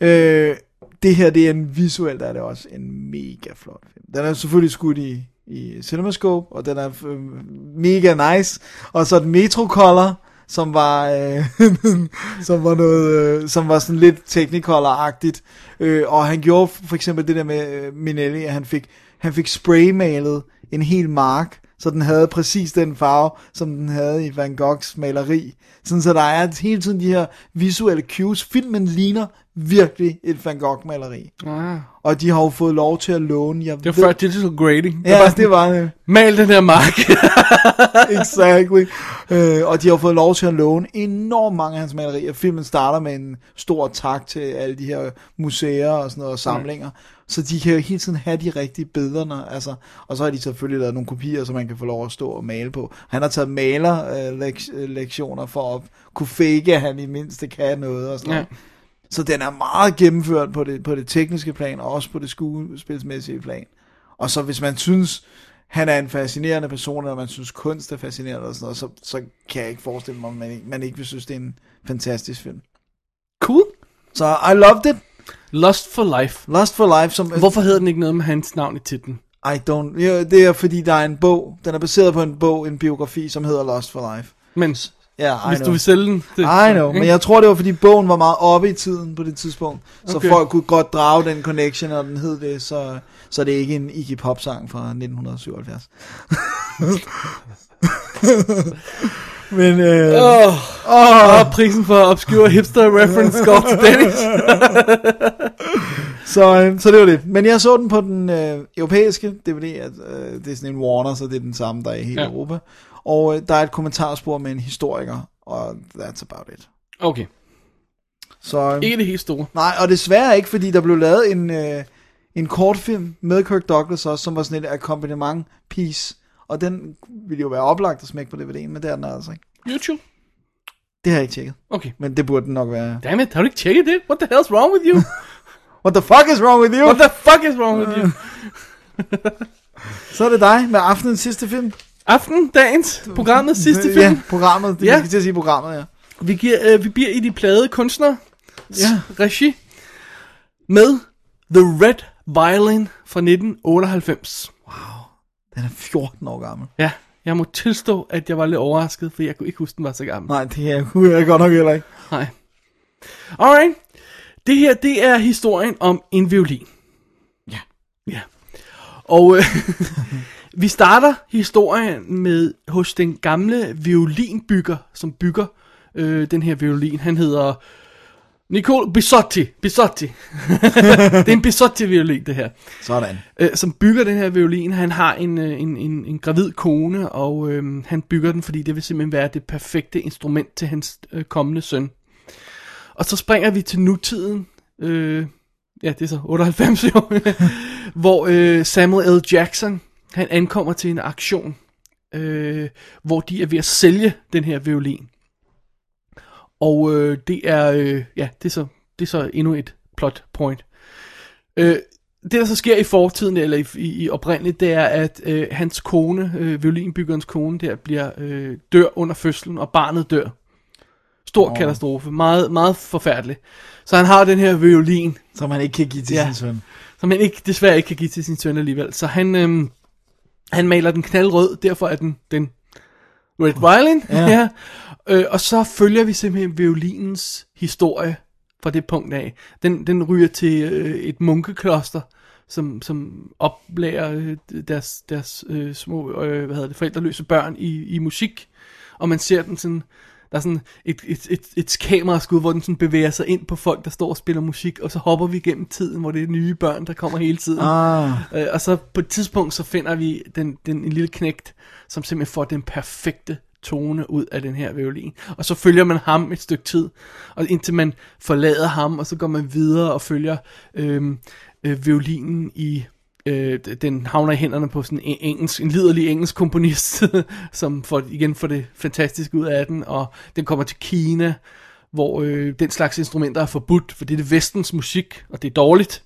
Øh, det her, det er en visuelt, er det også en mega flot film. Den er selvfølgelig skudt i, i CinemaScope, og den er øh, mega nice. Og så den Metrocolor, som var, øh, som var noget, øh, som var sådan lidt Technicolor-agtigt. Øh, og han gjorde for eksempel det der med øh, Minelli, at han fik, han fik spraymalet en hel mark, så den havde præcis den farve, som den havde i Van Goghs maleri. Sådan så der er hele tiden de her visuelle cues. Filmen ligner virkelig et Van Gogh-maleri. Ah. Og de har jo fået lov til at låne. Jeg Det var før digital grading. Ja, bare sådan, det var det. Mal den her mark. exactly. Øh, og de har fået lov til at låne enormt mange af hans malerier. Filmen starter med en stor tak til alle de her museer og sådan noget, og samlinger. Så de kan jo hele tiden have de rigtige billederne. Altså, og så har de selvfølgelig lavet nogle kopier, så man kan få lov at stå og male på. Han har taget malerlektioner for at kunne fake, at han i det mindste kan noget og sådan Ja. noget. Så den er meget gennemført på det, på det tekniske plan, og også på det skuespilsmæssige plan. Og så hvis man synes, han er en fascinerende person, eller man synes kunst er fascinerende, og sådan noget, så, så kan jeg ikke forestille mig, at man, ikke- man ikke vil synes, det er en fantastisk film. Cool. Så I loved it. Lost for Life. Lost for Life. Som, Hvorfor hedder den ikke noget med hans navn i titlen? I don't... Ja, det er fordi, der er en bog. Den er baseret på en bog, en biografi, som hedder Lost for Life. Men Ja, I hvis know. du vil sælge den. Det, I know, men jeg tror, det var fordi bogen var meget oppe i tiden på det tidspunkt. Så Okay. folk kunne godt drage den connection, og den hed det, så, så det er ikke en Iggy Pop sang fra 1977. men, øh, Åh, åh. oh, prisen for obscure hipster reference går til Dennis. så, øh, så det var det. Men jeg så den på den øh, europæiske DVD, at, øh, det er sådan en Warner, så det er den samme, der er i hele ja. Europa. Og øh, der er et kommentarspor med en historiker, og that's about it. Okay. Så, øh, Ikke det helt store. Nej, og desværre ikke, fordi der blev lavet en, øh, en kortfilm med Kirk Douglas også, som var sådan et akkompagnement piece. Og den ville jo være oplagt at smække på DVD'en, men det er den altså ikke. YouTube? Det har jeg ikke tjekket. Okay. Men det burde den nok være. Dammit, har du ikke tjekket det? What the hell's wrong with you? What the fuck is wrong with you? What the fuck is wrong with you? Så er det dig med aftenens sidste film. Aften, dagens, programmet, sidste film. Ja, programmet. Det Ja. skal til at sige programmet, ja. Vi, giver, øh, vi bliver i de plade kunstnere Ja. regi med The Red Violin fra 1998. Den er 14 år gammel. Ja, jeg må tilstå, at jeg var lidt overrasket, for jeg kunne ikke huske, den var så gammel. Nej, det er kunne jeg godt nok heller ikke. Nej. Alright. Det her, det er historien om en violin. Ja. Ja. Og øh, vi starter historien med hos den gamle violinbygger, som bygger øh, den her violin. Han hedder Nicole Bisotti. Bisotti. det er en Bisotti-violin, det her. Sådan. Øh, som bygger den her violin. Han har en, øh, en, en, en gravid kone, og øh, han bygger den, fordi det vil simpelthen være det perfekte instrument til hans øh, kommende søn. Og så springer vi til nutiden. Øh, ja, det er så 98 jo, hvor øh, Samuel L. Jackson, han ankommer til en aktion, øh, hvor de er ved at sælge den her violin. Og øh, det er, øh, ja, det er, så, det er så endnu et plot point. Øh, det der så sker i fortiden, eller i, i, i oprindeligt, det er, at øh, hans kone, øh, violinbyggerens kone der, bliver øh, dør under fødslen, og barnet dør. Stor oh. katastrofe. Meget, meget forfærdelig. Så han har den her violin. Som han ikke kan give til sin søn. Som han ikke, desværre ikke kan give til sin søn alligevel. Så han, øhm, han maler den knaldrød, derfor er den, den Red Violin. Ja. ja. Øh, og så følger vi simpelthen violinens historie fra det punkt af. Den, den ryger til øh, et munkekloster, som, som oplærer øh, deres, deres øh, små øh, hvad hedder det, forældreløse børn i, i musik. Og man ser den sådan, der er sådan et, et, et, et kameraskud, hvor den sådan bevæger sig ind på folk, der står og spiller musik, og så hopper vi gennem tiden, hvor det er nye børn, der kommer hele tiden. Ah. Øh, og så på et tidspunkt, så finder vi den, den en lille knægt, som simpelthen får den perfekte tone ud af den her violin. Og så følger man ham et stykke tid, og indtil man forlader ham, og så går man videre og følger øhm, øh, violinen i øh, den havner i hænderne på sådan en engelsk, en liderlig engelsk komponist, som får, igen får det fantastiske ud af den, og den kommer til Kina, hvor øh, den slags instrumenter er forbudt, for det er det vestens musik, og det er dårligt.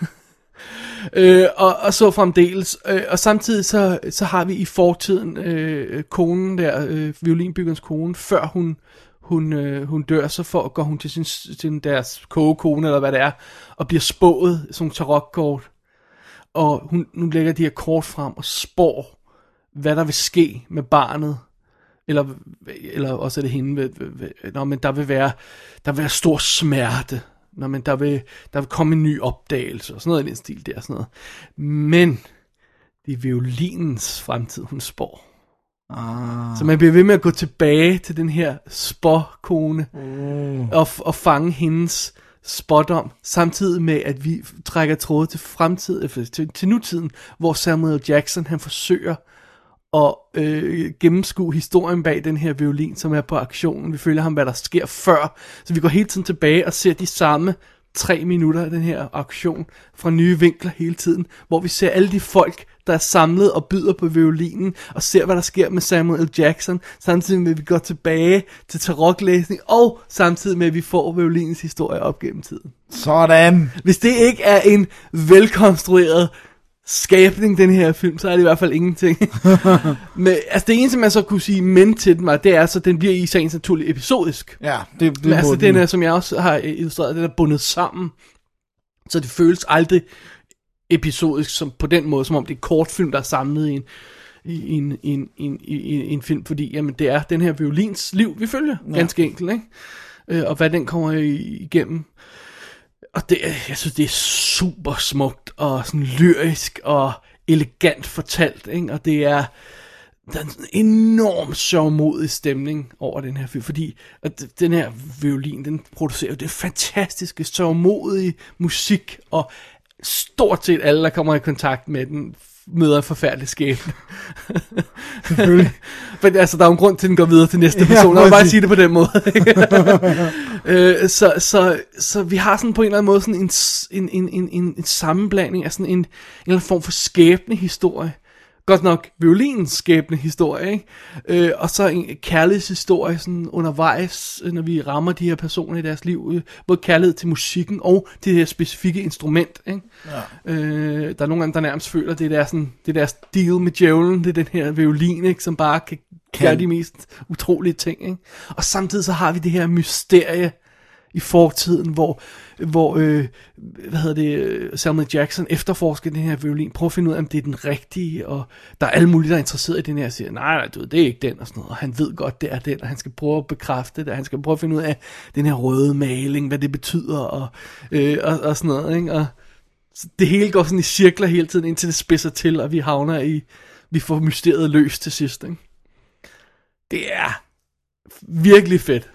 øh, og, og så fremdeles. Øh, og samtidig så, så har vi i fortiden øh, konen der, øh, violinbyggerens kone, før hun hun, øh, hun dør, så får, går hun til, sin, til deres kogekone, eller hvad det er, og bliver spået, som tarotkort. Og hun, nu lægger de her kort frem og spår, hvad der vil ske med barnet. Eller, eller også er det hende, ved, ved, ved, når, men der vil være, der vil være stor smerte. Når, men der vil, der vil komme en ny opdagelse, og sådan noget i den stil der. Sådan noget. Men det er violinens fremtid, hun spår. Ah. Så man bliver ved med at gå tilbage til den her spåkone Mm. og, og fange hendes spådom, samtidig med at vi trækker tråde til fremtiden, øh, til, til nutiden, hvor Samuel Jackson han forsøger at øh, gennemskue historien bag den her violin, som er på aktionen. Vi følger ham, hvad der sker før, så vi går hele tiden tilbage og ser de samme tre minutter af den her aktion fra nye vinkler hele tiden, hvor vi ser alle de folk, der er samlet og byder på violinen, og ser, hvad der sker med Samuel L. Jackson, samtidig med, at vi går tilbage til tarotlæsning, og samtidig med, at vi får violinens historie op gennem tiden. Sådan. Hvis det ikke er en velkonstrueret skabning, den her film, så er det i hvert fald ingenting. Men, altså det eneste, man så kunne sige men til den var, det er så, den bliver i sagens naturligt episodisk. Ja, det, det Men altså, den er, som jeg også har illustreret, den er bundet sammen, så det føles aldrig episodisk som på den måde, som om det er kortfilm, der er samlet i en, i en, i en, i en, i en, film, fordi jamen, det er den her violins liv, vi følger, Ja. ganske enkelt, ikke? Øh, og hvad den kommer igennem. Og det, jeg synes, det er super smukt, og sådan lyrisk, og elegant fortalt, ikke? Og det er, der er en enorm sørgmodig stemning over den her film, fordi at den her violin, den producerer jo det fantastiske, sørgmodige musik, og stort set alle, der kommer i kontakt med den, møder en forfærdelig skæbne. Selvfølgelig. For altså, der er jo en grund til, at den går videre til næste Ja, person. Lad mig bare sige det på den måde. øh, så, så, så vi har sådan på en eller anden måde sådan en, en, en, en, en sammenblanding af sådan en, en eller anden form for skæbnehistorie. Godt nok violinens skæbnehistorie, ikke? Øh, og så en kærlighedshistorie sådan undervejs, øh, når vi rammer de her personer i deres liv. Øh, både kærlighed til musikken og til det her specifikke instrument, ikke? Ja. Øh, der er nogle gange, der nærmest føler, det er deres, sådan, det er deres deal med djævlen, det er den her violin, ikke, som bare kan, kan gøre de mest utrolige ting. Ikke? Og samtidig så har vi det her mysterie i fortiden, hvor, hvor øh, hvad hedder det, øh, Samuel Jackson efterforsker den her violin, prøver at finde ud af, om det er den rigtige, og der er alle mulige, der er interesseret i den her, og siger, nej, nej, du ved, det er ikke den, og sådan noget, og han ved godt, det er den, og han skal prøve at bekræfte det, og han skal prøve at finde ud af den her røde maling, hvad det betyder, og, øh, og, og sådan noget, ikke? og så det hele går sådan i cirkler hele tiden, indtil det spidser til, og vi havner i, vi får mysteriet løst til sidst, ikke? Det er virkelig fedt.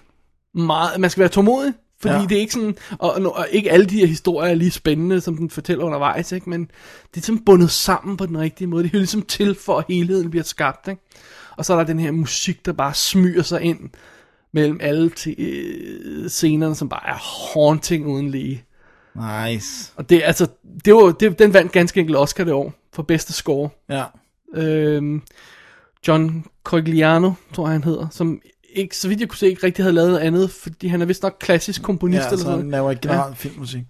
Meget, man skal være tålmodig, fordi Ja. det er ikke sådan, og, og, ikke alle de her historier er lige spændende, som den fortæller undervejs, ikke? men det er sådan bundet sammen på den rigtige måde. Det er ligesom til, for at helheden bliver skabt. Ikke? Og så er der den her musik, der bare smyger sig ind mellem alle te- øh, scenerne, som bare er haunting uden lige. Nice. Og det, altså, det var, det, den vandt ganske enkelt Oscar det år for bedste score. Ja. Øhm, John Cogliano, tror jeg han hedder, som ikke, så vidt jeg kunne se, ikke rigtig havde lavet noget andet, fordi han er vist nok klassisk komponist Ja, eller så sådan han laver generelt filmmusik.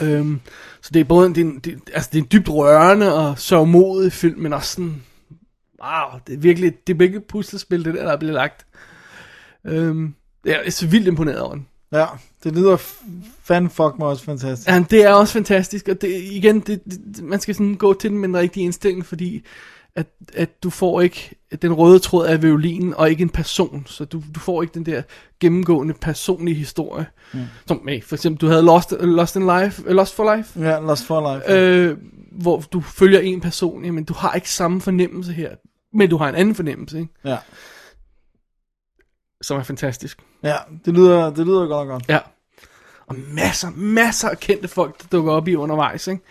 Øhm, så det er både en, det er, en, det, altså det er en dybt rørende og sørgmodig film, men også sådan, wow, det er virkelig, det er virkelig et puslespil, det der, der er blevet lagt. Øhm, jeg er så vildt imponeret over den. Ja, det lyder fan fuck mig også fantastisk. Ja, det er også fantastisk, og det, igen, det, det, man skal sådan gå til den med den rigtige indstilling, fordi at, at du får ikke den røde tråd af violinen, og ikke en person, så du, du får ikke den der gennemgående personlige historie. Mm. Som med, for eksempel, du havde Lost, Lost in Life, øh, Lost for Life, Ja, Lost for Life. øh, hvor du følger en person, jamen du har ikke samme fornemmelse her, men du har en anden fornemmelse, ikke? Ja. som er fantastisk. Ja, det lyder, det lyder godt nok godt. Ja. Og masser, masser af kendte folk, der dukker op i undervejs, ikke?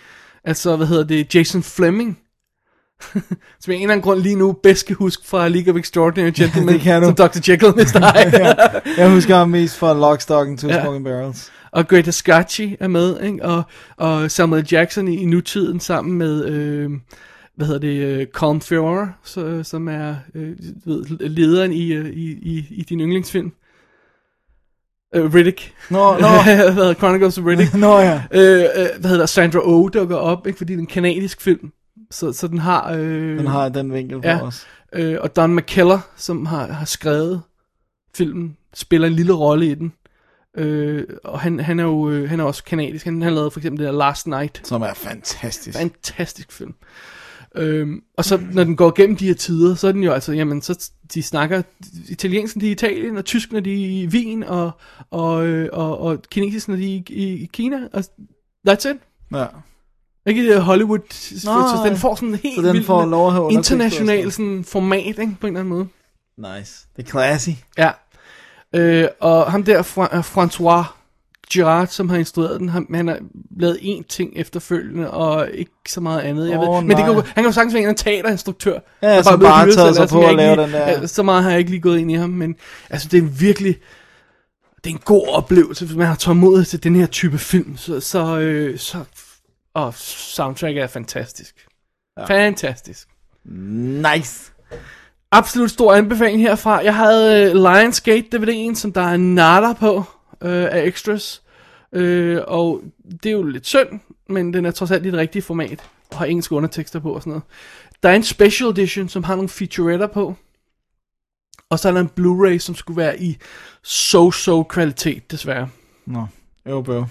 Altså, hvad hedder det, Jason Fleming, som jeg en eller anden grund lige nu bedst kan huske fra League of Extraordinary Gentlemen, kan du. som Dr. Jekyll og Mr. Hyde. ja, jeg husker ham mest fra Lock, Stock and Two Ja. Smoking Barrels. Og Greta Scacchi er med, ikke? Og, og Samuel Jackson i, i nutiden sammen med, øh, hvad hedder det, øh, Colin Farrell, så, som er øh, ved, lederen i, øh, i, i, i din yndlingsfilm. Øh, Riddick. Nå, nå. hvad hedder Chronicles of Riddick. Nå, ja. Øh, øh, hvad hedder Sandra Oh dukker op, ikke? Fordi det er en kanadisk film. Så, så den har... Øh, Den har den vinkel på ja, os. Øh, og Don McKellar, som har, har skrevet filmen, spiller en lille rolle i den. Øh, og han, han er jo øh, han er også kanadisk. Han har lavet for eksempel det der Last Night. Som er fantastisk. Fantastisk film. Øhm, og så når den går gennem de her tider, så er den jo altså, jamen, så de snakker italiensk, de i Italien, og tysk, når de i Wien, og, og, øh, og, og kinesisk, når de i, i, i Kina, og that's it. Ja. Ikke det Hollywood, Nå, så den får sådan en helt så den vild får lov at international sådan. format, ikke, på en eller anden måde. Nice. Det er classy. Ja. Øh, og ham der, Fra- øh, François Girard, som har instrueret den, han, han har lavet én ting efterfølgende, og ikke så meget andet. Jeg Åh, ved, men det kan, han kan jo sagtens være en teaterinstruktør. Ja, der som bare til sig på at lave lige- den der- Så meget har jeg ikke lige gået ind i ham, men altså det er virkelig, det er en god oplevelse, hvis man har tålmodighed til den her type film, så, så, øh, så og soundtrack er fantastisk. Ja. Fantastisk. Nice. Absolut stor anbefaling herfra. Jeg havde uh, Lionsgate DVD'en, som der er natter på uh, af extras. Uh, og det er jo lidt synd, men den er trods alt i det rigtige format. Og har engelske undertekster på og sådan noget. Der er en special edition, som har nogle featuretter på. Og så er der en Blu-ray, som skulle være i so-so kvalitet, desværre. Nå, jo, bro.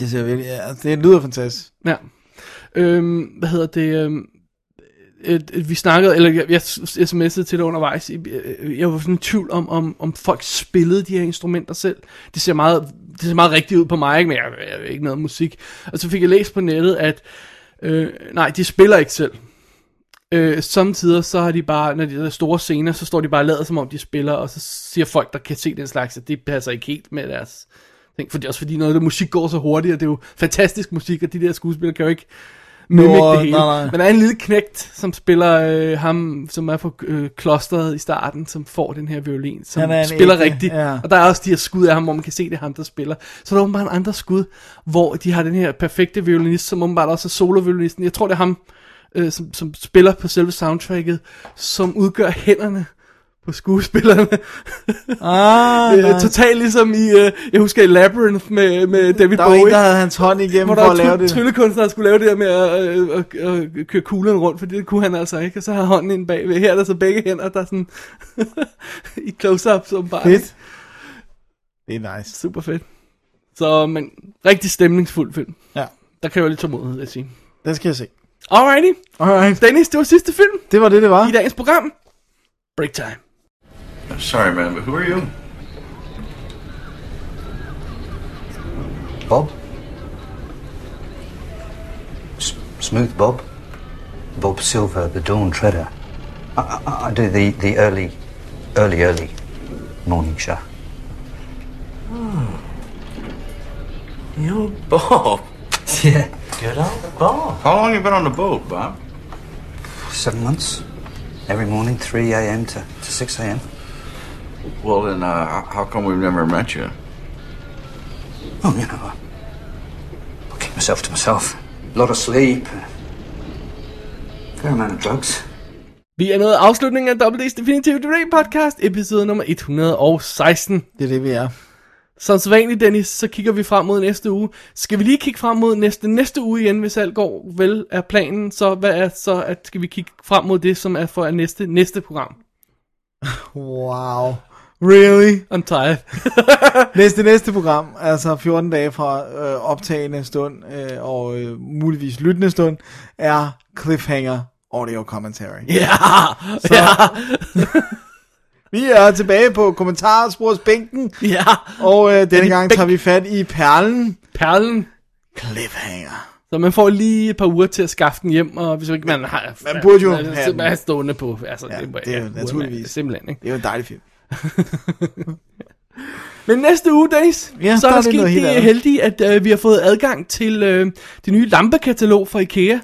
Det ser virkelig, ja, det lyder fantastisk. Ja. Øhm, hvad hedder det? Øhm, et, et, vi snakkede, eller jeg, jeg sms'ede til det undervejs, jeg, øh, jeg var sådan i tvivl om, om, om folk spillede de her instrumenter selv. Det ser meget, det ser meget rigtigt ud på mig, ikke? men jeg, jeg, jeg ikke noget musik. Og så fik jeg læst på nettet, at øh, nej, de spiller ikke selv. Øh, samtidig så har de bare, når de er store scener, så står de bare og lader som om de spiller, og så siger folk, der kan se den slags, at det passer ikke helt med deres ting. Fordi, også fordi noget af det musik går så hurtigt, og det er jo fantastisk musik, og de der skuespillere kan jo ikke mimic Nå, det hele. nej, nej. Men der er en lille knægt, som spiller øh, ham, som er på øh, klosteret i starten, som får den her violin, som Han er spiller ægte, rigtigt. ja. Og der er også de her skud af ham, hvor man kan se, det er ham, der spiller. Så der er åbenbart en andre skud, hvor de har den her perfekte violinist, som åbenbart også er soloviolinisten. Jeg tror, det er ham, øh, som, som spiller på selve soundtracket, som udgør hænderne på skuespillerne. Ah, Øh, nice. Totalt ligesom i, øh, jeg husker i Labyrinth med, med David Der var Bowie. en, der havde hans hånd igennem for at lave det. tryllekunstner, der skulle lave det der med at, øh, øh, øh, køre kuglen rundt, for det kunne han altså ikke. Og så har hånden ind bagved. Her er der så begge hænder, der er sådan i close-up, som bare... Fedt. Det er nice. Super fedt. Så, men rigtig stemningsfuld film. Ja. Der kræver lidt tålmodighed, vil jeg sige. Den skal jeg se. Alrighty. Alright. Dennis, det var sidste film. Det var det, det var. I dagens program. Break time. Sorry, man, but who are you? Bob? S- Smooth Bob? Bob Silver, the Dawn Treader. I, I, I do the, the early, early, early morning show. Oh. You're Bob. Yeah. Good old Bob. How long you been on the boat, Bob? Seven months. Every morning, 3 a.m. to, to 6 a.m. Well, then, uh, how- come we've never met you? Oh, you know, myself to myself. A lot of sleep, fair amount of drugs. Vi er nået afslutningen af WD's Definitive Dream podcast, episode nummer 116. Det er det, vi er. Som sædvanligt, Dennis, så kigger vi frem mod næste uge. Skal vi lige kigge frem mod næste, næste uge igen, hvis alt går vel er planen, så hvad er så, at skal vi kigge frem mod det, som er for næste, næste program? Wow. Really? I'm tired. næste, næste program, altså 14 dage fra øh, optagende stund øh, og øh, muligvis lyttende stund, er Cliffhanger Audio Commentary. Ja! Så, Ja! vi er tilbage på kommentarsporsbænken, Ja! og øh, denne gang tager vi fat i perlen. Perlen. Cliffhanger. Så man får lige et par uger til at skaffe den hjem, og hvis ikke man har... Man burde jo have er stående på... Altså, Ja, det, det er jo man naturligvis. Simpelthen, ikke? Det er jo en dejlig film. Men næste uge, Days, Ja, så der er der er det sket det andet. heldige, at øh, vi har fået adgang til øh, det nye lampekatalog fra IKEA.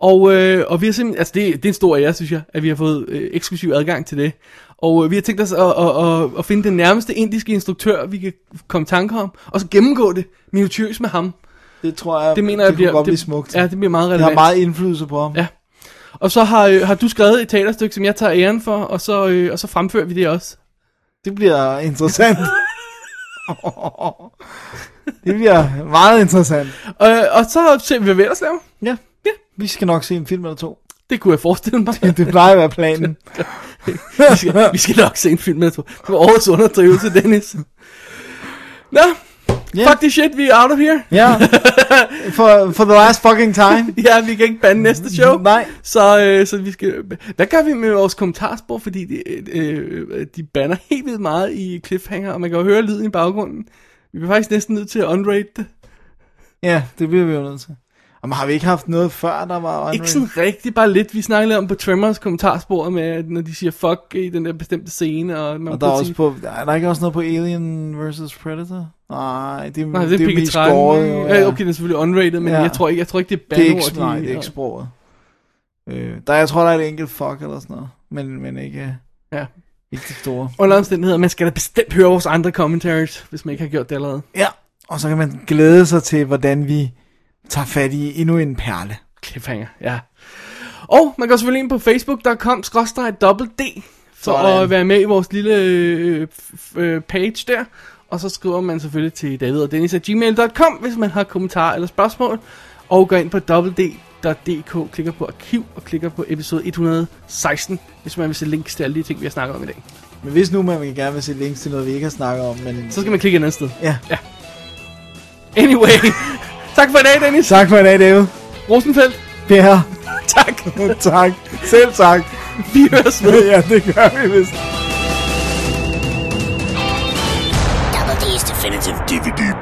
Og, øh, og vi har simpelthen, altså det, det er en stor ære, synes jeg, at vi har fået øh, eksklusiv adgang til det. Og øh, vi har tænkt os at, at, at, at finde den nærmeste indiske instruktør, vi kan komme i tanke om, og så gennemgå det minutiøst med ham. Det tror jeg, Det mener jeg det bliver, kunne godt det, blive smukt. Ja, det bliver meget Det relevant. har meget indflydelse på ham. Ja. Og så har, øh, har du skrevet et teaterstykke, som jeg tager æren for, og så, øh, og så fremfører vi det også. Det bliver interessant. det bliver meget interessant. Øh, og så ser vi, hvad vi ellers laver. Ja. ja. Vi skal nok se en film eller to. Det kunne jeg forestille mig. Det, det plejer at være planen. vi, skal, vi skal nok se en film, jeg tror. Det var årets underdrivelse, Dennis. Nå, Yeah. fuck this shit, vi er out of here. Ja. For, for the last fucking time. ja, vi kan ikke bande næste show. Nej. Så, øh, så vi skal... Hvad gør vi med vores kommentarspor? Fordi de, øh, de banner helt vildt meget i Cliffhanger, og man kan jo høre lyden i baggrunden. Vi bliver faktisk næsten nødt til at unrate det. Ja, det bliver vi jo nødt til. Jamen, har vi ikke haft noget før, der var Ikke sådan rigtigt, bare lidt. Vi snakkede lidt om på Tremors kommentarspor med, når de siger fuck i den der bestemte scene. Og, man Og der er også sige- på, er der ikke også noget på Alien vs. Predator? Nej, det, Nej, det er, jo Piggy mest skåret, jo, Ja, okay, det er selvfølgelig unrated, men Ja. jeg tror ikke, jeg tror ikke det er Det er ikke, nej, det er ikke sproget. Øh, der, jeg tror, der er et enkelt fuck eller sådan noget, men, men ikke, Ja. ikke det store. Under omstændigheder, man skal da bestemt høre vores andre commentaries, hvis man ikke har gjort det allerede. Ja, og så kan man glæde sig til, hvordan vi tager fat i endnu en perle. Cliffhanger, ja. Og man går selvfølgelig ind på facebook.com d for Sådan. at være med i vores lille øh, øh, page der. Og så skriver man selvfølgelig til David og Dennis gmail.com, hvis man har kommentarer eller spørgsmål. Og går ind på www.dk, klikker på arkiv og klikker på episode 116, hvis man vil se links til alle de ting, vi har snakket om i dag. Men hvis nu man gerne vil se links til noget, vi ikke har snakket om, men... Så skal man klikke et andet sted. Ja. ja. Anyway, tak for i dag, Dennis. Tak for i dag, David. Rosenfeldt. Ja. tak. tak. Selv tak. Vi høres ved. ja, det gør vi vist. Double D's Definitive DVD